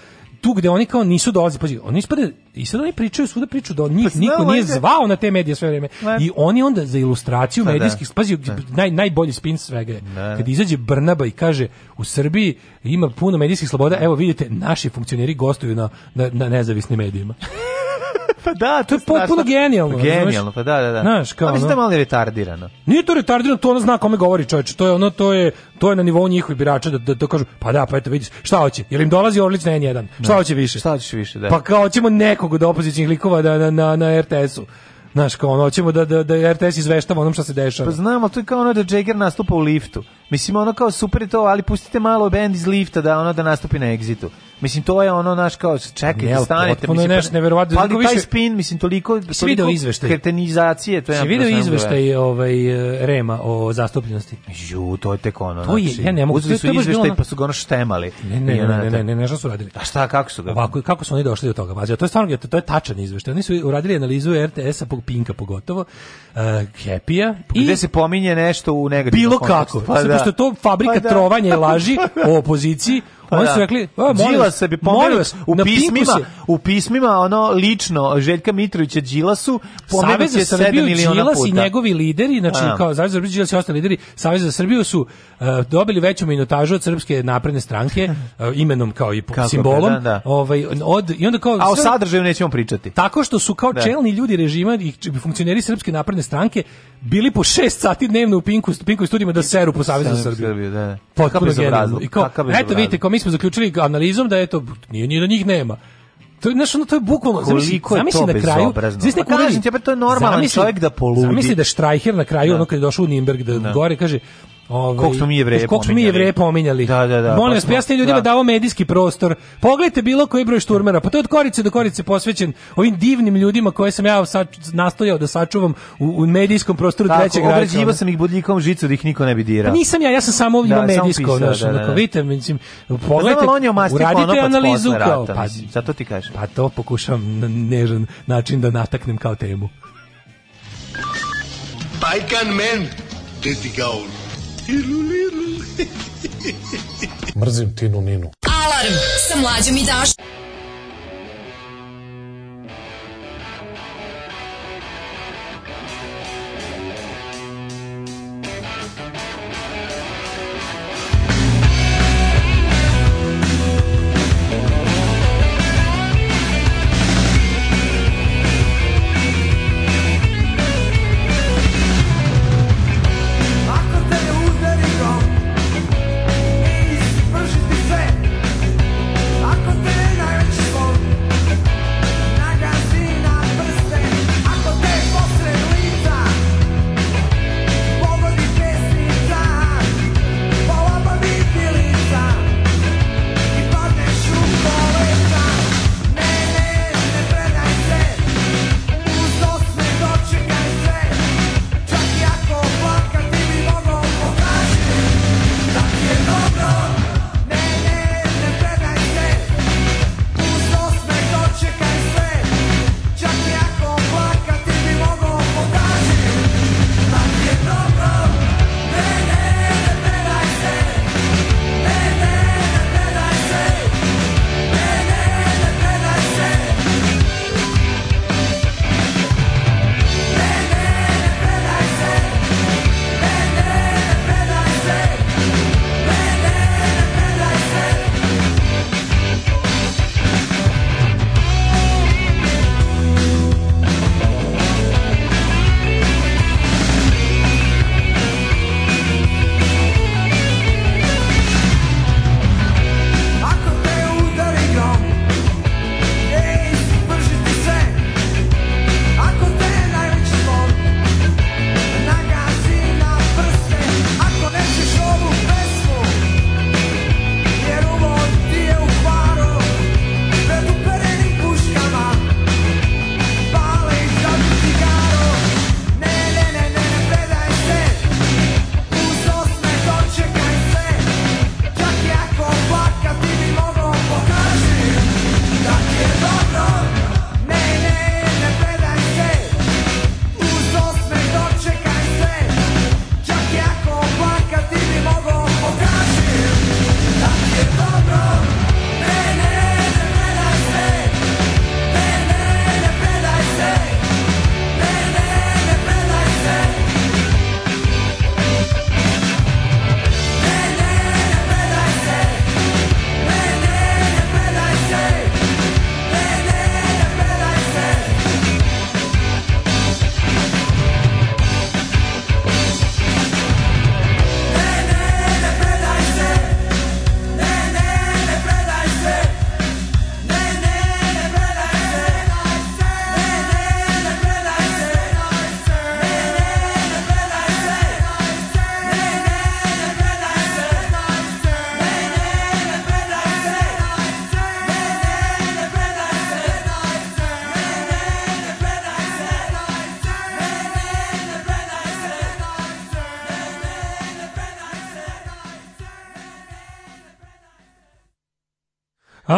tu gde oni kao nisu dolazili, pazi, oni ispade, i sad oni pričaju svuda priču da njih pa, niko nije da- zvao na te medije sve vreme. Ne. I oni onda za ilustraciju pa, da. medijskih, pazi, pa. naj, najbolji spin svega je, da. kad izađe Brnaba i kaže, u Srbiji ima puno medijskih sloboda, evo vidite, naši funkcioneri gostuju na, na, na nezavisnim medijima. pa da, to je potpuno pa- genijalno. Pa genijalno, pa da, da, da. Znaš, kao, pa ono, da malo retardirano. Nije to retardirano, to ona zna kome govori čovječe. To je ono, to je, to je na nivou njihovih birača da, da, da kažu, pa da, pa eto vidiš, šta hoće? Jel im dolazi Orlić na N1? Da. Šta hoće više? Šta hoćeš više, da. Pa kao hoćemo nekog od opozicijnih likova da, na, na, na RTS-u. Znaš, kao ono, hoćemo da, da, da RTS izveštava onom šta se dešava. Pa znam, ali to je kao ono da Jagger nastupa u liftu. Mislim, ono kao super je to, ali pustite malo bend iz lifta da ono da nastupi na egzitu. Mislim to je ono naš kao čekaj, Nel, stanete, mislim. nešto pa- neverovatno. Pa više... taj spin, mislim toliko toliko video izveštaj. Kretenizacije, to je. Si video izveštaj ovaj e, Rema o zastupljenosti. Ju, to je tek ono. To je, znači, ja ne mogu. Uzeli su izveštaj pa su ga ono štemali. Ne, ne, ne, ne, ne, ne, su radili. A šta kako su ga? Ovako kako su oni došli do toga? Pazi, to je stvarno to je tačan izveštaj. Oni su uradili analizu RTS-a pog Pinka pogotovo, uh, Happy-a i gde se pominje nešto u negativnom Bilo kako. Pa, da. što to fabrika pa da. trovanja i laži o opoziciji Pa Oni da. su rekli, a, se bi pomenut u pismima, u pismima ono lično Željka Mitrovića Đilasu pomenut se 7 miliona Đilas puta. i njegovi lideri, znači a. kao Savez za Srbiju, Đilas i ostali lideri Saveza za Srbiju su uh, dobili veću minutažu od Srpske napredne stranke uh, imenom kao i Kako, simbolom. Da, da. Ovaj, od, i onda kao, a o sadržaju nećemo pričati. Tako što su kao da. čelni ljudi režima i funkcioneri Srpske napredne stranke bili po 6 sati dnevno u Pinku, Pinku studijima da seru po Savezu za Srbiju. Srbiju da. da. Potpuno genijalno. eto vidite, kao mi smo zaključili analizom da eto nije ni da njih nema. To je našo to je bukvalno koliko zamisli, je to na kraju. Zamisli pa kažem ti, to je normalan zamisli, čovjek da poludi. Zamisli da Štrajher na kraju da. ono kad je došao u Nimberg da, da. gore kaže Ovaj, koliko smo mi jevreje koliko smo mi jevreje pominjali. Da, da, da. Molim pa vas, pojasni ljudima da. da ovo medijski prostor. Pogledajte bilo koji broj šturmera, pa to je od korice do korice posvećen ovim divnim ljudima koje sam ja sač, nastojao da sačuvam u, u medijskom prostoru Tako, trećeg rada. Obrađivao sam ih budljikom žicu da ih niko ne bi dirao. Pa nisam ja, ja sam samo ovim da, medijsko. Sam pisao, da, da, da. Vidite, mislim, pogledajte, pa uradite analizu. Kao, pa, zato ti kažem. Pa to pokušavam na nežan način da nataknem kao temu. Bajkan men, deti gaun. Mrzim Tinu Ninu. Alarm sa mlađom i Daškom.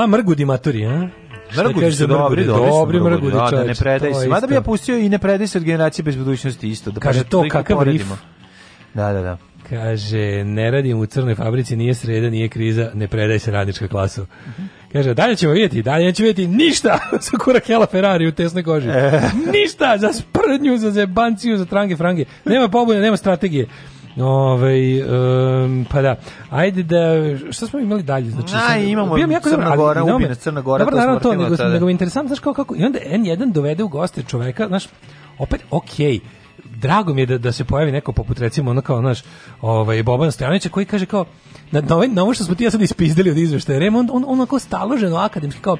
mrgudi maturi, a? Mrgudi su dobri, dobri, dobri mrgudi, da, da ne predaj se. Mada bi ja pustio i ne predaj se od generacije bez budućnosti isto. Da Kaže to kakav rif. Da, da, da. Kaže, ne radim u crnoj fabrici, nije sreda, nije kriza, ne predaj se radnička klasa. Kaže, dalje ćemo vidjeti, dalje neću vidjeti ništa sa kurakela Ferrari u tesnoj koži. E. ništa za sprdnju, za zebanciju, za trange frange. Nema pobude, nema strategije. Ove, um, pa da. Ajde da šta smo imali dalje znači. Na, imamo bio jako Crna dobro, Gora, ali, Crna Gora, dobro, to naravno, to, nego, tada. nego mi interesantno znaš kao kako i onda N1 dovede u goste čoveka, znaš, opet okej. Okay. Drago mi je da, da se pojavi neko poput recimo ono kao naš ovaj Boban Stojanić koji kaže kao na, na, ovaj, na ovo što smo ti ja sad ispizdeli od izveštaja Rem on, on onako staloženo akademski kao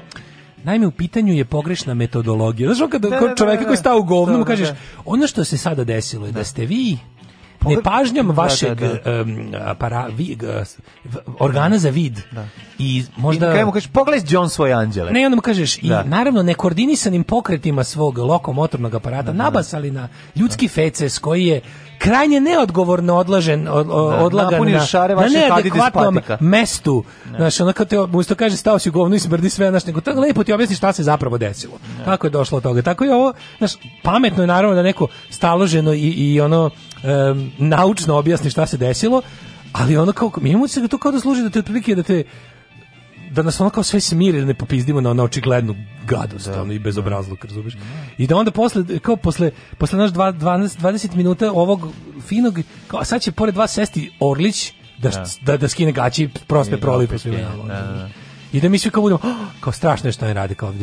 Naime, u pitanju je pogrešna metodologija. Znaš, kada da da da, da, da, da, čoveka koji stao u govnu, mu kažeš, ono što se sada desilo je da ste vi nepažnjom da, da, vašeg da, da, da. Para, vi, organa za vid da. i možda... I mu kažeš, pogledaj John svoj anđele. Ne, onda mu kažeš, i da. naravno nekoordinisanim pokretima svog lokomotornog aparata nabasali na ljudski feces koji je krajnje neodgovorno odlažen od, odlagan na, šare na neadekvatnom mestu. Ne. Znaš, ono te mu usto kaže stao si u govnu i smrdi sve, znaš, nego tako lepo ti objasni šta se zapravo desilo. Ne. Kako je došlo od toga. Tako je ovo, znaš, pametno je naravno da neko staloženo i, i ono um, naučno objasni šta se desilo, ali ono kao, mi imamo se da to kao da služi da te otprilike, da te da nas ono kao sve smiri, da ne popizdimo na ono očiglednu gadost, da, ono i bezobrazluk, da. razumiješ? Da. I da onda posle, kao posle, posle naš 12, 20 minuta ovog finog, kao, sad će pored vas sesti Orlić da, da, da skine gaći prospe prolipu svima. Da, da, da. I da mi svi kao budemo, ah! kao strašno je što ne radi, kao,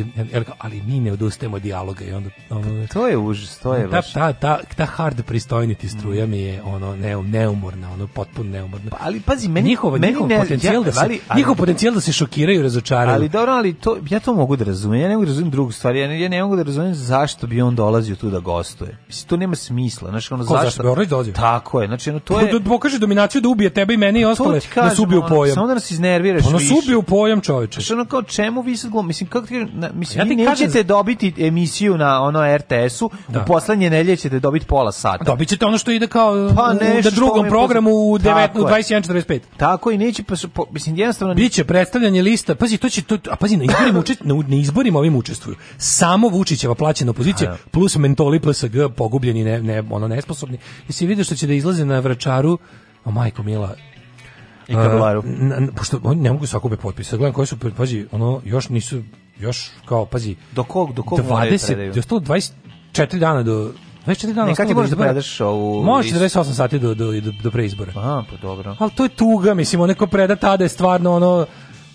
ali mi ne odustajemo od dijaloga. I onda, ono, to je užas, to je ta, baš. Ta, ta, ta hard pristojniti struja mi je ono, ne, neumorna, ono, potpuno neumorna. Pa, ali pazi, meni, njihov, meni njihov ne, potencijal, da ja, da se, ali, ali, njihov potencijal da se šokiraju razočaraju. Ali dobro, ali to, ja to mogu da razumijem, ja ne mogu da razumijem drugu stvar, ja ne, ja ne mogu da razumijem zašto bi on dolazio tu da gostuje. Mislim, to nema smisla. Znači, ono, Ko, zašto? zašto bi Orlić dolazio? Tako je, znači, ono, to je... Da pokaže dominaciju da ubije tebe i mene i ostale, nas da u pojam. Samo da nas iznerviraš pa nas u pojam, čo čoveče. Što ono kao čemu vi sad glumite? Mislim, kako ti kažem, mislim, A ja vi nećete kažem... dobiti emisiju na ono RTS-u, da. u poslednje nelje ćete dobiti pola sata. Dobit ćete ono što ide kao pa, u da drugom programu u, devet, u 21.45. Tako i neće, pa, po, mislim, jednostavno... Biće predstavljanje lista, pazi, to će, to, a pazi, na izborima, uče, na, na izborima ovim učestvuju. Samo Vučićeva plaćena opozicija, Aha. Da. plus mentoli PSG, pogubljeni, ne, ne, ono, nesposobni. Jesi vidio što će da izlaze na vračaru, o majko mila, I kabelaru. Uh, pošto oni ne mogu da svakome potpisa. Gledam koji su, pazi, ono, još nisu, još kao, pazi... Do kog, do kog 20, da do 24 dana do... 24 dana. Nekad ti možeš da predaš ovu... Možeš 48 sati do, do, do, do preizbora. Aha, pa dobro. Ali to je tuga, mislim, onaj ko preda tada je stvarno ono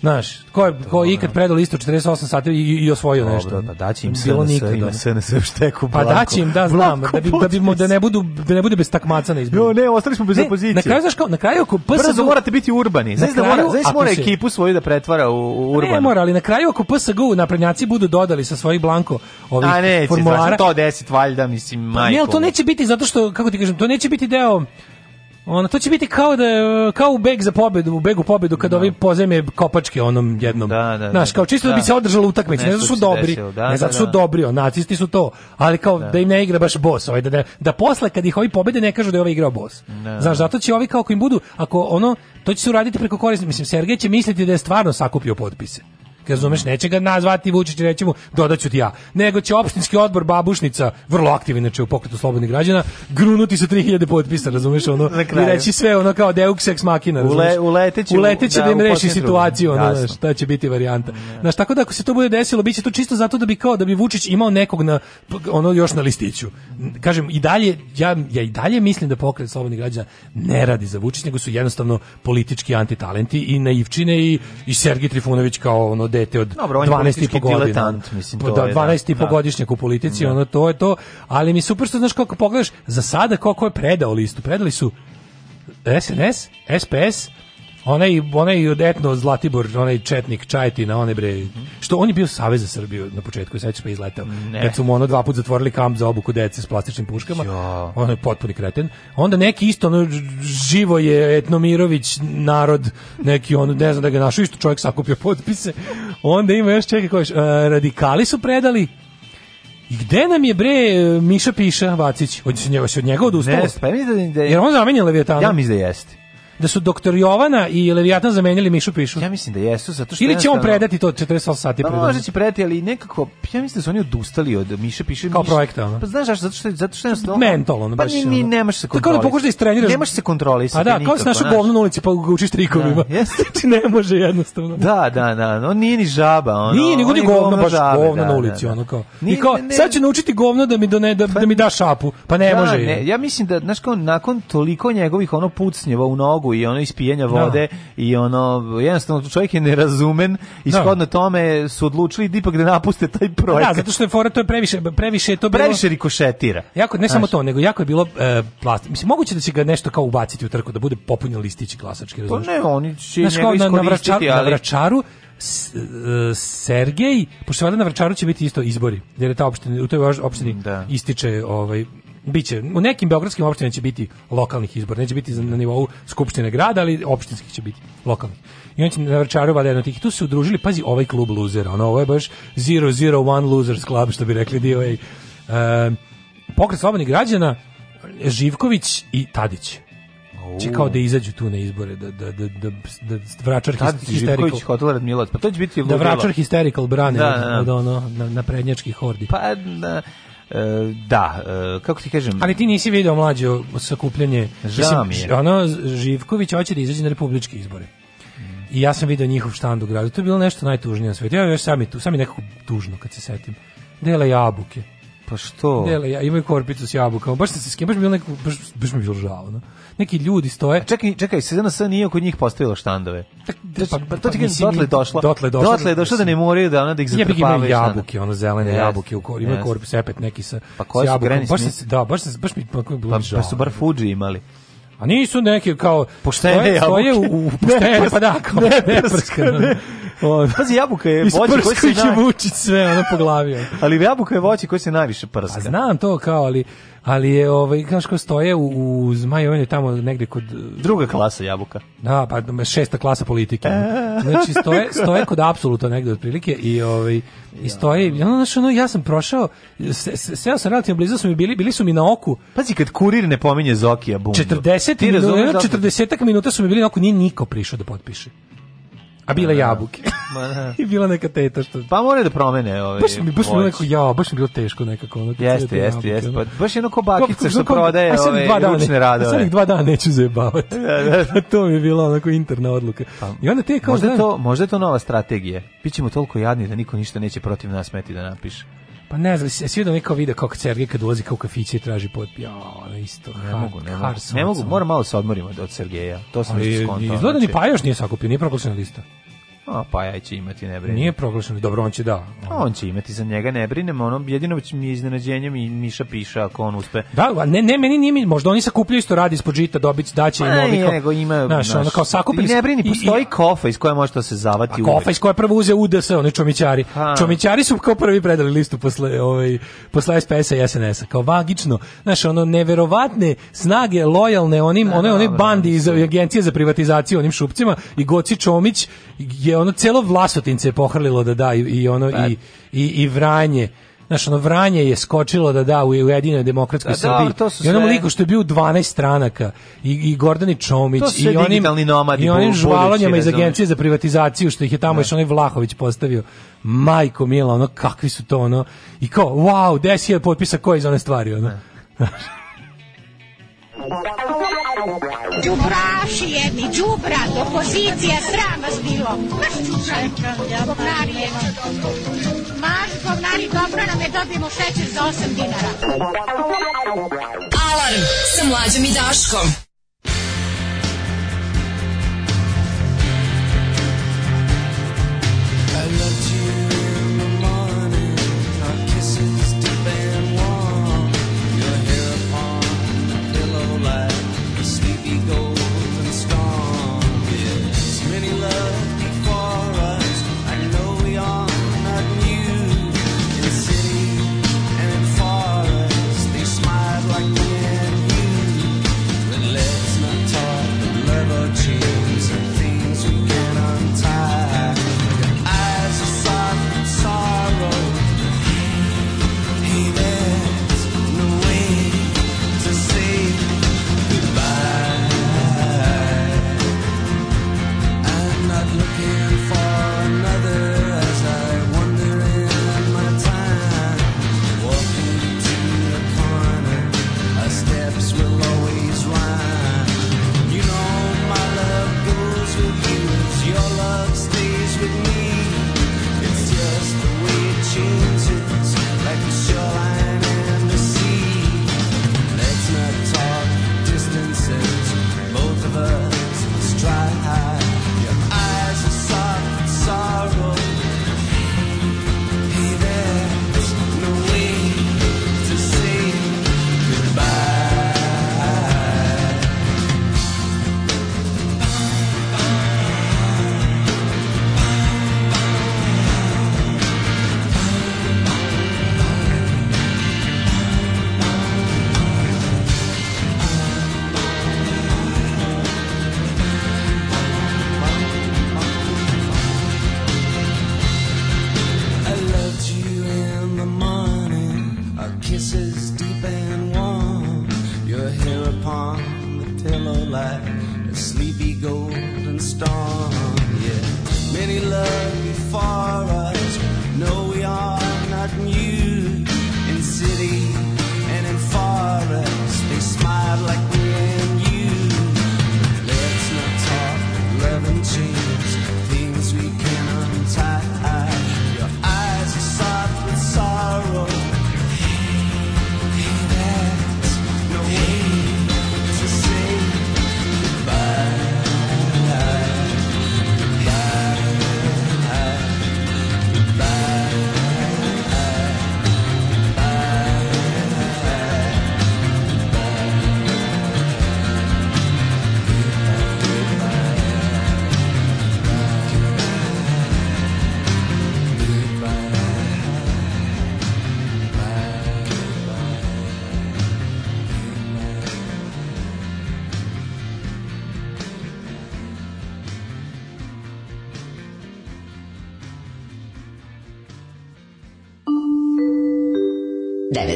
Znaš, ko je, ko je ikad predao listu 48 sati i, i osvojio Dobro, nešto? Da, daći im Bilo da SNS, nikada. ima SNS šteku Pa daći im, da, znam, da bi, da, bi, mo, da, ne budu, da ne bude bez takmaca na izboru. Jo, ne, ostali smo bez ne, opozicije. Na kraju, znaš kao, na kraju, ako PSG... Brzo morate biti urbani. Znaš da mora, znaš da mora ekipu svoju da pretvara u, u urbanu. Pa ne mora, ali na kraju, ako PSG naprednjaci budu dodali sa svojih blanko ovih A, neće, formulara... A to deset valjda, mislim, majko. Pa ne, ali to neće biti, zato što, kako ti kažem, to neće biti deo Ono, to će biti kao da kao u beg za pobedu, u begu pobedu kad no. Da. ovi pozeme kopačke onom jednom. Da, da, Naš, da, kao da. čisto da, da bi se održala utakmica, ne zato su dobri, desilo, da, ne zato su dobri, on, nacisti su to, ali kao da, im ne igra baš bos, ovaj, da, da, da posle kad ih ovi pobede ne kažu da je ovaj igrao bos. Znaš, zato će ovi kao im budu, ako ono, to će se uraditi preko korisnika, mislim, Sergej će misliti da je stvarno sakupio potpise razumeš, neće ga nazvati Vučić i reći mu dodaću ti ja, nego će opštinski odbor Babušnica, vrlo aktivni inače u pokretu slobodnih građana, grunuti sa 3000 potpisa, razumeš, ono, i reći sve ono kao Deux ex machina, razumeš, uleteće, uleteće da, da im da reši situaciju, ono, znaš, šta će biti varijanta. Da. Znaš, tako da ako se to bude desilo, biće to čisto zato da bi kao da bi Vučić imao nekog na ono još na listiću. Kažem i dalje ja ja i dalje mislim da pokret slobodnih građana ne radi za Vučić, nego su jednostavno politički antitalenti i naivčine i i Sergej Trifunović kao ono dete od Dobro, 12 i po godina. Mislim, pa to da, 12 da. i po da. godišnjak u politici, da. ono to je to, ali mi super što znaš kako pogledaš, za sada kako je predao listu, predali su SNS, SPS, Ona i onaj i etno Zlatibor, onaj četnik Čajtina, onaj bre. Što on je bio savez za Srbiju na početku, sećaš pa izletao. Ne. Kad su mu ono dva puta zatvorili kamp za obuku dece s plastičnim puškama. Jo. On je potpuni kreten. Onda neki isto ono živo je Etnomirović narod, neki on ne znam da ga našu isto čovjek sakupio potpise. Onda ima još čeka koji e, radikali su predali i gde nam je bre Miša Piša Vacić? Hoće njega se od njega odustalo. Ne, pa da-, da je... Jer on zamenjen Leviatana. Ja mislim da jeste da su doktor Jovana i Leviatan zamenili Mišu Pišu. Ja mislim da jesu, zato što... Ili će on predati to 48 sati? Pa možda će predati, ali nekako, ja mislim da su oni odustali od Miše Piše. Kao projekta, ono. Pa znaš, zato što, zato što jednostavno... Mental, ono, pa baš. Pa ni, ni, nemaš se da kontrolisati. Tako da pokušaš da istreniraš. Nemaš se kontrolisati. A pa da, kao se našo govno na ulici, pa ga učiš trikovima. Da, Ti znači, ne može jednostavno. Da, da, da, on nije ni žaba, ono. Nije, nego on je govno, baš žabe, govno da, na ulici, da, da. ono kao. I kao, sad će naučiti govno da mi, done, da, pa da mi da šapu, pa ne da, može. Ne, ja mislim da, znaš, kao, nakon toliko njegovih ono pucnjeva u nogu, drogu i ono ispijenja da. vode da. i ono jednostavno čovjek je nerazumen i da. shodno tome su odlučili da ipak da napuste taj pa da, projekat. Da, zato što je fora to je previše previše je to bilo previše rikošetira. Jako ne Znaš. samo to, nego jako je bilo e, plast. Mislim moguće da će ga nešto kao ubaciti u trku da bude popunjen listić glasački, razumiješ? Pa ne, oni će Znaš, njega iskoristiti, na, na vračaru, ali na vračaru Sergej, pošto valjda na Vračaru će biti isto izbori, jer je ta opština, u toj opštini da. ističe ovaj biće u nekim beogradskim opštinama će biti lokalnih izbora, neće biti na nivou skupštine grada, ali opštinskih će biti lokalnih. I oni će na Vrčaru valjda tih. Tu su udružili, pazi, ovaj klub loser, Ono, ovo je baš 001 Losers Club, što bi rekli DOA. E, pokret slobodnih građana, Živković i Tadić. Će kao da izađu tu na izbore, da, da, da, da, da vračar Tadić hysterical. Živković, hotel Radmilovac, pa to će biti ludilo. Da vračar hysterical brane da, da. od, da. od ono, na, na prednjački hordi. Pa, da, E, da, e, kako ti kažem... Ali ti nisi video mlađo sakupljanje... Žao je. Ono, Živković hoće da izađe na republičke izbore. I ja sam video njihov štand u gradu. To je bilo nešto najtužnije na svetu. Ja još sam je tu, sam je nekako tužno kad se setim. Dele jabuke. Pa što? Dele, ja imaju korpicu s jabukama. Baš se s baš mi bilo nekako, baš, baš mi bilo žao. No? neki ljudi stoje. A čekaj, čekaj, SNS nije oko njih postavilo štandove. Pa, pa, pa, to dotle je došla. Dotle je došla. Dotle je došla da ne moraju da ona da ih zatrpavaju. Ja jabuke, ono zelene yes, jabuke, u kor, ima yes. korpus epet neki sa, pa koje sa jabukom. Baš se, da, baš, se, baš mi pa, pa, pa su bar Fuji imali. A nisu neki kao poštene stoje, stoje u, u poštene, pa da, kao ne, Pazi, jabuka je voće koje se... Isprskaju će naj... sve, ono po glavi. ali jabuka je voće koje se najviše prska. A znam to kao, ali ali je ovaj znaš ko stoje u, u je tamo negde kod druga klasa jabuka. Da, pa šesta klasa politike. E. Znači stoje stoje kod apsoluta negde otprilike i ovaj i stoje i ono, znaš, ono, ja sam prošao se, se, seo sam relativno blizu su mi bili bili su mi na oku. Pazi kad kurir ne pominje Zokija bum 40 ti minuta, 40 minuta su mi bili na oku, nije niko prišao da potpiše. A bile da, da. jabuke. Ma da. I bila neka teta što. Pa mora da promene ove. Baš mi baš mi neko ja, baš mi bilo teško nekako ono. Jeste, jeste, jeste. Pa baš jedno bakice što prodaje ove ručne radove. Sad ih dva dana neću zajebavati. Da, da. to mi je bila onako interna odluka. Pa, I onda te kao možda to, možda je to nova strategija. Bićemo toliko jadni da niko ništa neće protiv nas meti da napiše. Pa ne znam, svi vidio neko vide kako Sergej kad ulazi kao u kafiće i traži potpij. Ja, isto. Ne hard, mogu, ne mogu. Ne mogu, moram malo da se odmorimo od Sergeja. To sam isto skontao. Izgleda da ni znači- pa još nije sakupio, nije proglašena lista. A Pajaj će imati, ne brinemo. Nije proglašeno, dobro, on će da. A on će imati, za njega ne brinemo, ono, jedino mi je iznenađenje mi Miša piša ako on uspe. Da, ne, ne, meni nije, možda oni sakupljaju isto radi ispod žita, će, daće i Ne, nego ima, znaš, naš, ono kao sakupili. Ne brini, postoji i, kofa iz koje možete da se zavati u. Kofa iz koje prvo uze UDS, oni čomićari. Ha. Čomićari su kao prvi predali listu posle, ovaj, posle SPS-a i SNS-a, kao vagično, znaš, ono, neverovatne snage lojalne onim, da, one, one bandi iz agencije za privatizaciju, onim šupcima i Goci Čomić je je ono celo Vlasotince je pohrlilo da da i, i ono pa. i, i, i Vranje Znaš, ono, Vranje je skočilo da da u Ujedinoj demokratskoj da, Srbiji. Da, to su I onom sve... liku što je bio u 12 stranaka. I, i Gordani Čomić. i onim, I onim žvalonjama iz agencije za privatizaciju što ih je tamo da. još onaj Vlahović postavio. Majko mila, ono, kakvi su to, ono. I kao, wow, desi je potpisa ko iz one stvari, ono. Da. Đubraši jedni, đubrat, opozicija, sram vas bilo. Maš čučaj, govnari je. Maš govnari, dobro nam je, dobijemo šećer za 8 dinara. Alarm sa mlađom i Daškom.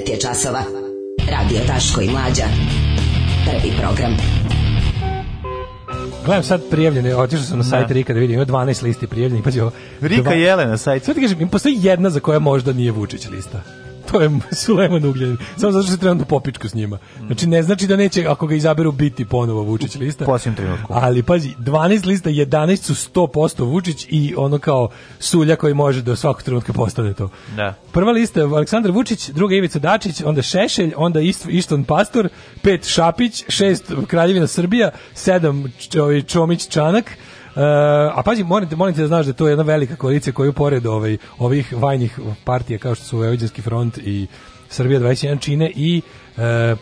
9 je časova. Radio Taško i Mlađa. Prvi program. Gledam sad prijavljene, otišao sam na da. sajt Rika da vidim, ima 12 listi prijavljenih, Pa ovo. Rika dva... Jelena sajt. Sad ti kažem, im postoji jedna za koja možda nije Vučić lista kao je Sulejman Ugljanin, samo zato što se trenutno popičku s njima. Znači, ne znači da neće, ako ga izaberu, biti ponovo Vučić lista. Posljednom trenutku. Ali, pazi, 12 lista, 11 su 100% Vučić i ono kao sulja koji može do da svakog trenutka postane to. Da. Prva lista je Aleksandar Vučić, druga Ivica Dačić, onda Šešelj, onda Iston Pastor, pet Šapić, šest Kraljevina Srbija, sedam ovaj, Čomić Čanak, a pazi, molim te, molim da znaš da to je jedna velika koalicija koju pored ovaj, ovih vajnih partija kao što su Vojvođanski front i Srbija 21 čine i e,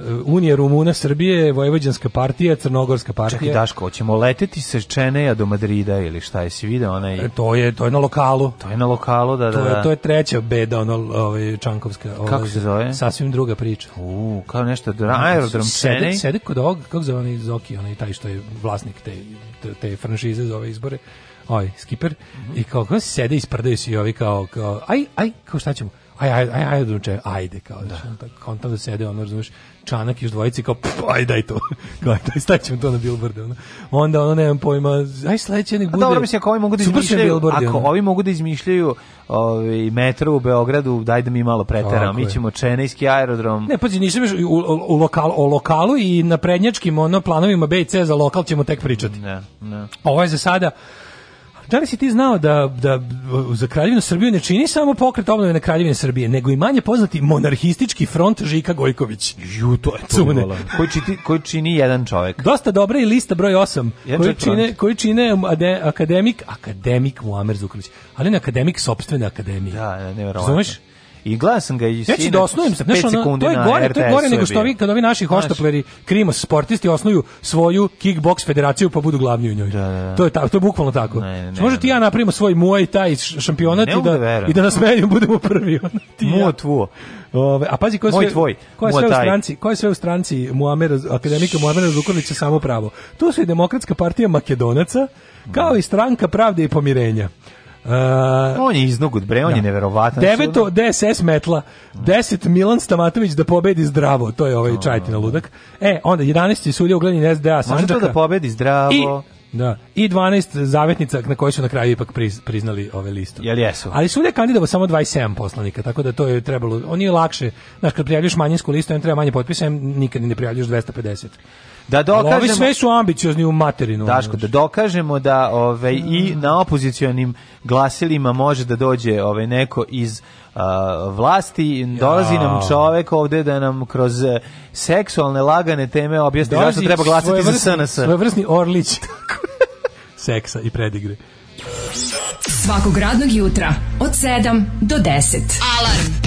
Uh, Unija Rumuna Srbije, Vojvođanska partija, Crnogorska partija. Čekaj Daško, hoćemo leteti sa Čeneja do Madrida ili šta je si video onaj? E, to je to je na lokalu. To je na lokalu, da da. To je, da. to je treća beda ono ovaj Čankovska, ovaj, Kako se zove? Sasvim druga priča. U, kao nešto aerodrom Čenej. Sede kod ovog kako zove onaj Zoki, onaj taj što je vlasnik te te, te franšize za ove izbore. Oj, ovaj, skiper. Mm -hmm. I kako sede isprdaju se i ovi kao, kao aj aj, kao šta ćemo? aj, aj, aj, aj ajde, ajde, kao, da. tako, on tamo sede, ono, razumeš, čanak i još dvojici, kao, pff, aj, daj to, kao, daj, staćemo to na bilborde, ono. Onda, ono, nemam pojma, aj, sledeće nek bude. A dobro, mislim, ako ovi mogu da izmišljaju, ako ono. ovi mogu da izmišljaju ovaj, metro u Beogradu, daj da mi malo preteram, mi ćemo Čenejski aerodrom. Ne, pazi, nisam još, u, u, u lokalu, o lokalu i na prednjačkim, ono, planovima BC za lokal ćemo tek pričati. Ne, ne. Ovo je za sada, Da li si ti znao da, da za Kraljevinu Srbiju ne čini samo pokret obnovljene Kraljevine Srbije, nego i manje poznati monarhistički front Žika Gojković? Ju, to je Koji, čini, koji čini jedan čovjek. Dosta dobra i lista broj 8. koji čine, koji čine ade, akademik, akademik Muamer Zukorlić, ali ne akademik sopstvene akademije. Da, nevjerovatno. Zumeš? I glasam ga i sine. Ja ću da osnovim sa 5 sekundi na gore, To je gore nego što ovi, kad ovi naši hoštapleri, krimos, sportisti osnuju svoju kickbox federaciju pa budu glavni u njoj. Da, da. da. To je ta, to je bukvalno tako. Ne, ne, znači, može ti ja napravimo svoj Muay taj šampionat da i da, i da nas menjamo, budemo prvi. Muo tvoj. Ove, a pazi ko je sve, tvoj, ko je sve u stranci, ko je sve u stranci Muamera, akademika Muamera Zukorlića samo pravo. Tu su i Demokratska partija Makedonaca, kao i Stranka pravde i pomirenja. Uh, on je iznogut, bre, on da. je neverovatan. Deveto DSS metla, 10 Milan Stamatović da pobedi zdravo, to je ovaj da, Čajtina da, da. ludak. E, onda 11. sudija ugledni SDA Sandžaka. Može to da pobedi zdravo. I, da, i 12 zavetnica na koje su na kraju ipak priznali ove listu. Jel jesu? Ali sudija kandidovao samo 27 poslanika, tako da to je trebalo, on je lakše, znaš, kad prijavljaš manjinsku listu, on treba manje potpisa, nikad ne prijavljaš 250 da dokažemo ovi sve su ambiciozni u materinu Daško da dokažemo da ovaj i mm. na opozicionim glasilima može da dođe ovaj neko iz a, vlasti dolazi nam čovjek ovde da nam kroz e, seksualne lagane teme objasni zašto treba glasati za SNS. Svojevrsni Orlić. Seksa i predigre. Svakog radnog jutra od 7 do 10. Alarm!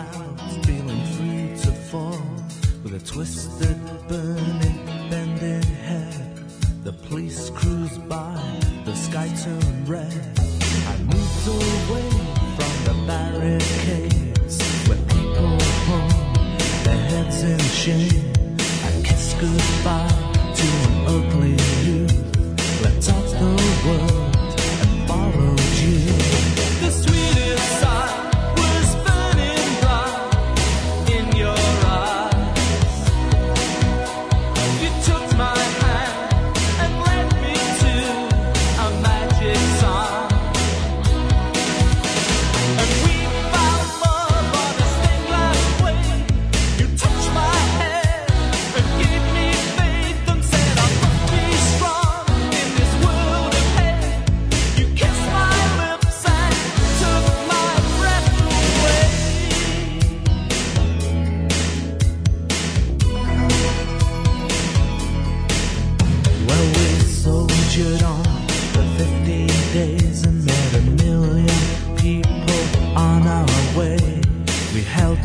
clouds, free to fall with a twisted, burning, bending head. The police cruise by, the sky turned red. I moved away from the barricades where people hung their heads in shame. I kissed goodbye to an ugly youth, left off the world.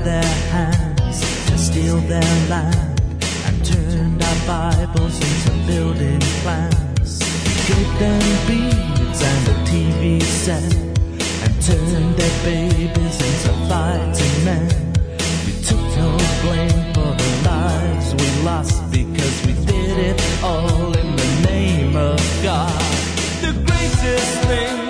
their hands to steal their land and turned our Bibles into building plans. Gave them beads and a TV set and turned their babies into fighting men. We took no blame for the lives we lost because we did it all in the name of God. The greatest thing.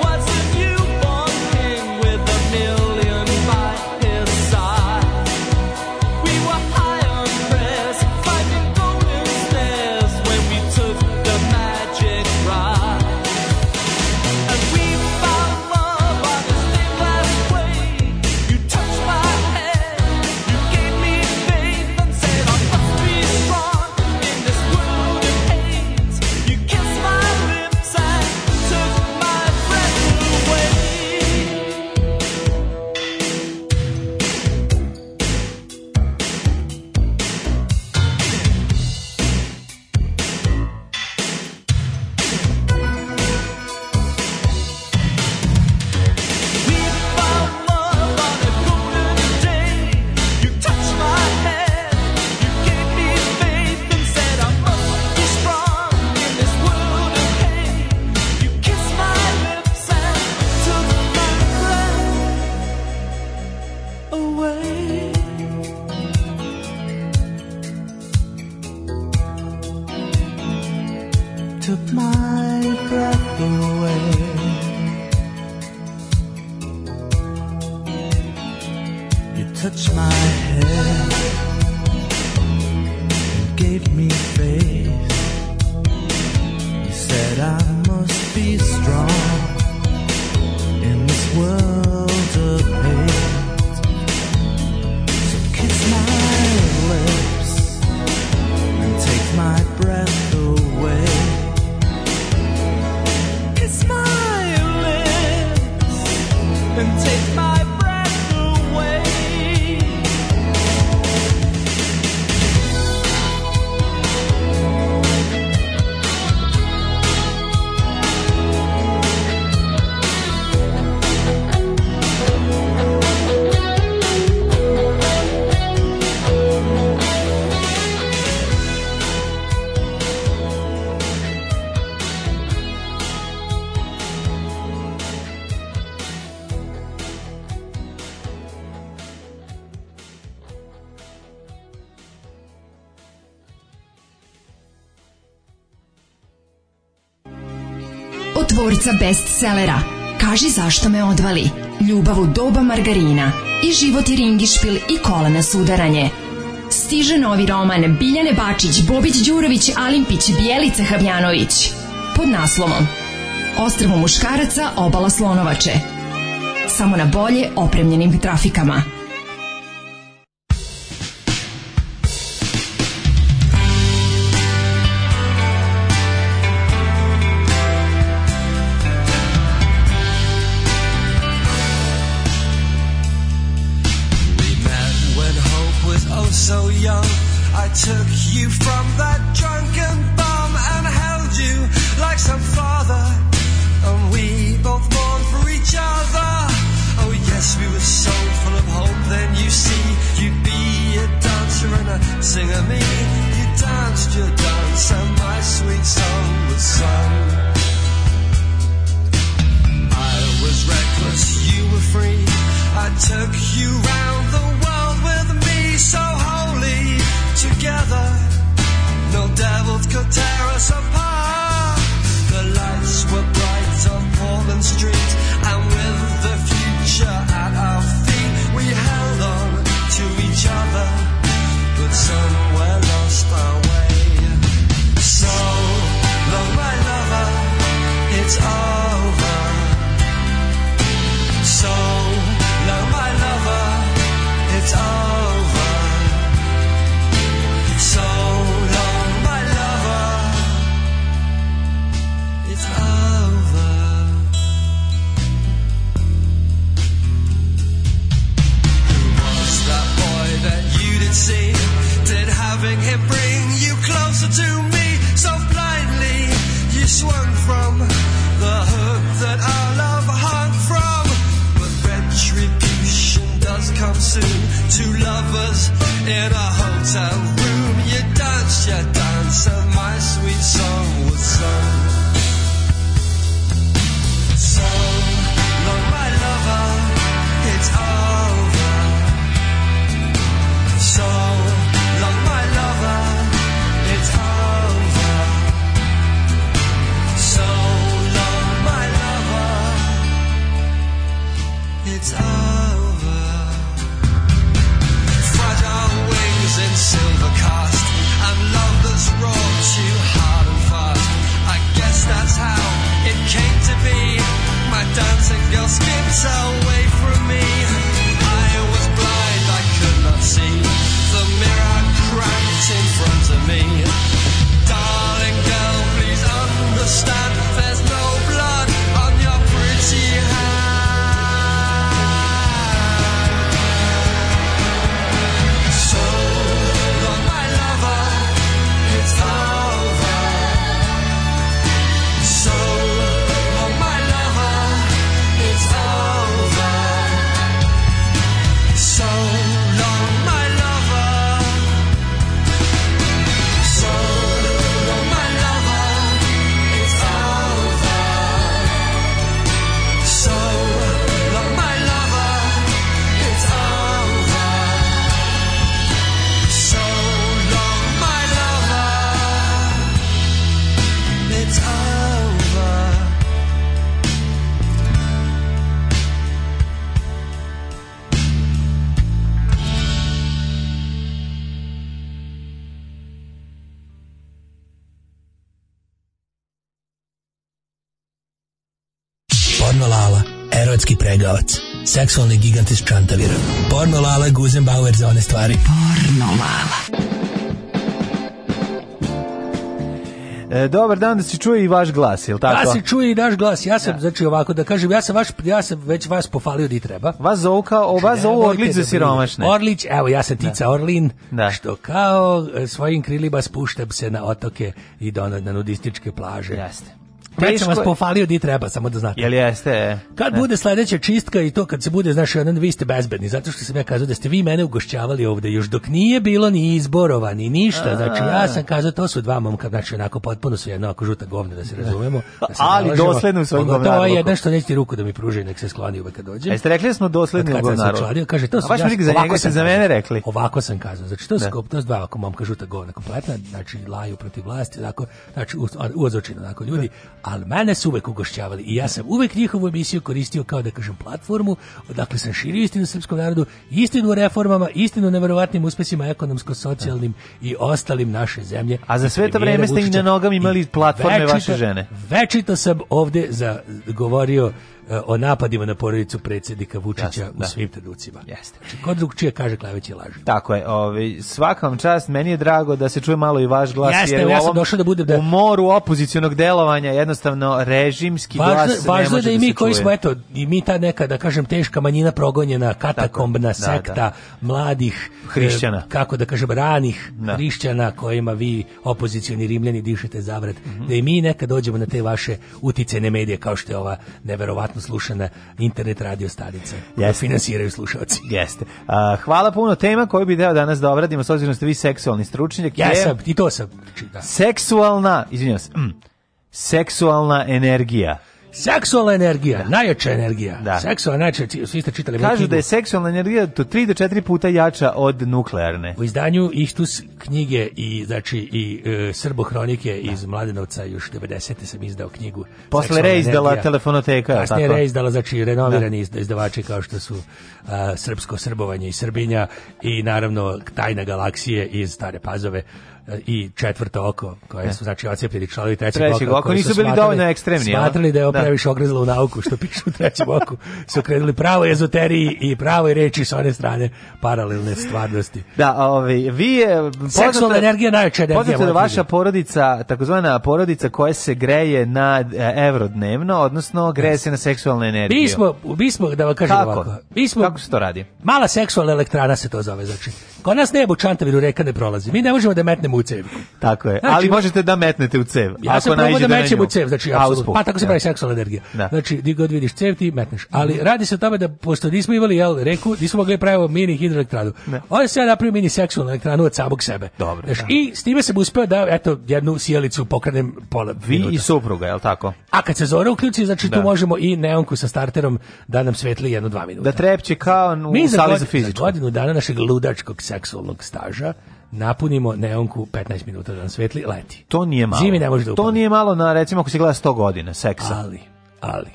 tvorca bestsellera Kaži zašto me odvali, Ljubav u doba margarina i Život i ringišpil i kolena sudaranje. Stiže novi roman Biljane Bačić, Bobić Đurović, Alimpić, Bijelica Havljanović pod naslovom Ostrvo muškaraca, obala slonovače. Samo na bolje opremljenim trafikama. novac. Seksualni gigant iz Čantavira. Porno Lala Guzenbauer za one stvari. Porno Lala. E, dobar dan, da se čuje i vaš glas, jel tako? Da se čuje i naš glas. Ja sam, ja. znači ovako da kažem, ja sam vaš ja sam već vas pofalio di treba. Vas zovu kao, o znači, vas zovu Orlić za da siromašne. Orlić, evo ja sam Tica da. Orlin, da. što kao e, svojim krilima spuštam se na otoke i do, na nudističke plaže. Jeste Već sam vas pofalio di treba, samo da znate. Jel jeste? Je. Kad ne. Da. bude sledeća čistka i to kad se bude, znaš, jedan, vi ste bezbedni, zato što sam ja kazao da ste vi mene ugošćavali ovde, još dok nije bilo ni izborova, ni ništa, znači ja sam kazao, to su dva momka, znači onako potpuno su jedno, ako žuta govna, da se razumemo. Da se Ali nalažemo, dosledno su ovim To je jedno što nećete ruku da mi pruži, nek se skloni uvek kad dođem. Jeste rekli da smo dosledni u govnaru? Čladio, kaže, to su, ja, za njega se za mene rekli. Ovako sam kazao, znači to su, da. to su dva, momka žuta govna kompletna, znači laju protiv vlasti, tako, znači uozočina, onako ljudi, da ali mene su uvek ugošćavali i ja sam uvek njihovu emisiju koristio kao da kažem platformu, odakle sam širio istinu srpskom narodu, istinu reformama, istinu neverovatnim uspesima ekonomsko-socijalnim i ostalim naše zemlje. A za sve to vreme ste i na nogama imali platforme večito, vaše žene. Večito sam ovde za, govorio o napadima na porodicu predsjednika Vučića Jasne, u da. svim trenucima. Jeste. Znači, kod čije kaže Klavić je Tako je. Ovaj svakom čast meni je drago da se čuje malo i vaš glas Jeste, jer ja sam došao da budem da u moru opozicionog delovanja jednostavno režimski važno, glas važno je da, da i mi koji smo eto i mi ta neka da kažem teška manjina progonjena katakombna Tako, da, da. sekta da, mladih hrišćana. E, kako da kažem ranih hrišćana kojima vi opozicioni rimljani dišete zavret. mm -hmm. da i mi nekad dođemo na te vaše uticene medije kao što je ova neverovatna besplatno slušana internet radio stanica. Jeste. Finansiraju slušalci. Jeste. A, hvala puno tema koju bi deo danas da obradimo, s obzirom da ste vi seksualni stručnjak. Ja je... sam, i to sam. Da. Seksualna, izvinjavam se, mm, seksualna energija. Seksualna energija, da. najjača energija. Da. Seksualna najjača, svi ste čitali. Kažu da je seksualna energija do 3 do 4 puta jača od nuklearne. U izdanju Ihtus knjige i znači i e, Srbohronike da. iz Mladenovca još 90. sam izdao knjigu. Posle reizdala telefonoteka, Kasnije tako. reizdala znači renovirani da. izdavači kao što su a, Srpsko srbovanje i Srbinja i naravno Tajna galaksije iz Stare Pazove i četvrto oko, koje e. su znači ocijepljeni članovi trećeg, trećeg oka, oko, nisu bili dovoljno ekstremni. Smatrali da je ovo da. previše ogrezlo u nauku, što piše u trećem oku. Su krenuli pravoj ezoteriji i pravoj reči s one strane paralelne stvarnosti. Da, ovi, ovaj, vi je... Seksualna energija najveća energija. da vaša porodica, takozvana porodica koja se greje na e, evrodnevno, odnosno greje se na seksualnu energiju. Mi smo, mi smo da vam kažem Kako? ovako. Mi smo, Kako se to radi? Mala seksualna elektrana se to zove, znači. Kod nas nebo čantaviru reka ne prolazi. Mi ne možemo da metnemo u cev. Tako je. Znači, ali možete da metnete u cev. Ja sam probao da mećem u cev, znači apsolutno. Pa tako se pravi da. seksualna energija. Da. Znači, gdje god vidiš cev, ti metneš. Ali radi se o tome da pošto nismo imali jel, reku, nismo mogli da praviti mini hidroelektranu. Da. On se sad napravio mini seksualnu elektranu od samog sebe. Dobro. Znači, da. I s time sam uspeo da eto jednu sjelicu pokrenem pola Vi minuta. i supruga, jel tako? A kad se zora uključi, znači da. tu možemo i neonku sa starterom da nam svetli jedno dva minuta. Da trepće kao u sali za, godinu, za fizičku. za godinu dana našeg ludačkog seksualnog staža napunimo neonku 15 minuta da nam svetli, leti. To nije malo. Zimi ne može da upali. To nije malo na, recimo, ako se gleda 100 godina seksa. Ali, ali,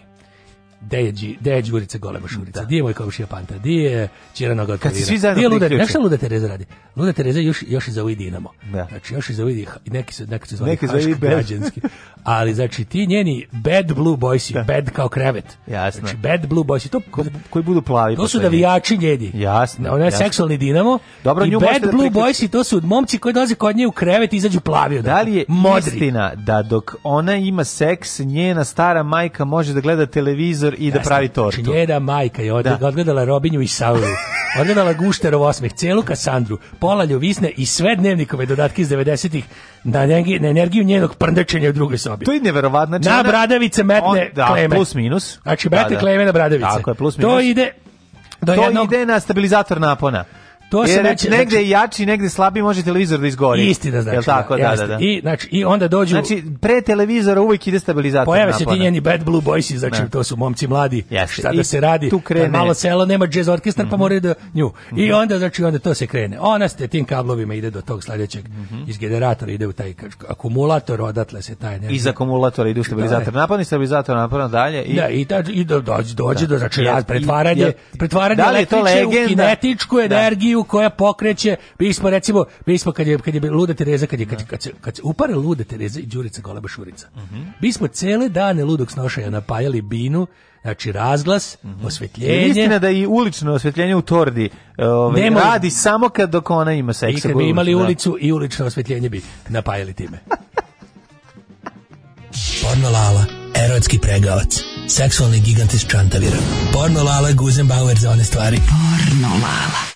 Deji, Deji Urica Golema Šurica. Da. Di je moj komšija Panta, di je Čira Noga Kad si svi zajedno Luda, znaš šta Luda Tereza radi? Luda Tereza još, još i za ovaj Dinamo. Da. Znači još i za ovaj, neki se, neki se zvali neki Hašk građanski. Ali znači ti njeni Bad Blue Boys, da. Bad kao krevet. Jasno. Znači Bad Blue Boys, to, Ko, koji budu plavi. To su vijači njedi. Jasno. Ona je seksualni Dinamo. Dobro, I nju Bad da Blue da Boysi, to su momci koji dolaze kod nje u krevet i izađu plavi. Da li je Modri. istina da dok ona ima seks, njena stara majka može da gleda televizor prozor i da pravi tortu. Znači, njena majka je da. odgledala, da. Robinju i Sauru, odgledala Gušterov osmeh, celu Kasandru, pola ljuvisne i sve dnevnikove dodatke iz 90-ih na, na, energiju njenog prndečenja u drugoj sobi. To je neverovatno. Znači, na bradavice metne on, da, kleme. Plus minus. Znači, da, metne da, da. kleme na bradavice. Tako je, plus minus. To ide... Do to jednog... ide na stabilizator napona. To se e, znači negde znači, jači, negde slabiji može televizor da izgori. Istina znači. Jel tako, da, da, da. I znači i onda dođu Znači pre televizora uvek ide stabilizator. Pojave se ti njeni Bad Blue Boysi, znači ne. to su momci mladi. Jeste. Šta da se radi? Tu krene. Malo selo nema jazz orkestar mm -hmm. pa mhm. mora da nju. I mhm. onda znači onda to se krene. Ona ste tim kablovima ide do tog sledećeg mm -hmm. iz generatora ide u taj akumulator, odatle se taj ne. Iz akumulatora ide u da, stabilizator. Da. Napadni stabilizator, napadno dalje i Da, i da, i do, dođe dođe do da. znači pretvaranje, pretvaranje da kinetičku energiju koja pokreće, mi smo recimo, mi smo kad je, kad je Luda Tereza, kad je, kad, kad, se, kad se upare Luda Tereza i Đurica Goleba Šurica, uh -huh. mi smo cele dane ludog snošaja napajali binu, znači razglas, mm -hmm. osvetljenje. Istina da i ulično osvetljenje u Tordi ovaj, Nemo, radi samo kad dok ona ima seksa. I kad bi imali da. ulicu i ulično osvetljenje bi napajali time. Porno Lala, erotski pregavac, seksualni gigant iz Čantavira. Porno Lala, Guzenbauer za one stvari. Porno Lala.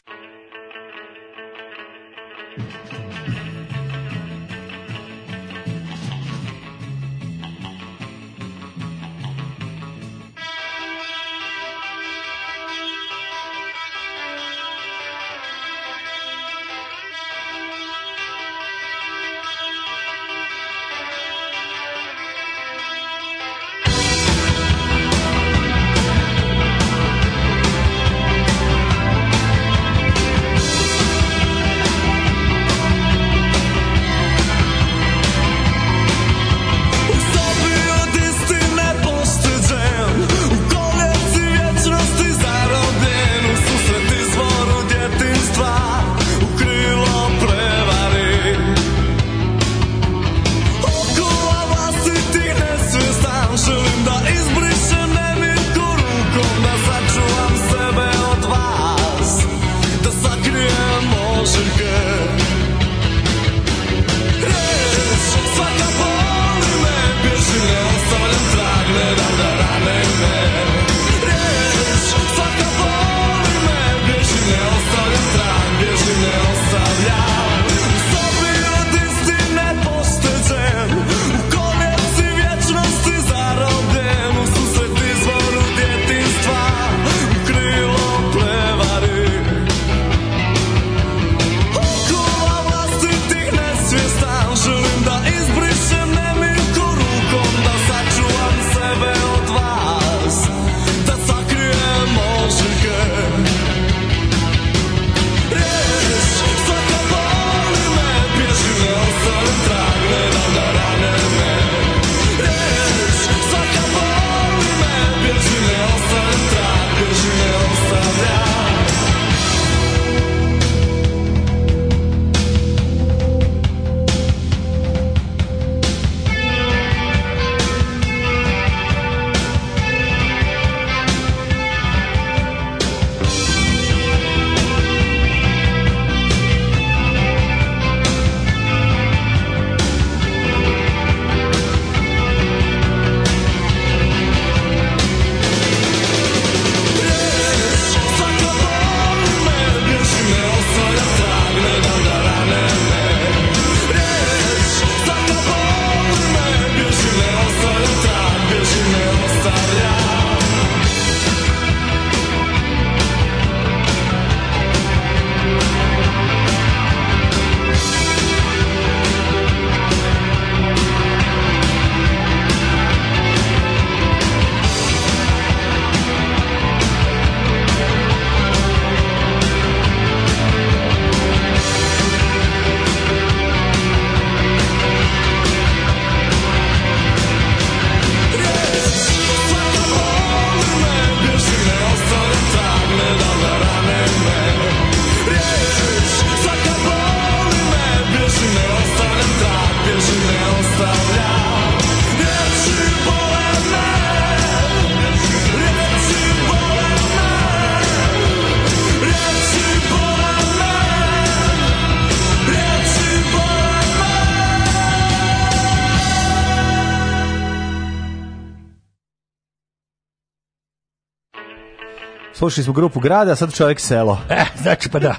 slušali smo grupu grada, a sad čovjek selo. E, znači pa da.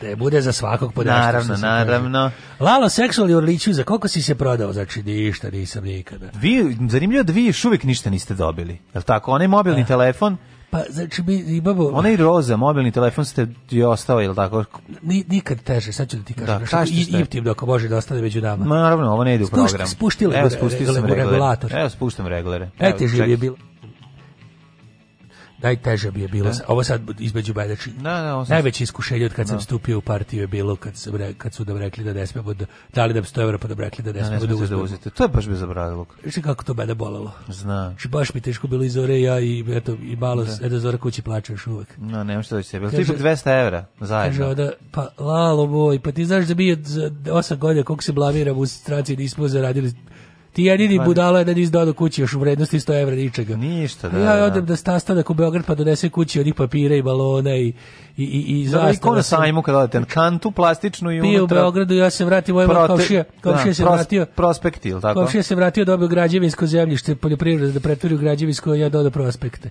Da je bude za svakog podaštva. Naravno, naravno. Lalo, seksualni orliću, za koliko si se prodao? Znači, ništa nisam nikada. Vi, zanimljivo da vi još uvijek ništa niste dobili. Je tako? Onaj mobilni a. E. telefon, pa znači bi imamo Onaj roze, mobilni telefon ste je ostao ili tako. Ni, nikad teže, sad ću da ti kažem. Da, kaži i iptim dok može da ostane među nama. Ma naravno, ovo ne ide u program. Spušti, spuštile, evo, spustio sam regulator. Evo spuštam reglere. Evo, e ti živi je bilo najteže bi je bilo. Da. Ovo sad između Bajdači. Da, da, Najveće iskušenje od kad da. sam stupio u partiju je bilo kad, sam, kad su da rekli da ne smemo da, dali da bi 100 evra pa da rekli da, da ne smemo da, ne da uzmemo. To je baš bezobrazilo. Znači kako to mene bolelo. Znam. Znači baš mi teško bilo iz ore ja i, eto, i malo da. eto zora kući plačeš uvek. No, nema što da će sebi. Ti ipak 200 evra zajedno. Kaže da, pa lalo boj, pa ti znaš da mi je 8 godina koliko se blamiram u straciji nismo zaradili Ti jedini budalo je da nisi dodao kući još u vrednosti 100 evra ničega. Ništa, da. Ja da, odem da, da stastanak u Beograd pa donese kući onih papira i balona i i i i za ikona sajmu kad odete kantu plastičnu i unutra. u Beogradu ja se vratim moj komšija, da, komšija se vratio. Prospekt tako. Komšija se vratio dobio građevinsko zemljište, poljoprivredu da pretvori u građevinsko, ja dodao prospekte.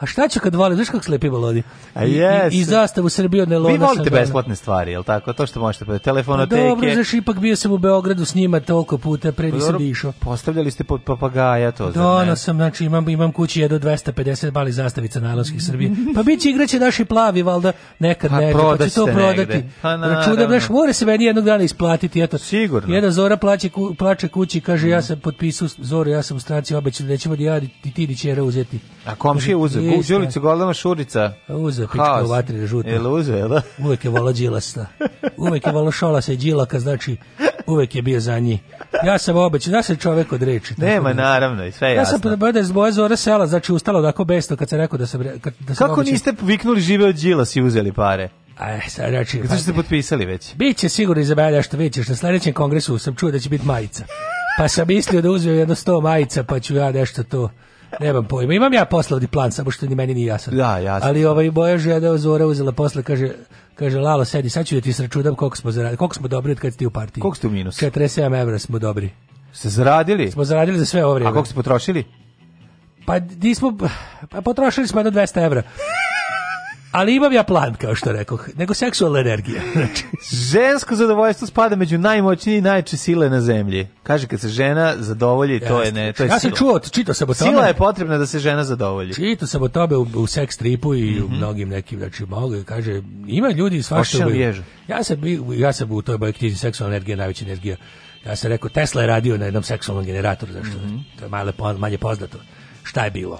A šta ću kad volim, znaš kako slepi balodi? I, yes. i, i zastavu Srbije od Nelona. Vi volite besplatne stvari, je jel tako? To što možete pa telefonoteke. Pa dobro, znaš, ipak bio sam u Beogradu s njima toliko puta, pre pa nisam dobro, išao. Postavljali ste pod papagaja to, zar Dono sam, znači imam, imam kući jedno 250 mali zastavica najlonskih Srbije. Pa bit će igraće naši plavi, valda, nekad ne, pa nekad, pa će to prodati. Pa, pa Računam, znaš, mora se meni jednog dana isplatiti, eto. Sigurno. Jedna Zora plaće, ku, plače kući, kaže, mm. ja mhm. sam potpisao Zoru, ja sam u stranci obećao, da ćemo ja, ni ti, ni čera uzeti. A komši je u Đulica Goldama Šurica. Pa uzeo, pička u vatri žuta. Jel uzeo, da? Uvijek je vola džilasta. Da. Uvijek je vola šola se džilaka, znači, uvek je bio za njih. Ja sam obećao, ja sam čovek od reči. Nema, da- naravno, sve je ja jasno. Ja pa sam podabada iz boje Zora Sela, znači ustalo odako besto kad se rekao da sam... Kad, da sam Kako obećao. niste viknuli žive od Đilas i uzeli pare? Aj, sad reči. Znači, Kako ste potpisali već? Biće sigurno Izabelja što vidiš, na sledećem kongresu sam čuo da će biti majica. Pa sam mislio da uzeo jedno sto majica, pa ću ja nešto to Nemam pojma. Imam ja poslovni plan, samo što ni meni nije jasan. Da, jasno. Ali ovaj Boja žena Zora uzela posle, kaže, kaže Lalo, sedi, sad ću da ti sračunam koliko smo, zaradi, koliko smo dobri od kad ti u partiji. Koliko ste u minus? 47 evra smo dobri. Ste zaradili? Smo zaradili za sve ovo vrijeme. A koliko ste potrošili? Pa, smo, pa potrošili smo jedno 200 evra. Ali imam ja plan, kao što rekoh, nego seksualna energija. Znači. Žensko zadovoljstvo spada među najmoćnije i najče sile na zemlji. Kaže, kad se žena zadovolji, to je ne, to je Ja sam čuo, čitao sam o tome. Sila je potrebna da se žena zadovolji. Čito sam o tome u, u seks tripu i mm -hmm. u mhm. mnogim nekim, znači, mogu, da kaže, ima ljudi svašta... Da ja sam, ja sam u toj bojoj knjizi seksualna energija, najveća energija. Ja sam rekao, Tesla je radio na jednom seksualnom generatoru, zašto? Mm -hmm. To je male, manje poznato. Šta je bilo?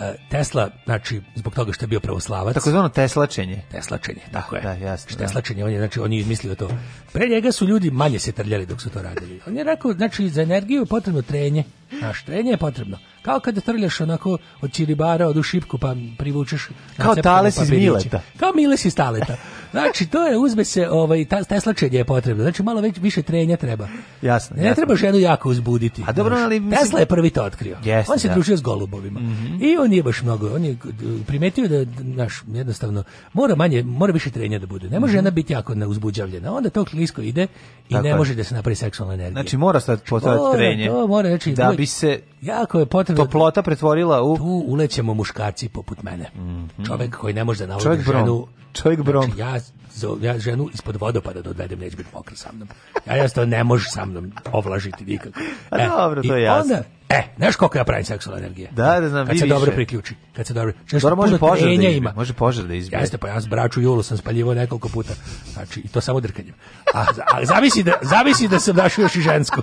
E, Tesla, znači, zbog toga što je bio pravoslavac. Tako zvano Teslačenje. Teslačenje, da, tako je. Da, jasno. Što znači, da. teslačenje, on je, znači, on je izmislio to. Pre njega su ljudi manje se trljali dok su to radili. On je rekao, znači, za energiju je potrebno trenje. A e, je potrebno. Kao kada trljaš onako od čiribara, od šipku pa privučeš kao tales iz mileta. Kao miles iz taleta. Znači to je uzme se ovaj ta teslačenje je potrebno. Znači malo već više trenja treba. Jasno. Ne jasno. treba ženu jako uzbuditi. A dobro, ali mislim... Tesla je prvi to otkrio. Jasne, on se da. družio s golubovima. Mm -hmm. I on je baš mnogo, on je primetio da naš jednostavno mora manje, mora više trenja da bude. Ne može mm -hmm. žena biti jako neuzbuđavljena. Onda to klisko ide i Tako ne može da se napravi seksualna energija. Znači mora sad znači, postati trenje. To mora znači da, bi se jako je potrebno toplota pretvorila u tu ulećemo muškarci poput mene. Mm -hmm. Čovek koji ne može da navodi Čovjek ženu. Čovjek brom. Znači, ja ja ženu ispod vodopada da odvedem, neće biti mokra sa mnom. Ja jasno ne može sa mnom ovlažiti nikako. A pa e, dobro, to je jasno. Onda, e, znaš koliko ja pravim seksualna energija? Da, da znam, Kad se više. dobro priključi. Kad se dobro... Znaš, dobro može požar da izbije. Može požar da izbije. Jeste, pa ja s braću Julu sam spaljivao nekoliko puta. Znači, i to samo drkanjem. A, a zavisi, da, zavisi da sam dašao još i žensku.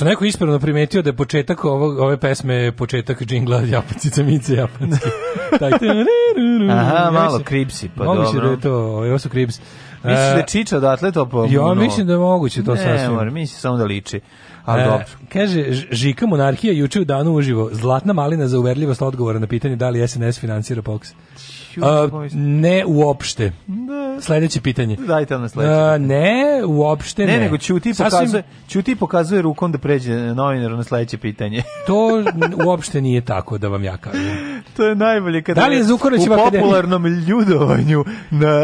Što neko ispravno primetio da je početak ovog, ove pesme je početak džingla Japancica Mice Japanski. Aha, malo Kripsi, pa dobro. Moguće da je to, ovo su Krips. Misliš da je Čiča odatle to po... Ja mislim da je moguće to ne, sasvim. Ne, moram, mislim samo da liči. Ali e, dobro. Kaže, Žika monarhija juče u danu uživo. Zlatna malina za uverljivost odgovora na pitanje da li SNS financira POKS. A, ne uopšte. Da. Sledeće pitanje. Dajte nam sledeće. A, ne uopšte ne. Ne, nego Ćuti pokazuje, Ćuti pokazuje rukom da pređe novinar na sledeće pitanje. to uopšte nije tako da vam ja kažem. to je najbolje kada da li je u popularnom ljudovanju na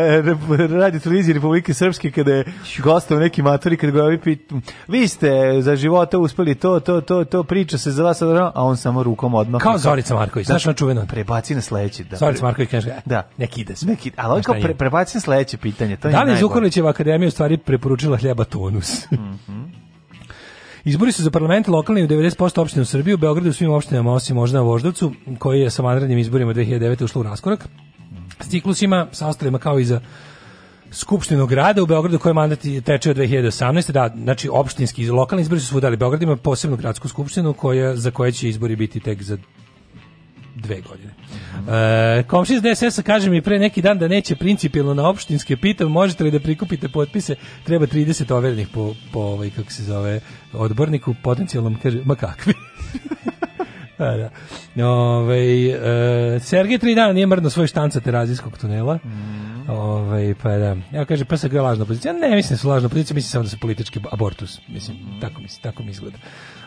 radi televiziji Republike Srpske kada je gostao neki matori kada pit vi ste za života uspeli to, to, to, to, priča se za vas, a on samo rukom odmah. Kao Zorica Marković, znaš na čuveno. Prebaci na sledeći. Da. Zorica Marković kaže, da. neki ide sve. Nek ide. Ali kao pre, prebacim sledeće pitanje. To da li je Zukorlićeva akademija u stvari preporučila hljeba tonus? Mhm. Izbori su za parlament lokalni u 90% opština u Srbiji, u Beogradu u svim opštinama, osim možda Voždovcu, koji je sa vanrednim izborima 2009. ušlo u raskorak. S ciklusima, sa ostalima kao i za Skupštinu grada u Beogradu koji mandat teče od 2018. Da, znači opštinski i lokalni izbori su svuda, ali Beograd ima posebnu gradsku skupštinu koja, za koje će izbori biti tek za dve godine. Mm -hmm. e, komšis DSS-a kaže mi pre neki dan da neće principijelno na opštinske pitam, možete li da prikupite potpise, treba 30 overenih po, po ovaj, kako se zove, odborniku, potencijalnom, kaže, ma kakvi. da, da. Ove, ovaj, e, Sergej tri dana nije mrno svoj štanca terazijskog tunela. Mm. Ovaj pa da. Ja kaže pa se lažna pozicija. Ne, mislim se da su lažna pozicija, mislim samo da su politički abortus. Mislim, tako mislim, tako mi izgleda.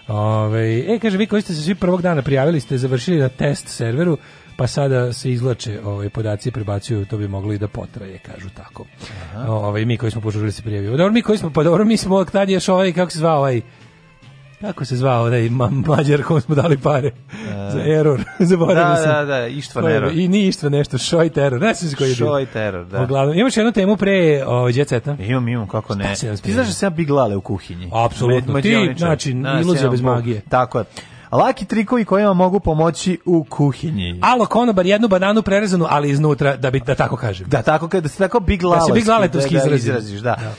Ove, ovaj, e, kaže, vi koji ste se svi prvog dana prijavili, ste završili na test serveru, pa sada se izlače ove, ovaj, podaci prebacuju, to bi moglo i da potraje, kažu tako. Ovaj mi koji smo požurili se prijavili. Dobro, mi koji smo, pa dobro, mi smo, tad je ovaj, kako se zvao ovaj, Kako se zvao onaj ma mađar kom smo dali pare? E... za error, zaboravio da, sam. Da, da, da, Ištvan error. I ni Ištvan nešto, Šoj terror, ne znam koji je Šoj terror, da. Uglavnom, imaš jednu temu pre o, ovaj, djeceta? E, imam, imam, kako ne. Ti znaš da se ja biglale u kuhinji. Apsolutno, ti, znači, da iluzija bez magije. Tako je. Laki trikovi kojima mogu pomoći u kuhinji. Alo konobar jednu bananu prerezanu, ali iznutra da bi da tako kažem. Da tako da se tako big lala. Da se big laletovski da, da, izraziš, da. da.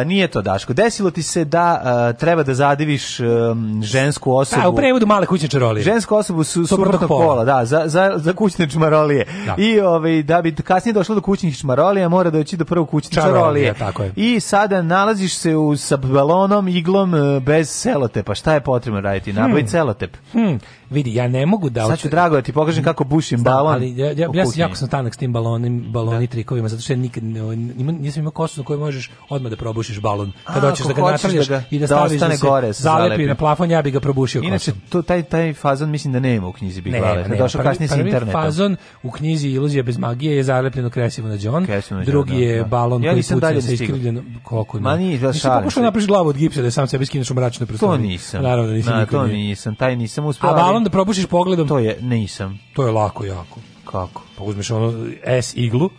Uh, nije to Daško. Desilo ti se da uh, treba da zadiviš um, žensku osobu. Pa u prevodu male kućne čarolije. Žensku osobu su suprotnog pola. da, za, za, za kućne čmarolije. Da. I ovaj da bi kasnije došlo do kućnih čmarolija, mora doći do prvog kućne čarolije. čarolije. Tako je. I sada nalaziš se u sa balonom, iglom e, bez celote. Pa šta je potrebno raditi? Nabaviti hmm. celote. Hmm. vidi, ja ne mogu da... Sad ću drago da ti pokažem kako bušim Znam, balon. Ali, ja, ja, ja, sam jako sam tanak s tim balonim, baloni da. trikovima, zato što ja nikad ovaj, ima, nisam imao kosu na kojoj možeš odmah da probušiš balon. Kad A, hoćeš da ga da natrljaš da i da, da staviš da se gore, zalepi, na plafon, ja bi ga probušio Inače, to, taj, taj fazon mislim da nema u knjizi Big Valet. Ne, došao kasnije s interneta. fazon u knjizi Iluzija bez magije je zalepljeno kresivo na John, drugi da, je balon koji puca se iskrivljeno. Koliko Ma nije, da šalim. Nisam pokušao napriš glavu od gipsa da sam sebi skineš u mračno prstanje. To nisam. Naravno, nisam. to nisam, taj nisam uspeo onda probušiš pogledom. To je, nisam. To je lako jako. Kako? Pa uzmeš ono S iglu,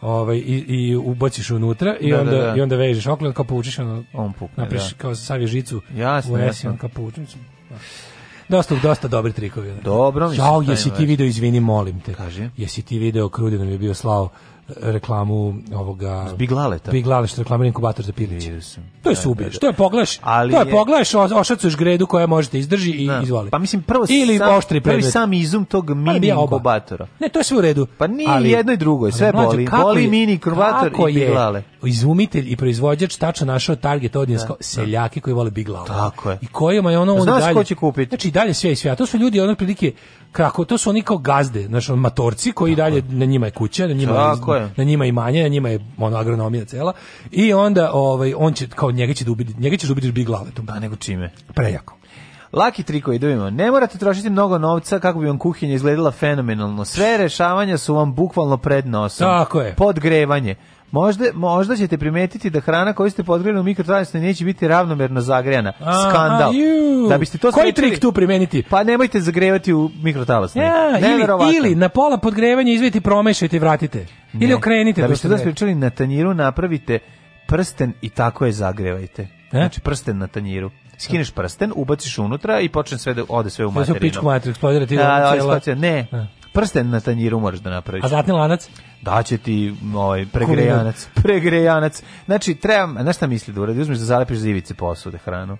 ovaj i, i ubaciš unutra i da, da onda da, da. i onda vežeš oklad kao povučeš ono on pukne napriš, da. kao savje žicu jasno, u S kao povučeš dosta, dosta dobri trikovi. Dobro, mi se. Jao, jesi ti video, izvini, molim te. Kaži. Jesi ti video, Krudi nam je bio slao reklamu ovoga Biglale što reklamira inkubator za piliće. To je subiš. Što da, da, da. je poglaš. Ali to je, je poglaš ošacuš gredu koja možete izdrži i da. izvoli. Pa mislim prvo ili sam, oštri Prvi sam izum tog mini pa inkubatora. Ne, to je sve u redu. Pa ni ali, jedno i drugo, je sve boli. Kako boli je, mini inkubator i biglale. Je izumitelj i proizvođač tačno našao target audience da, seljake koji vole biglale. Tako je. I kojima je ono on dalje. Znaš ko će kupiti? Znači dalje sve i sve. A to su ljudi ono prilike kako to su oni kao gazde, znači matorci koji Tako. dalje na njima je kuća, na njima Tako je, na njima imanje, na njima je ono agronomija cela. I onda ovaj on će kao njega će da ubiti, njega ćeš da ubiti bi glave tu. Da nego čime? Prejako. Laki trikovi, da ne morate trošiti mnogo novca kako bi vam kuhinja izgledala fenomenalno. Sve rešavanja su vam bukvalno pred nosom. Tako je. Podgrevanje, Možda, možda ćete primetiti da hrana koju ste podgreli u mikrotransnoj neće biti ravnomerno zagrejana. Skandal. Aha, da biste to Koji trik tu primeniti? Pa nemojte zagrevati u mikrotalasnoj. Ja, ili, ili na pola podgrevanja izvijeti promešajte i vratite. Ne. Ili okrenite. Da biste to sprečili na tanjiru napravite prsten i tako je zagrevajte. E? Znači prsten na tanjiru skineš prsten, ubaciš unutra i počne sve da ode sve u materinu. Da se u pičku materinu eksplodira ti da, da, ne, e prsten na tanjiru moraš da napraviš. A zlatni lanac? Da će ti ovaj, pregrejanac. Pregrejanac. Znači, treba, znaš šta misli da uradi? Uzmeš da zalepiš zivice posude hranu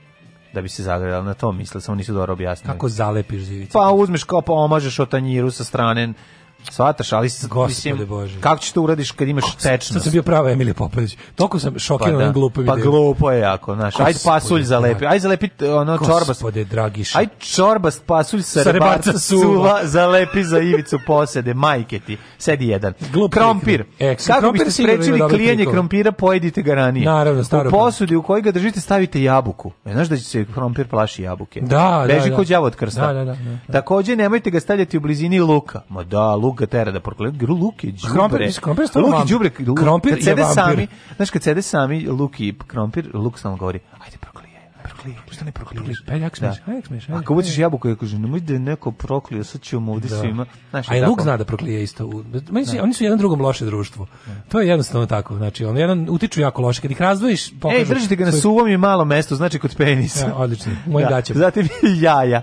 da bi se zagrejala na to misle samo nisu dobro objasnili kako zalepiš zivice pa uzmeš kao pa omažeš o tanjiru sa strane Svataš, ali Gospode mislim, Bože. kako ćeš to uradiš kad imaš tečnost? Sad sam bio prava Emilija Popović. Toliko sam pa šokiran da. pa da, glupo Pa glupo je jako, znaš. Ajde pasulj zalepi. Ajde zalepi ono čorbast. Gospode, dragiša. Ajde čorbast pasulj sa, sa rebarca suva. suva zalepi za ivicu posede. Majke ti. Sedi jedan. Glup krompir. Da. E, kako biste sprečili klijenje krompira, pojedite ga ranije. Naravno, staro. U posudi u kojoj ga držite stavite jabuku. E, znaš da će se krompir plaši jabuke. Da, da Beži da, da. kod đavo krsta. Da, da, da, da. Takođe nemojte ga stavljati u blizini luka. Ma da, luk luk ga tera da porkleda. Luk je đubre. Krompir, krompir je Luk je đubre. Krompir kad sede sami, znaš kad sede sami luk i krompir, luk stalno govori, ajde proklijaj, proklijaj, pa šta ne proklijaš? Peljak pa smeš, peljak da. smeš. Ako budeš jabuku, ja kažem, nemoj da je neko proklio, sad ćemo ovdje da. svima. Znaš, A i luk zna da proklije isto. Meni su, da. oni su jedan drugom loše društvo. To je jednostavno tako. Znači, on jedan utiču jako loše. Kad ih razdvojiš, pokažu. Ej, držite ga na suvom i malo mesto, znači kod penisa. odlično, moj gaće. Zatim jaja.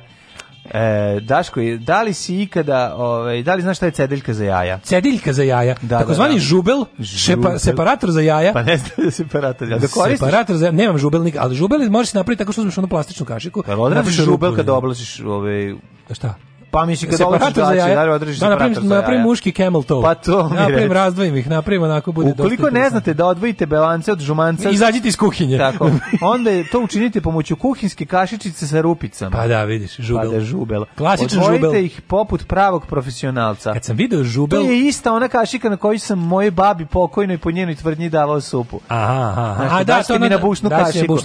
E, Daško, da li si ikada, ovaj, da li znaš šta je cediljka za jaja? Cediljka za jaja, da, da takozvani da, da. žubel, šepa, separator za jaja. Pa ne znam da separator, da koristiš. Separator za jaja, nemam žubelnik, ali žubel možeš napraviti tako što uzmeš onu plastičnu kašiku. Pa odradiš žubel kada oblačiš ovaj... Da šta? Pa mislim kad dolazi dače, da održi se. Da napravim napravim muški camel toe. Pa to mi napravim razdvojim ih, napravim onako bude dosta. koliko ne znate da odvojite belance od žumanca, izađite iz kuhinje. Tako. Onda to učinite pomoću kuhinjske kašičice sa rupicama. Pa da, vidiš, žubel. Pa da žubel. Klasičan žubel. ih poput pravog profesionalca. Kad sam video žubel, to je ista ona kašika na kojoj sam moje babi pokojnoj po njenoj tvrdnji davao supu. Aha, aha. Znači, A da, što mi na bušnu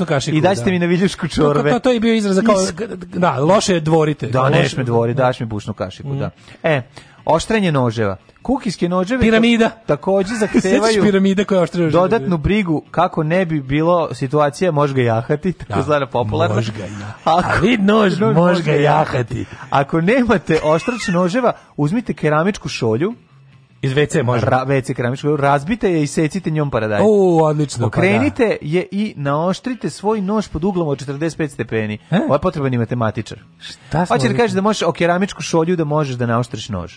kašiku. I daćete da. mi na viljušku čorbe. To to je bio izraz kao da, loše dvorite. Da, ne sme dvori, daš baš mi bušnu kašiku, mm. da. E, oštrenje noževa. Kukijske noževe piramida. takođe zahtevaju piramida koja noževa. dodatnu brigu kako ne bi bilo situacija može ga jahati, da, tako zvana popularna. Može ga Ako, A vid nož, nož može ga jahati. Ako nemate oštrač noževa, uzmite keramičku šolju, Iz WC može. Ra, WC keramičku Razbite je i secite njom paradajz. O, odlično. Okrenite pa da. je i naoštrite svoj nož pod uglom od 45 stepeni. E? Ovo je potreban i matematičar. Šta Hoće da kažeš da možeš o keramičku šolju da možeš da naoštriš nož.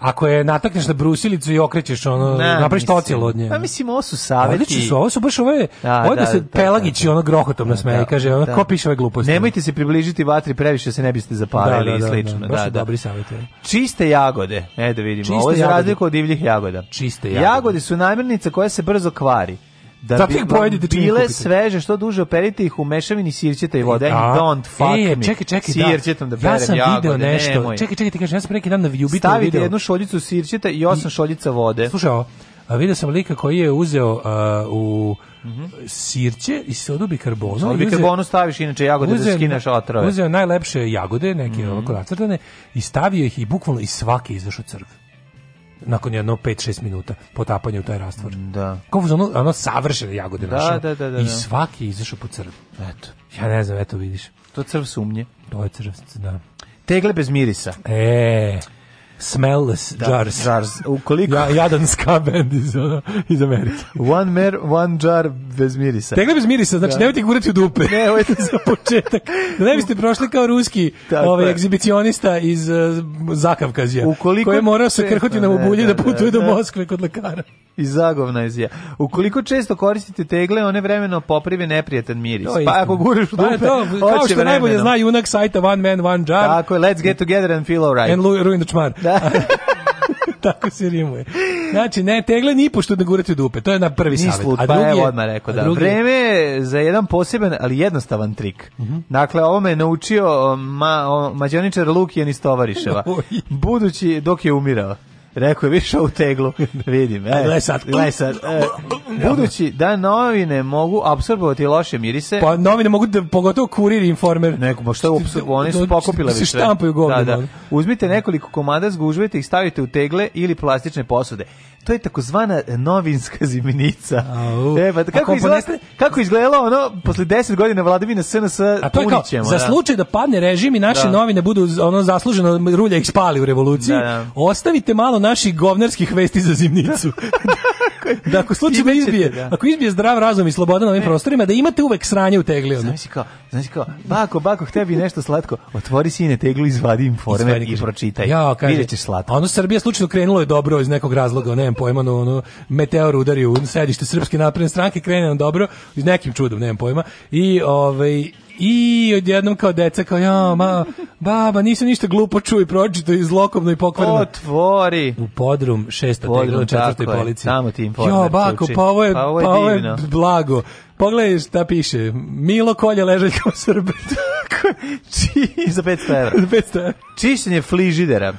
Ako je natakneš na brusilicu i okrećeš ono, ne, napraviš tocilo od nje. Pa mislim, ovo su savjeti. Odlični su, ovo su baš ove, da, da, da, se da, da Pelagić i da. ono grohotom nas i kaže, ono, ko piše ove gluposti? Nemojte se približiti vatri previše, se ne biste zapalili da, da, i slično. Da, da, baš da, dobri saveti. Čiste jagode, ne da vidimo, Čiste ovo je za razliku od divljih jagoda. Čiste jagode. Jagode su namirnica koja se brzo kvari da, Zato ih pojedite bile sveže, što duže operite ih u mešavini sirćeta i e, vode. I don't fuck e, me. Čekaj, čekaj, da. da ja sam jagode, video nešto. Nemoj. Čekaj, čekaj, ti kažeš ja sam neki dan na Jubitovu video. Stavite jednu šoljicu sirćeta i osam I, šoljica vode. Slušaj, a video sam lika koji je uzeo a, u mm -hmm. sirće i sodu bikarbonu. Sodu bikarbonu staviš, inače jagode da uzeo, da skinaš otrove. Uzeo najlepše jagode, neke mm -hmm. ovako nacrtane, i stavio ih i bukvalno iz svake izašao crv nakon jedno 5-6 minuta potapanja u taj rastvor. Da. Kao ono, ono savršene jagode da, našao. Da, da, da, I da. svaki je izašao po crv. Eto. Ja ne znam, eto vidiš. To crv sumnje. To je crv, da. Tegle bez mirisa. E. Smellless da, jars. jars. Ukoliko... Ja, jadan ska band iz, iz Amerike. One mer, one jar bez mirisa. Tegle bez mirisa, znači da. nemojte gurati u dupe. Ne, ovo za početak. Da ne biste prošli kao ruski ovaj, egzibicionista iz uh, Zakavkazija, Ukoliko koji je morao se krhoti na obulje da, da, da, da putuje do Moskve kod lekara. Iz Zagovna iz ja. Ukoliko često koristite tegle, one vremeno poprive neprijatan miris. Pa ako guraš u pa dupe, pa to, Kao što najbolje zna junak sajta One Man, One Jar. Tako je, let's get together and feel alright. And ruin the čmar. Da. Tako se rimuje. Znači, ne tegle ni pošto da gurate dupe. To je na prvi savjet. Slut, a pa drugi pa je, evo odmah rekao, da. Drugi... Vreme je za jedan poseban, ali jednostavan trik. Mm -hmm. Dakle, ovo me je naučio ma, mađoničar Lukijan iz Tovariševa. Budući dok je umirao. Rekao je, više u teglu, da vidim. E, gledaj sad. Gledaj sad. E, budući da novine mogu absorbovati loše mirise... Pa novine mogu, da, pogotovo kurir informer. Neko, pa što oni su da pokupile da više. štampaju govno. Da, da. Uzmite nekoliko komada, zgužujete ih, stavite u tegle ili plastične posude to je takozvana novinska zimnica. E, pa kako, izgleda, kako izgledalo ono posle 10 godina vladavine SNS A to za da. slučaj da padne režim i naše da. novine budu ono zasluženo rulja ih spali u revoluciji, da, da, ostavite malo naših govnerskih vesti za zimnicu. da ako slučajno izbije, da. ako izbije zdrav razum i sloboda na ovim e. prostorima, da imate uvek sranje u tegli. Znaš kao, znaš kao, bako, bako, htio bi nešto slatko, otvori sine teglu, izvadi informer i pročitaj. Ja, kaže, Vidjet ćeš slatko. Ono Srbija slučajno krenulo je dobro iz nekog razloga, ne znam pojma, no, ono, meteor udari u sedište Srpske napredne stranke, krene nam dobro, iz nekim čudom, ne nemam pojma, i ovaj, I odjednom kao deca, kao ja, ma, baba, nisi ništa glupo čuo i pročito i zlokobno i pokvarno. Otvori. U podrum, šesta tegla, četvrtoj policije. Tamo ti informer Jo, bako, pa ovo je, pa ovo je, pa ovo je blago. Pogledaj šta piše. Milo kolje ležaljka u Srbiji. Či... Za 500 evra. Za 500 evra. Čišćenje fližidera.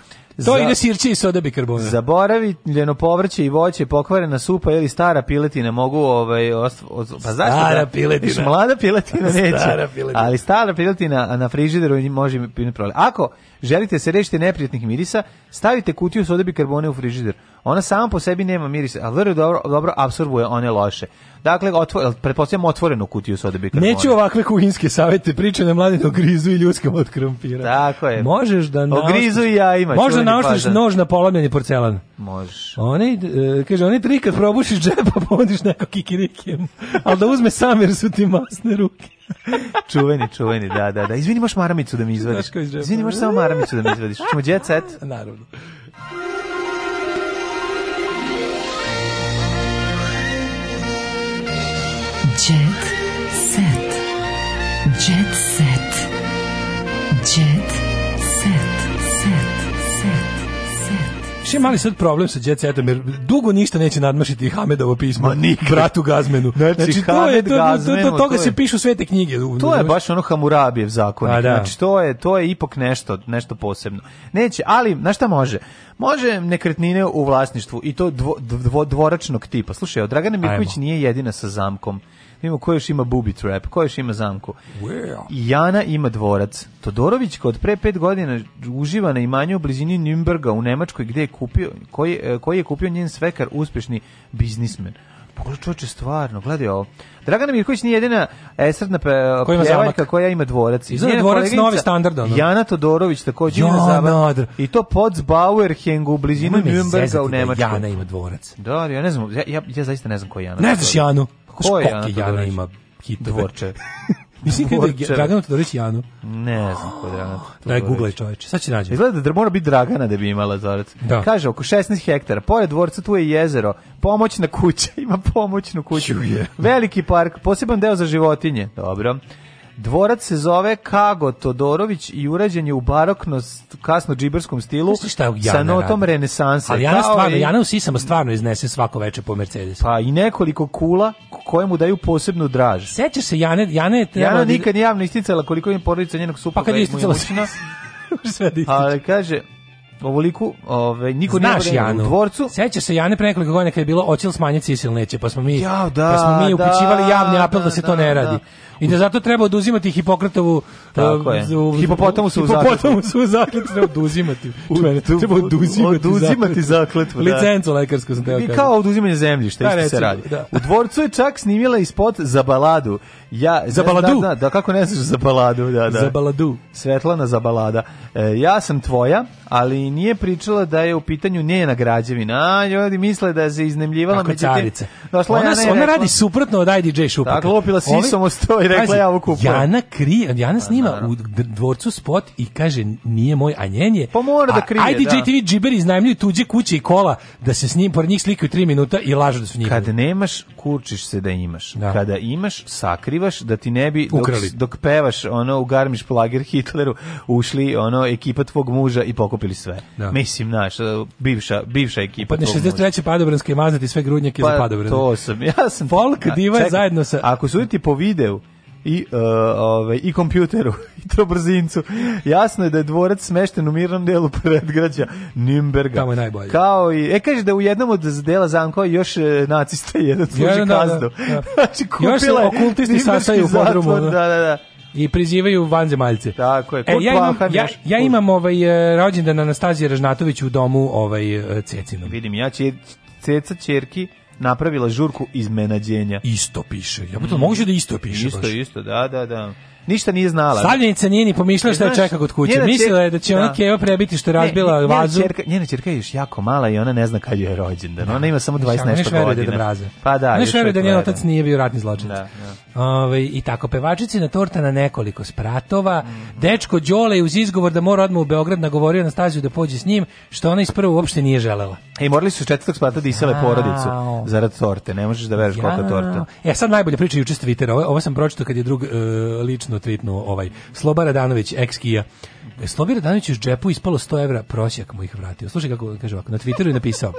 To ide sirće i soda bikarbona. Zaboravljeno povrće i voće, pokvarena supa ili stara piletina mogu ovaj ostv... pa znaš stara da, piletina. Viš, mlada piletina neće. Stara piletina. Ali stara piletina na frižideru može pine prole. Ako Želite se rešiti neprijatnih mirisa, stavite kutiju sode bikarbone u frižider. Ona sama po sebi nema mirisa, a vrlo dobro, dobro absorbuje one loše. Dakle, otvor, pretpostavljam otvorenu kutiju sode bikarbone. Neću ovakve kuhinske savete, priče na mladinu da grizu i ljudskom od krompira. Tako je. Možeš da naoštriš... grizu i ja ima. Možda naoštriš da- nož na polomljeni porcelan. Možeš. Oni, e, kaže, oni tri kad probušiš džepa, pomodiš neko kikirikijem. Ali da uzme sam jer su ti masne ruke. čuveni, čuveni, da, da, da. Izvini, možeš maramicu da mi izvadiš. Izvini, možeš samo maramicu da mi izvadiš. Čemo jet set? Naravno. Jet set. Jet set. Še mali sad problem sa Jet Setom, jer dugo ništa neće nadmašiti Hamedovo pismo bratu Gazmenu. Znači, znači to je, to, Gazmenu, to, to, toga to se je, pišu sve te knjige. To je baš ono Hamurabijev zakon. Pa da. Znači, to je, to je ipak nešto, nešto posebno. Neće, ali, na šta može? Može nekretnine u vlasništvu i to dvo, dvo, dvoračnog tipa. Slušaj, Dragana Mirković Ajmo. nije jedina sa zamkom. Vidimo ko još ima booby trap, ko još ima zamku. Jana ima dvorac. Todorović kod pre 5 godina uživa na imanju u blizini Nürnberga u Nemačkoj gde je kupio, koji, e, koji je kupio njen svekar uspešni biznismen. Pogledaj čoče, stvarno, gledaj ovo. Dragana Mirković nije jedina esretna pjevaljka koja ima dvorac. I Izgleda dvorac novi standard. Ono. Jana Todorović takođe jo, ima zamak. I to pod Bauerhengu u blizini Nürnberga u da Nemačkoj. Jana ima dvorac. Da, ja ne znam, ja, ja, ja zaista ne znam ko je Jana. Ne znaš Janu? Ko je Jana Jana ima hitove. Dvorče. Mislim da je Dragana Todorić Janu. Ne znam ko je Dragana Todorić. Daj, googlaj čoveče, sad će nađe. Izgleda da mora biti Dragana da bi imala dvorac. Da. Kaže, oko 16 hektara, pored dvorca tu je jezero, pomoćna kuća, ima pomoćnu kuću. Veliki park, poseban deo za životinje. Dobro. Dvorac se zove Kago Todorović i urađen je u barokno kasno džiberskom stilu šta sa notom radi? renesanse. Ali Jana, stvarno, i... Jana u sisama stvarno iznese svako veče po Mercedes. Pa i nekoliko kula koje mu daju posebnu draž. Seća se Jane, Jane je Jana da- nikad nije javno isticala koliko im porodica njenog supa. Pa kad je isticala sve. sve da Ali kaže, ovoliku, ovaj niko Znaš, nije Janu, u dvorcu. Seća se Jane pre nekoliko godina kad je bilo očil smanjici i neće, pa smo mi ja, da, pa smo mi da, da, javni apel da, da se da, to ne da. radi. I da zato treba oduzimati Hipokratovu Tako eh, je. hipopotamusu hipopotamu zakletvu treba oduzimati. U, treba oduzimati, oduzimati zakletvu. Da. Licencu lekarsku sam teo I kao oduzimanje zemljišta da, isto se radi. Da. U dvorcu je čak snimila i spot za baladu. Ja, za baladu? Da, da, kako ne znaš za baladu? Da, da. Za baladu. Svetlana za balada. E, ja sam tvoja, ali nije pričala da je u pitanju njena građevina. A, ljudi misle da se iznemljivala. Kako međutim, carica. Došla ona, ja ne, ona radi suprotno od IDJ Šupaka. Tako, lopila sisom o stoj i rekla ja ovo kupujem. Jana, krije, Jana pa, snima a, u dvorcu spot i kaže nije moj, a njen je. Pa mora da krije, ajde, da. JTV džiber iznajmljuju tuđe kuće i kola da se s njim, pored njih slikaju tri minuta i lažu da su njihovi. Kada nemaš, kurčiš se da imaš. Da. Kada imaš, sakrivaš da ti ne bi, dok, dok pevaš ono u Garmiš Plager Hitleru, ušli ono ekipa tvog muža i pokupili sve. Da. Mislim, naš, e, bivša, bivša ekipa Upadne 63. padobranske mazati sve grudnjake pa, za padobrane. to sam, ja sam... Folk diva čekaj, zajedno sa... Ako suditi po videu, i, uh, ovaj, i kompjuteru i to brzincu. Jasno je da je dvorac smešten u mirnom delu predgrađa Nimberga. Tamo je najbolje. Kao i, e, kaže da u jednom od dela zamkova još e, nacista jedan služi ja, da, Da, da. da. znači, kupila još je okultisti sasaju u podrumu. Zatvor, da. da, da, da i prizivaju vanzemaljce. Tako je. E, ja, imam, ja, ja imam ovaj e, rođendan Anastazije Ražnatović u domu ovaj e, Cecinu. Vidim ja će Ceca ćerki napravila žurku iz izmenađenja. Isto piše. Ja potom mm. moguće da isto piše. Isto, baš. isto, da, da, da ništa nije znala. Stavljenica nije ni pomišljala šta je čeka kod kuće. Mislila je da će da. ona Keva prebiti što je razbila ne, vazu. Čerka, njena čerka je još jako mala i ona ne zna kad joj je rođendan. Da. Ona ima samo 20 nešto da godina. Pa da, još veruje da njen otac nije bio ratni zločinac. Da, da. Ove, ovaj, I tako, pevačici na torta na nekoliko spratova. Mm. Dečko Đole uz izgovor da mora odmah u Beograd nagovorio na da pođe s njim, što ona isprvo uopšte nije želela. E, morali su četvrtog sprata da isele porodicu zarad torte. Ne možeš da veriš ja. torta. E, sad najbolje priča juče s Twittera. Ovo, ovo sam pročito kad je drug uh, lično tweetnu, ovaj, Sloba Radanović, ex Kija, E, Slobi Radanović iz džepu ispalo 100 evra, prosjak mu ih vratio. Slušaj kako kaže ovako, na Twitteru je napisao.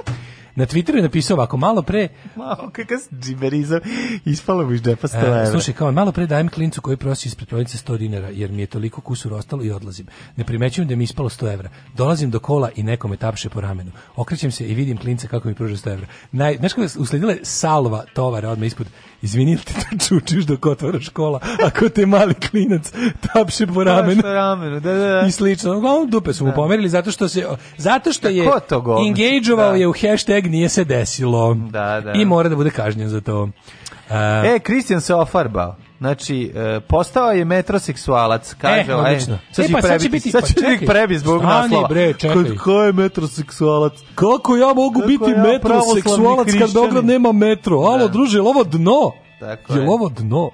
Na Twitteru je napisao ovako, malo pre... Malo, kakav džiberizam, ispalo mu iz džepa 100 e, evra. E, slušaj, kao malo pre dajem klincu koji prosi ispred prodavnice 100 dinara, jer mi je toliko kusur ostalo i odlazim. Ne primećujem da mi je ispalo 100 evra. Dolazim do kola i neko tapše po ramenu. Okrećem se i vidim klinca kako mi pruža 100 evra. Naj, znaš kako je usledila salva tovara odmah ispod izvini ti da čučiš dok otvara škola, ako te mali klinac tapše po ramenu. Po ramenu, da, da, da. Da. i slično. Uglavnom dupe su mu da. pomerili zato što se zato što da, je engageovao je u hashtag nije se desilo. Da, da. I mora da bude kažnjen za to. Uh, e, Kristijan se ofarbao. Znači, e, postao je metroseksualac, kaže, e, ovaj. odlično. Sad e, pa prebi, sad će biti, sad će pa, čekaj, prebi zbog naslova. bre, čekaj. Kad, ko je metroseksualac? Kako ja mogu Kako biti ja metroseksualac kad Beograd nema metro? Alo, da. druže, je ovo dno? Tako je. je ovo dno?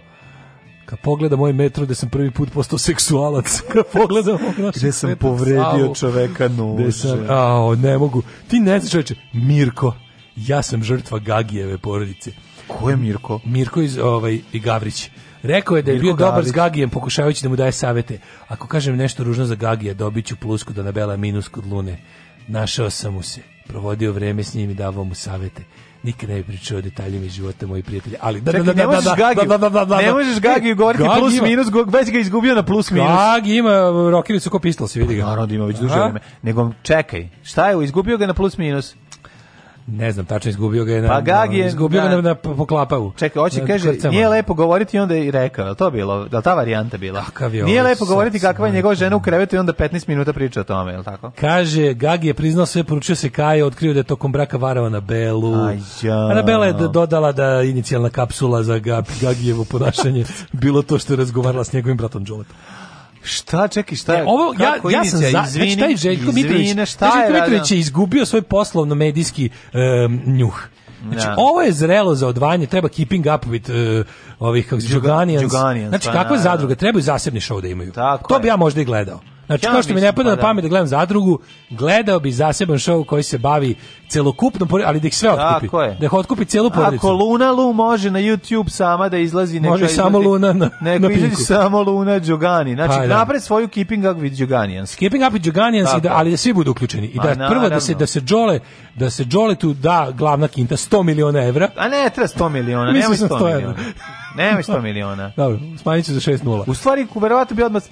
Kad pogledam moj ovaj metro gde sam prvi put postao seksualac, kad pogledam ono ovaj gde sam povredio čoveka nože. Sam, ao, ne mogu. Ti ne znaš čoveče, Mirko, ja sam žrtva Gagijeve porodice. Ko je Mirko? Mirko iz ovaj, i Gavrić. Rekao je da je Mirko bio Gavrić. dobar s Gagijem, pokušavajući da mu daje savete. Ako kažem nešto ružno za Gagija, dobit ću plus kod da Anabela minus kod Lune. Našao sam mu se, provodio vreme s njim i davao mu savete nikad ne bi pričao o detaljima iz života mojih prijatelja. Ali da Čekaj, da da da da da, da da da da Ne možeš Gagi govoriti Gagi plus ima. minus, već ga izgubio na plus minus. Gagi ima uh, rokiricu ko pistol, se vidi ga. Naravno ima već duže vreme. Nego čekaj, šta je, izgubio ga na plus minus. Ne znam, tačno izgubio ga je na, pa Gag je, izgubio ga na, na poklapavu. Čekaj, hoće kaže, krcama. nije lepo govoriti i onda i rekao, to bilo, da ta varijanta bila. Kakav je nije ovaj lepo govoriti kakva je njegova žena u krevetu i onda 15 minuta priča o tome, je li tako? Kaže, Gagi je priznao sve, poručio se Kaje, otkrio da je tokom braka varao na Belu. Ja. Bela je dodala da inicijalna kapsula za Gag, Gagijevo ponašanje bilo to što je razgovarala s njegovim bratom Đoletom. Šta, čekaj, šta je? Ovo, ja, ja sam za, izvini, znači, taj Željko izvini, Mitrović, šta je? Željko Mitrović je izgubio svoj poslovno-medijski um, njuh. Znači, ja. Da. ovo je zrelo za odvajanje, treba keeping up with uh, ovih kako Džuganijans. Znači pa kakve zadruge trebaju zasebni show da imaju. Tako to bi ja možda i gledao. Znači, kao što mi ne pada pa na da. pamet da gledam zadrugu, gledao bi zaseban show koji se bavi celokupno ali da ih sve otkupi. Da ih otkupi celu porodicu. Ako Luna Lu može na YouTube sama da izlazi neka Može izlazi, samo Luna na, neko na izlazi samo Luna Đogani. Znači, pa, da. napred svoju Keeping Up with Joganians. Keeping Up with Joganians, da, ali da svi budu uključeni. I pa da A, prvo da se, da se džole, da se džole tu da glavna kinta 100 miliona evra. A ne, treba 100 miliona, nemoj 100 miliona. Nemoj 100 miliona. Dobro, smanjit ću za 6 nula. U stvari, verovatno bi odmah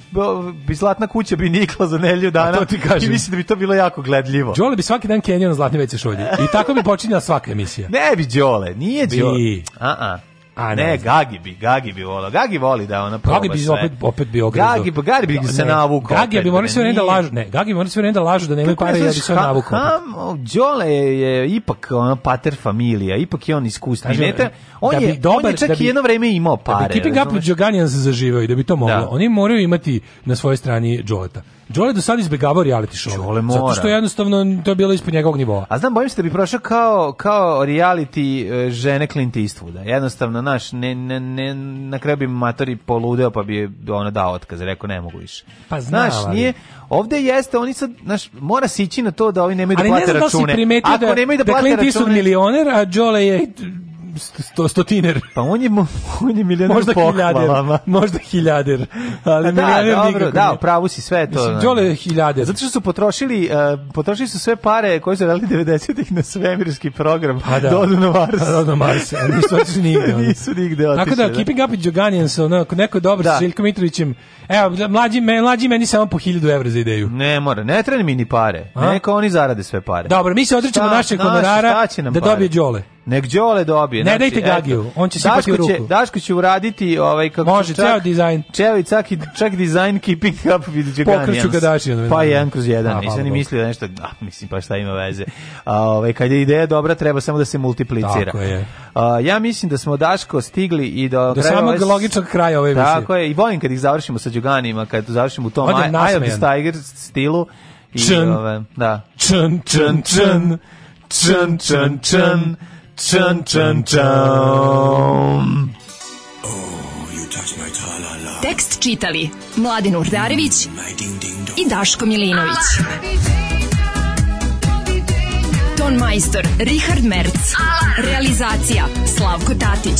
bi zlatna kuća bi nikla za nelju dana. A to ti kažem. I mislim da bi to bilo jako gledljivo. Đole bi svaki dan kenio na zlatne veće šolje. I tako bi počinjala svaka emisija. Ne bi Đole, nije Đole. A, a. A ne, ne Gagi bi, Gagi bi volao. Gagi voli da ona proba Gagi bi sve. opet opet bi ogrezo. Gagi, Gagi bi da, se navukao. Gagi opet, bi morao sve da lažu, ne, Gagi bi morao sve da lažu da nemaju pare ja bi se navukao. Đole je, je ipak ona pater familija, ipak je on iskusan. Znate, on da je dobar, on je čak da bi, jedno vreme imao pare. Da bi Keeping Up with Joganians zaživao i da bi to moglo. Da. Oni moraju imati na svojoj strani Đoleta. Đole do sad izbegavao reality show. Đole mora. Zato što jednostavno to je bilo ispod njegovog nivoa. A znam, bojim se da bi prošao kao, kao reality e, žene Clint Eastwooda. Jednostavno, naš, ne, ne, ne, na kraju bi matori poludeo pa bi ona dao otkaz, rekao ne mogu više. Pa zna, znaš, nije, ovde jeste, oni sad, znaš, mora se ići na to da ovi nemaju da plate račune. Ali ne znam da si primetio da-, da, da, Clint Eastwood milioner, a Đole je sto, stotiner. Pa on je, on je milioner možda pohvalama. možda hiljader. Ali da, milioner dobro, da, pravu si sve to. Mislim, da. Đole je hiljader. Zato što su potrošili, uh, potrošili su sve pare koje su radili 90-ih na svemirski program. Pa da. Dodu da na Mars. Dodu da, na Mars. Nisu otišli nigde. Nisu nigde otišli. Tako da, da, Keeping Up with Joganians, onako, neko dobro da. s Željkom Mitrovićem Evo, mlađi, mlađi meni samo po 1000 evra za ideju. Ne mora, ne treba mi ni pare. A? Neka oni zarade sve pare. Dobro, mi se odričemo našeg honorara da dobije Đole. Nek Đole dobije. Ne znači, dajte Gagiju, on će se sipati u ruku. Će, Daško će uraditi ovaj kako Može, čak, ceo dizajn. Čeo čak, čak dizajn keeping up with the Pokriću ga Daško. Pa jedan kroz jedan, nisam ni mislio da nešto, da, mislim pa šta ima veze. A, ovaj, kad je ideja dobra, treba samo da se multiplicira. Tako je. A, ja mislim da smo Daško stigli i do, do samog ove, logičnog kraja ove emisije. Tako je, i volim kad ih završimo sa đuganima kad završim u tom Eye of the Tiger stilu i čn, ove, da. Čn, čn, čn, čn, čn, čn, čn, čn, čn. Tekst čitali Mladin Urdarević i Daško Milinović. Ton majstor Richard Merc. Realizacija Slavko Tatić